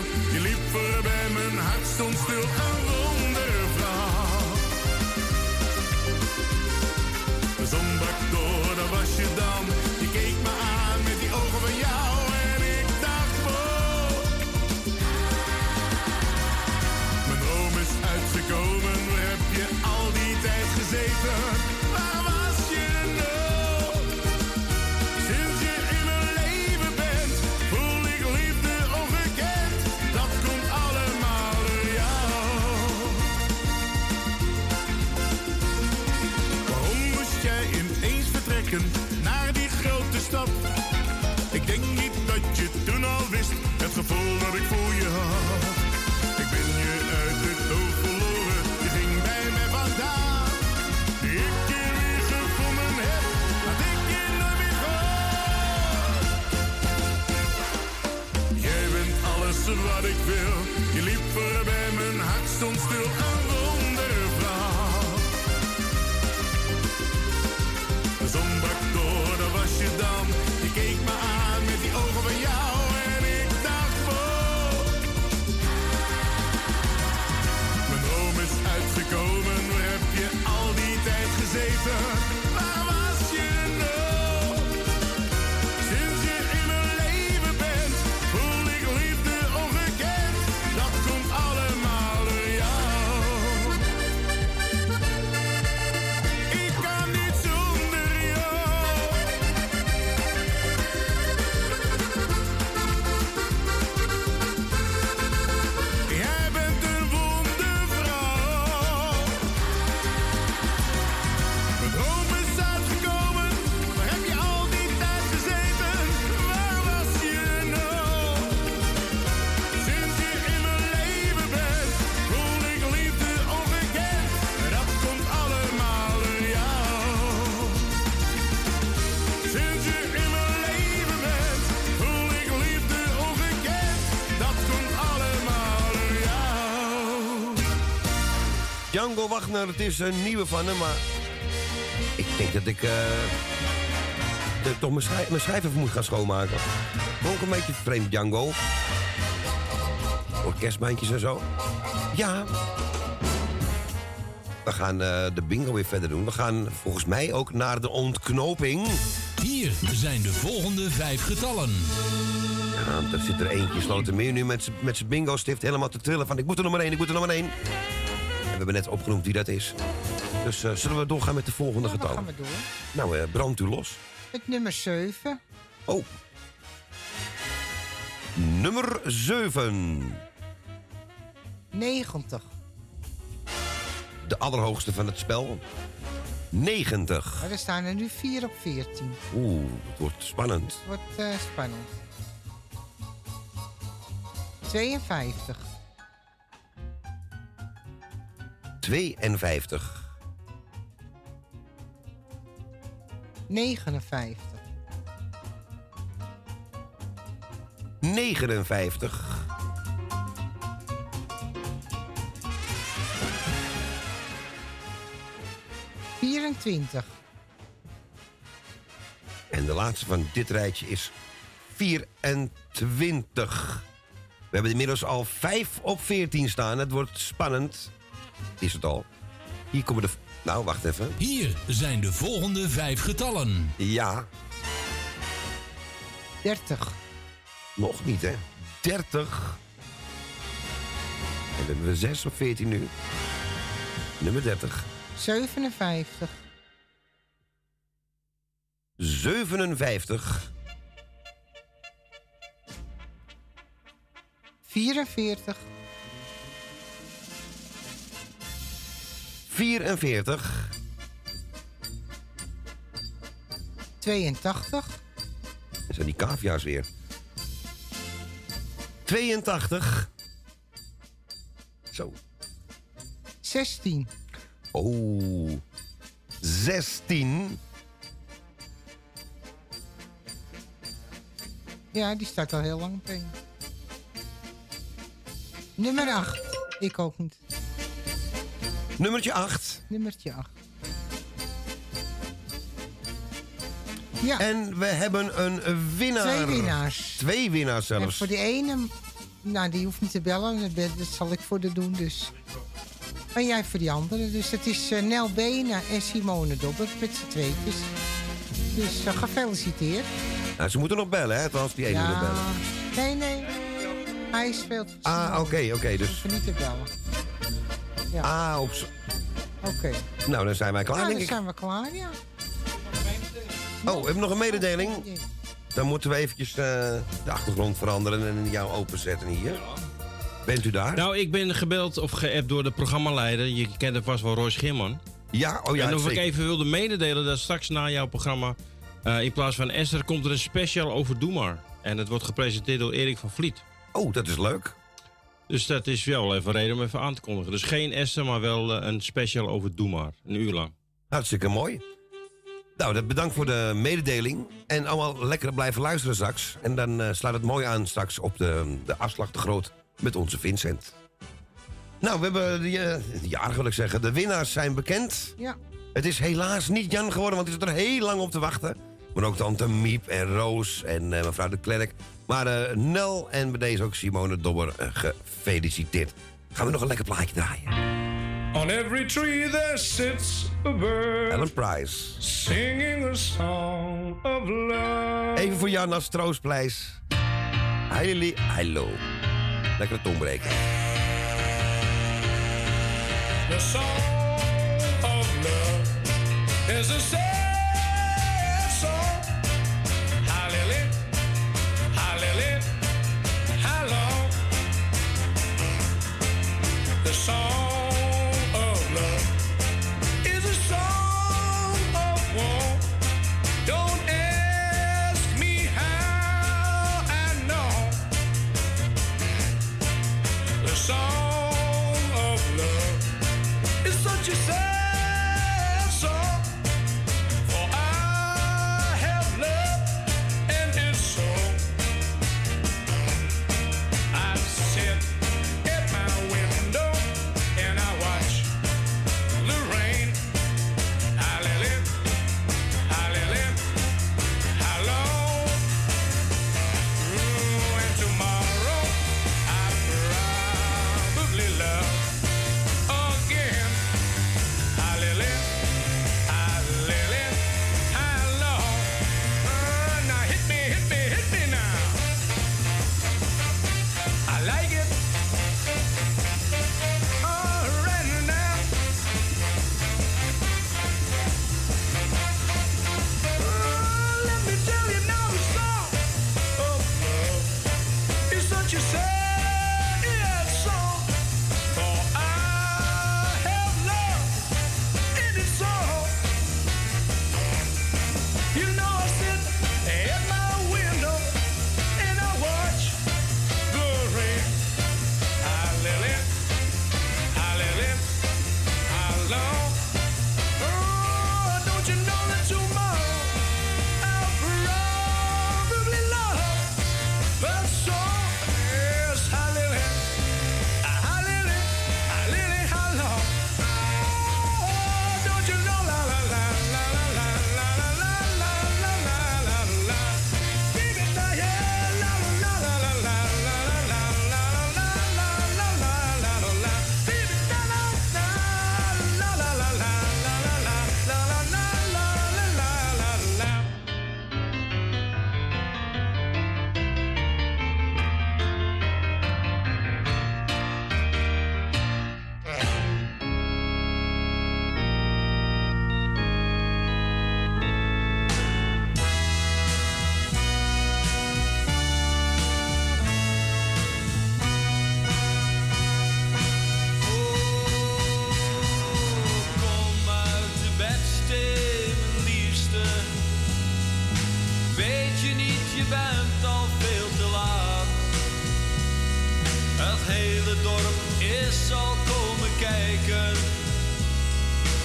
Django Wagner, het is een nieuwe van hem, maar... Ik denk dat ik... eh, toch mijn, schrijf, mijn even moet gaan schoonmaken. Ik een beetje vreemd, Django. Orkestbandjes en zo. Ja. We gaan eh, de bingo weer verder doen. We gaan volgens mij ook naar de ontknoping. Hier zijn de volgende vijf getallen. Ja, er zit er eentje sloten nu met zijn bingo-stift helemaal te trillen van... ik moet er nog maar één, ik moet er nog maar één. We hebben net opgenoemd wie dat is. Dus eh, zullen we doorgaan met de volgende getallen? gaan we door. Nou, eh brand u los. Het nummer 7. Oh. Nummer 7. 90. De allerhoogste van het spel. 90. Maar er staan er nu 4 op 14. Oeh, het wordt spannend. Het wordt eh, spannend. 52. 52. 59. 59. Vierentwintig. En de laatste van dit rijtje is 24. We hebben inmiddels al 5 op 14 staan. Het wordt spannend. Is het al. Hier komen de... Nou, wacht even. Hier zijn de volgende vijf getallen. Ja, 30. nog niet, hè. 30. En dan hebben we 6 op 14 nu. Nummer 30. 57. 57. 44. 44. 82. Dat zijn die cavia's weer. 82. Zo. 16. Oh. 16. Ja, die staat al heel lang één. Nummer 8. Ik ook niet. Nummertje 8. Nummertje 8. Ja. En we hebben een winnaar. Twee winnaars. Twee winnaars En zelfs. voor die ene, nou die hoeft niet te bellen, dat zal ik voor de doen dus. En jij voor die andere. Dus dat is eh, Nel Bena en Simone Dobber met z'n tweetjes. Dus eh, gefeliciteerd. Nou, ze moeten nog bellen, hè? Althans, die ene moet bellen. Nee, nee. Hij speelt. Ah, oké, oké. dus. Hoeven niet te bellen. Ja. Ah, op Oké. Nou, dan zijn wij klaar, denk dan ik. zijn we klaar, ja. Oh, we hebben nog een mededeling. Dan moeten we eventjes eh, de achtergrond veranderen en jou openzetten hier. Bent u daar? Nou, ik ben gebeld of geappt door de programmaleider. Je kent hem vast wel, Roy Schimman. Ja, oh ja, En of ik even wilde mededelen dat straks na jouw programma... eh, in plaats van Esther komt er een special over Doe Maar. En het wordt gepresenteerd door Erik van Vliet. Oh, dat is leuk. Dus dat is wel even reden om even aan te kondigen. Dus geen Esther, maar wel eh, een special over Doe Maar. Een uur lang. Hartstikke mooi. Nou, dat bedankt voor de mededeling. En allemaal lekker blijven luisteren straks. En dan eh, slaat het mooi aan straks op de, de afslag te groot met onze Vincent. Nou, we hebben de, wil ik zeggen. De winnaars zijn bekend. Ja. Het is helaas niet Jan geworden, want hij zit er heel lang op te wachten. Maar ook tante Miep en Roos en eh, mevrouw de Klerk. Maar eh, Nel en bij deze ook Simone Dobber eh, gefeliciteerd. Gaan we nog een lekker plaatje draaien. On every tree there sits a bird Ellen Price. singing a song of love. Even voor Jan als troostprijs. Heili, hallo. Lekkere tongbreken. The song of love is a The song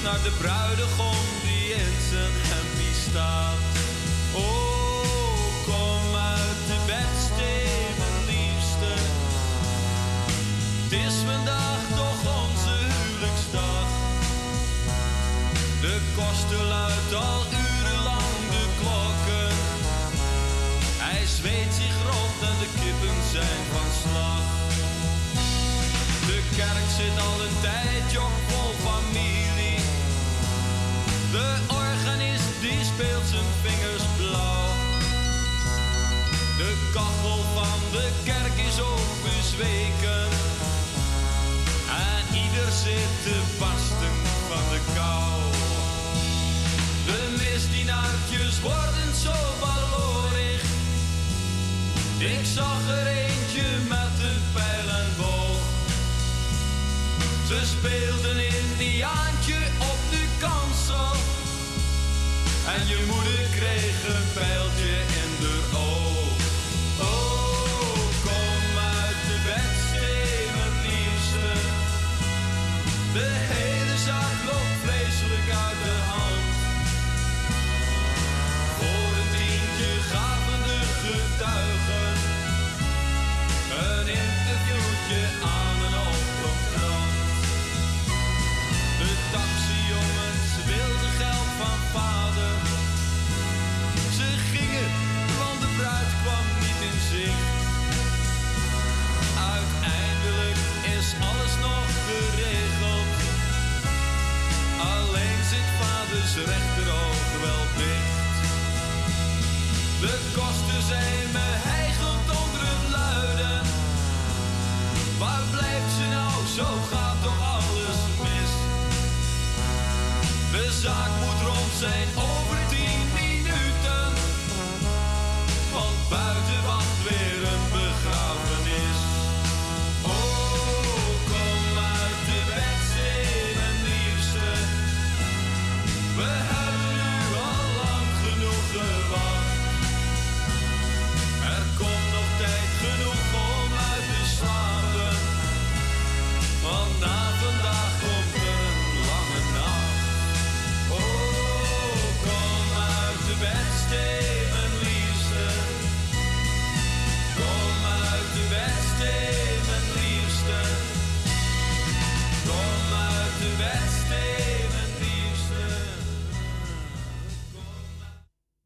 naar de bruidegom die in zijn hempie staat. Oh. speelt een indiaantje op de kansel. En je moeder kreeg een pijltje Me hegelt onder een luidde. Waar blijft ze nou? Zo gaat door alles mis. De zaak moet rond zijn.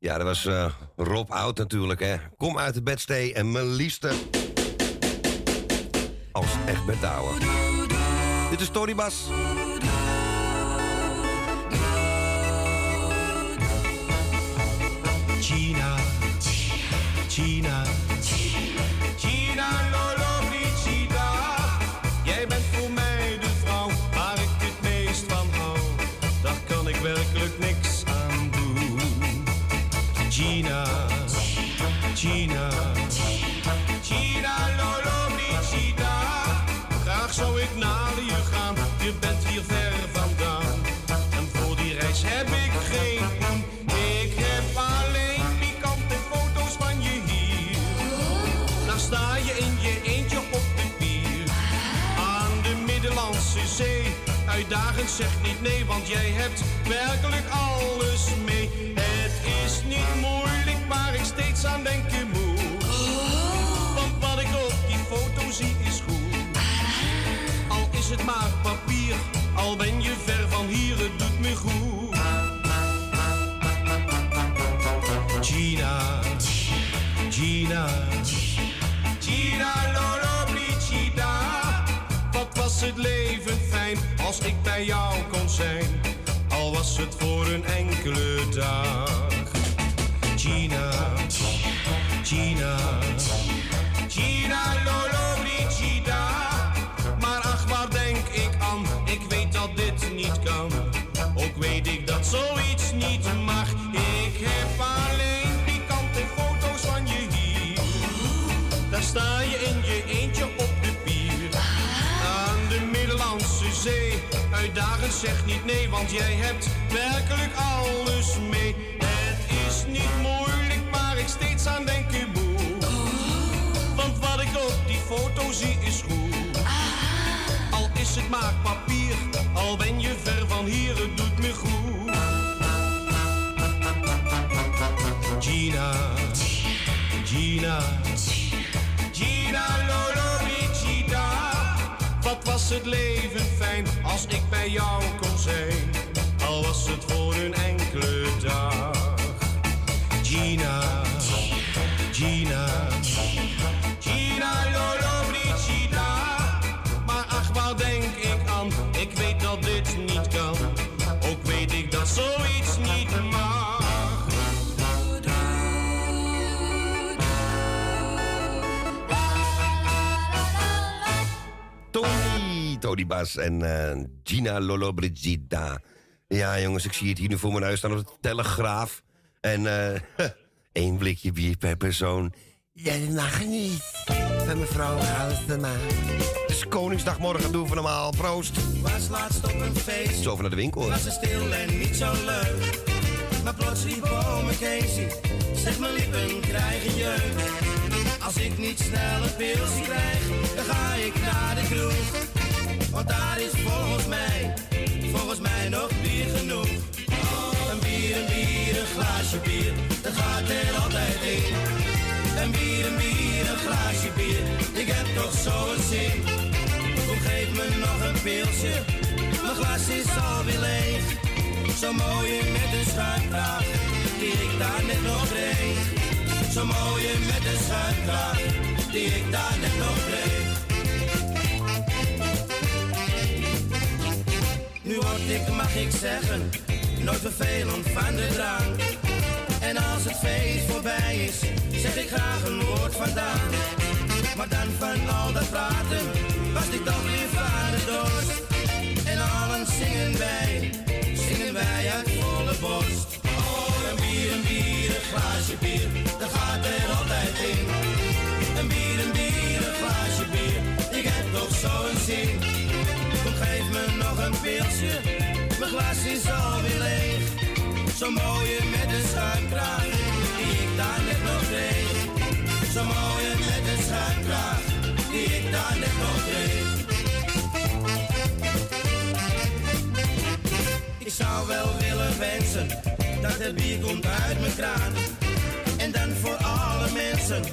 Ja, dat was uh, Rob Oud natuurlijk, hè. Kom uit de bedstee en mijn liefste. Als echt bedouwen. Dit is Tony Bas. dagen zeg niet nee, want jij hebt werkelijk alles mee. Het is niet moeilijk, maar ik steeds aan denken moet. Want wat ik op die foto zie is goed. Al is het maar papier, al ben je ver van hier, het doet me goed. Gina, Gina, Gina, Lolo, Brigida. Wat was het leven als ik bij jou kon zijn, al was het voor een enkele dag. Gina, Gina, Gina, Gina Lola. zeg niet nee, want jij hebt werkelijk alles mee. Het is niet moeilijk, maar ik steeds aan denk je boe. Want wat ik op die foto zie is goed. Al is het maakpapier, al ben je ver van hier, het doet me goed. Gina, Gina. Was het leven fijn als ik bij jou kon zijn, al was het voor een enkele dag. Gina, Gina, Gina En eh, Gina Lollobrigida. Ja, jongens, ik zie het hier nu voor mijn huis staan op de Telegraaf. En eh, één blikje bier per persoon. Ja, dat mag niet. Van mevrouw Halsema. Het is Koningsdag morgen, doen we normaal. Proost. Was laatst op een feest. Zo over naar de winkel. Was ze stil en niet zo leuk. Maar plots riep ome Casey. Zeg mijn lippen krijgen jeuk. Als ik niet snel een pilsje krijg, dan ga ik naar de kroeg. Want daar is volgens mij, volgens mij nog bier genoeg. Een bier, een bier, een glaasje bier, dat gaat er altijd in. Een bier, een bier, een glaasje bier, ik heb toch zo'n zin. Kom geef me nog een pilsje, mijn glas is alweer leeg. Zo mooie met een schuimkraag, die ik daar net nog kreeg. Zo mooie met een schuimkraag, die ik daar net nog kreeg. Word ik, mag ik zeggen, nooit vervelend van de drank. En als het feest voorbij is, zeg ik graag een woord vandaan. Maar dan van al dat praten, was ik toch weer van de. En allen zingen wij, zingen wij uit volle borst. Oh, een bier, een bier, een glaasje bier, dat gaat er altijd in. Een bier, een bier, een glaasje bier, ik heb toch zo'n mijn glas is alweer leeg. Zo mooie met een schuimkraag, die ik daar net nog kreeg. Zo mooie met een schuimkraag, die ik daar net nog kreeg. Ik zou wel willen wensen, dat het bier komt uit mijn kraan. En dan voor alle mensen,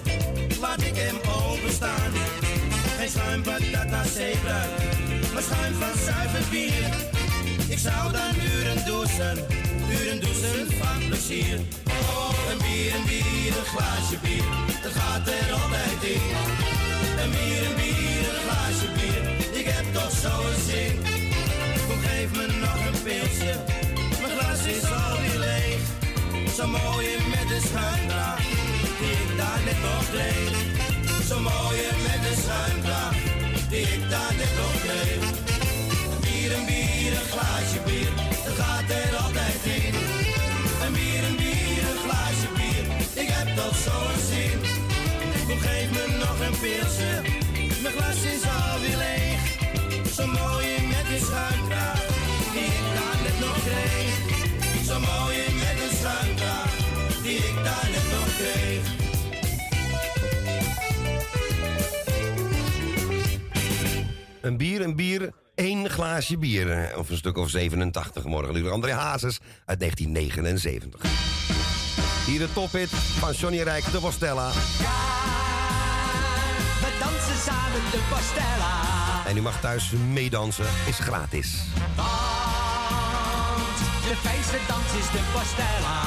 laat ik hem openstaan. Geen schuimbad dat maar schuim van zuiver bier. Ik zou dan uren douchen, uren douchen van plezier. Oh, een bier, een bier, een glaasje bier, dat gaat er altijd in. Een bier, een bier, een glaasje bier, ik heb toch zo'n zin. Kom geef me nog een pilsje, mijn glas is alweer leeg. Zo mooie met de schuimkraag, die ik daar net nog kreeg. Zo mooie met de schuimkraag, die ik daar net nog kreeg. Glaasje bier, dat gaat er altijd in. Een bier, een bier, een glaasje bier, ik heb toch zo'n zin. Kom geef me nog een pilsje, mijn glas is alweer leeg. Zo mooie met de schuimkraag, die ik daar net nog kreeg. Zo mooie met de schuimkraag, die ik daar net nog kreeg. Een bier, een bier, één glaasje bier. Eh, Of een stuk of 87 morgen. Luc André Hazes uit 1979. Hier de tophit van Johnny Rijk, de Bostella. We dansen samen de pastella. En u mag thuis meedansen, is gratis. Want de fijnste dans is de pastella.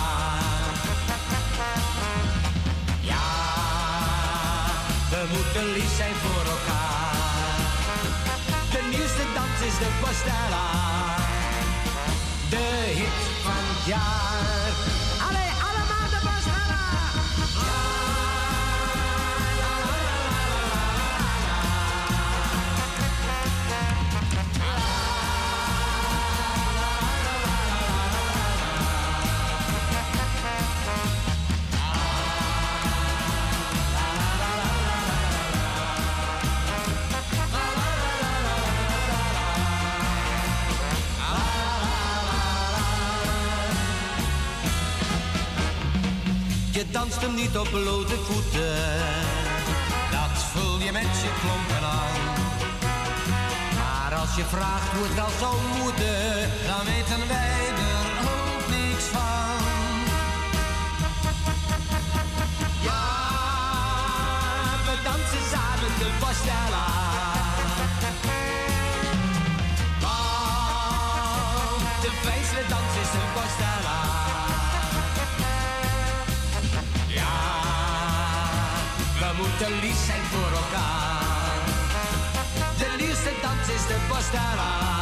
Ja, we moeten lief zijn voor elkaar. Is de pastella. De hit van het jaar. Je danst hem niet op blote voeten. Dat voel je met je klompen aan. Maar als je vraagt hoe het wel zou moeten, dan weten wij er ook niks van. Ja, we dansen samen de Bastella. Moeten lief zijn voor elkaar. De liefste dans is de. De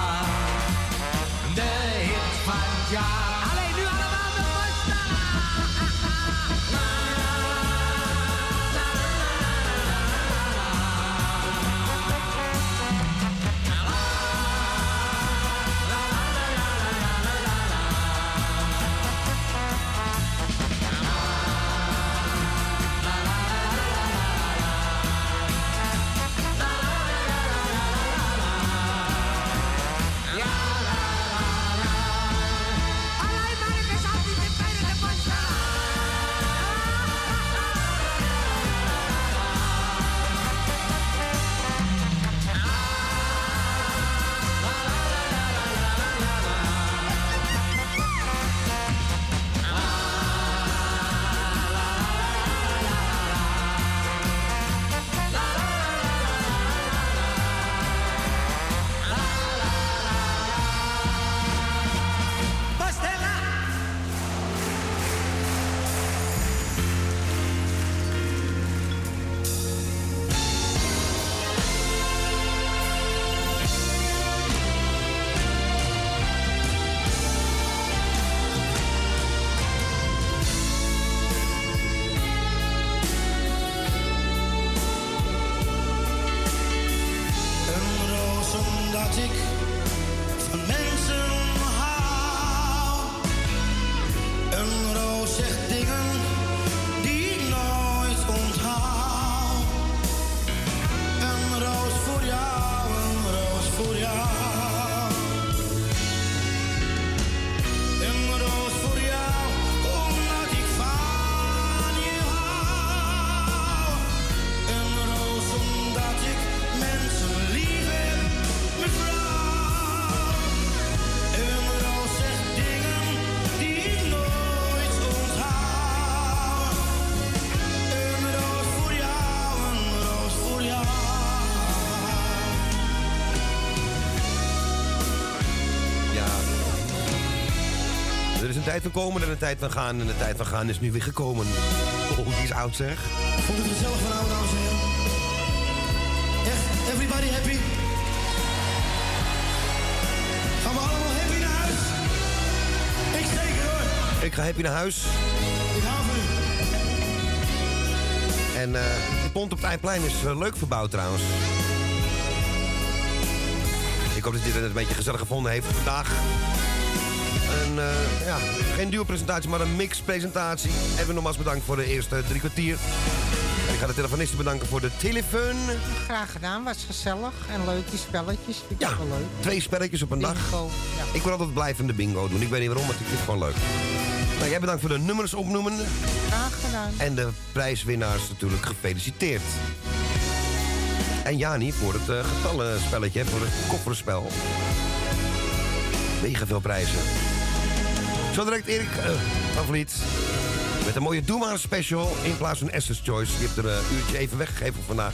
tijd van komen en een tijd van gaan. En de tijd van gaan is nu weer gekomen. Oh, die is oud zeg. Vond het gezellig vanavond, dames en heren? Echt, everybody happy? Gaan we allemaal happy naar huis? Ik zeker hoor. Ik ga happy naar huis. Ik hou van u. En eh de pont op het Eindplein is eh, leuk verbouwd trouwens. Ik hoop dat je het een beetje gezellig gevonden heeft vandaag. Eh, ja, geen duo-presentatie, maar een mix-presentatie. Even nogmaals bedankt voor de eerste drie kwartier. En ik ga de telefonisten bedanken voor de telefoon. Graag gedaan, was gezellig en leuk die spelletjes. Vind ik ook wel leuk. Twee spelletjes op een dag. Ja. Ik wil altijd blijvende bingo doen. Ik weet niet waarom, maar ik vind het gewoon leuk. Nou, jij bedankt voor de nummers opnoemen. Graag gedaan. En de prijswinnaars natuurlijk gefeliciteerd. En Jani voor het eh, getallenspelletje, voor het kofferspel. Mega veel prijzen. Zo direct Erik eh van Vliet. Met een mooie Doe maar special in plaats van Esther's Choice. Die heeft er een uurtje even weggegeven vandaag.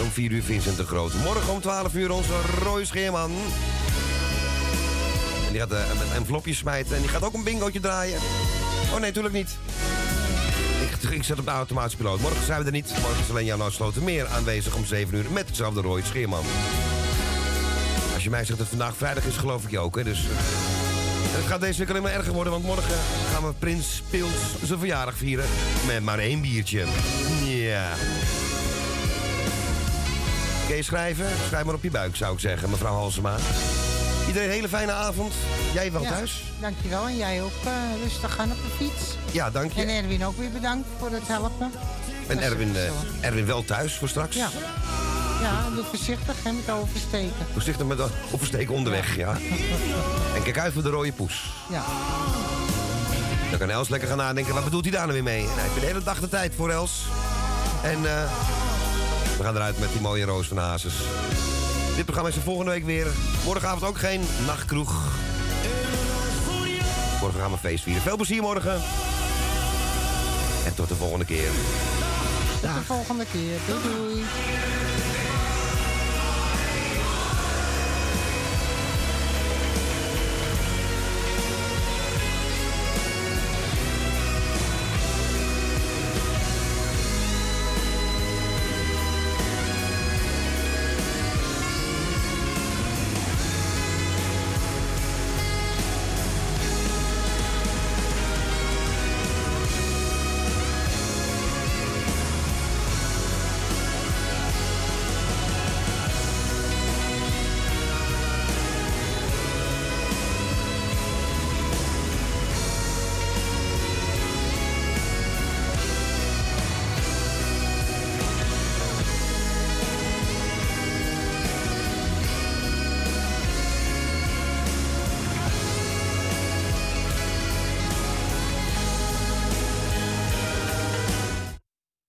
Om 4 uur Vincent de Groot. Morgen om 12 uur onze Roy Scheerman. En die gaat eh, met envelopjes smijten. En die gaat ook een bingootje draaien. Oh nee, natuurlijk niet. Ik, zet op de automatische piloot. Morgen zijn we er niet. Morgen is alleen Jan Sloten meer aanwezig om 7 uur. Met hetzelfde Roy Scheerman. Als je mij zegt dat vandaag vrijdag is, geloof ik je ook. Hè? Dus, eh, en het gaat deze week alleen maar erger worden. Want morgen gaan we Prins Pils zijn verjaardag vieren. Met maar één biertje. Ja. Kun je schrijven? Schrijf maar op je buik, zou ik zeggen, mevrouw Halsema. Iedereen een hele fijne avond. Jij wel Ja, thuis? Dankjewel. En jij ook eh, rustig gaan op de fiets. Ja, dank je. En Erwin ook weer bedankt voor het helpen. En Erwin, eh, Erwin wel thuis voor straks? Ja. Ja, doe voorzichtig hè, met oversteken. Voorzichtig met oversteken onderweg, ja. En kijk uit voor de rode poes. Ja. Dan kan Els lekker gaan nadenken, wat bedoelt hij daar nou weer mee? En hij heeft de hele dag de tijd voor Els. En eh, we gaan eruit met die mooie Roos van Hazes. Dit programma is er volgende week weer. Morgenavond ook geen nachtkroeg. Morgen gaan we feest vieren. Veel plezier morgen. En tot de volgende keer. Tot de volgende keer. Doei doei.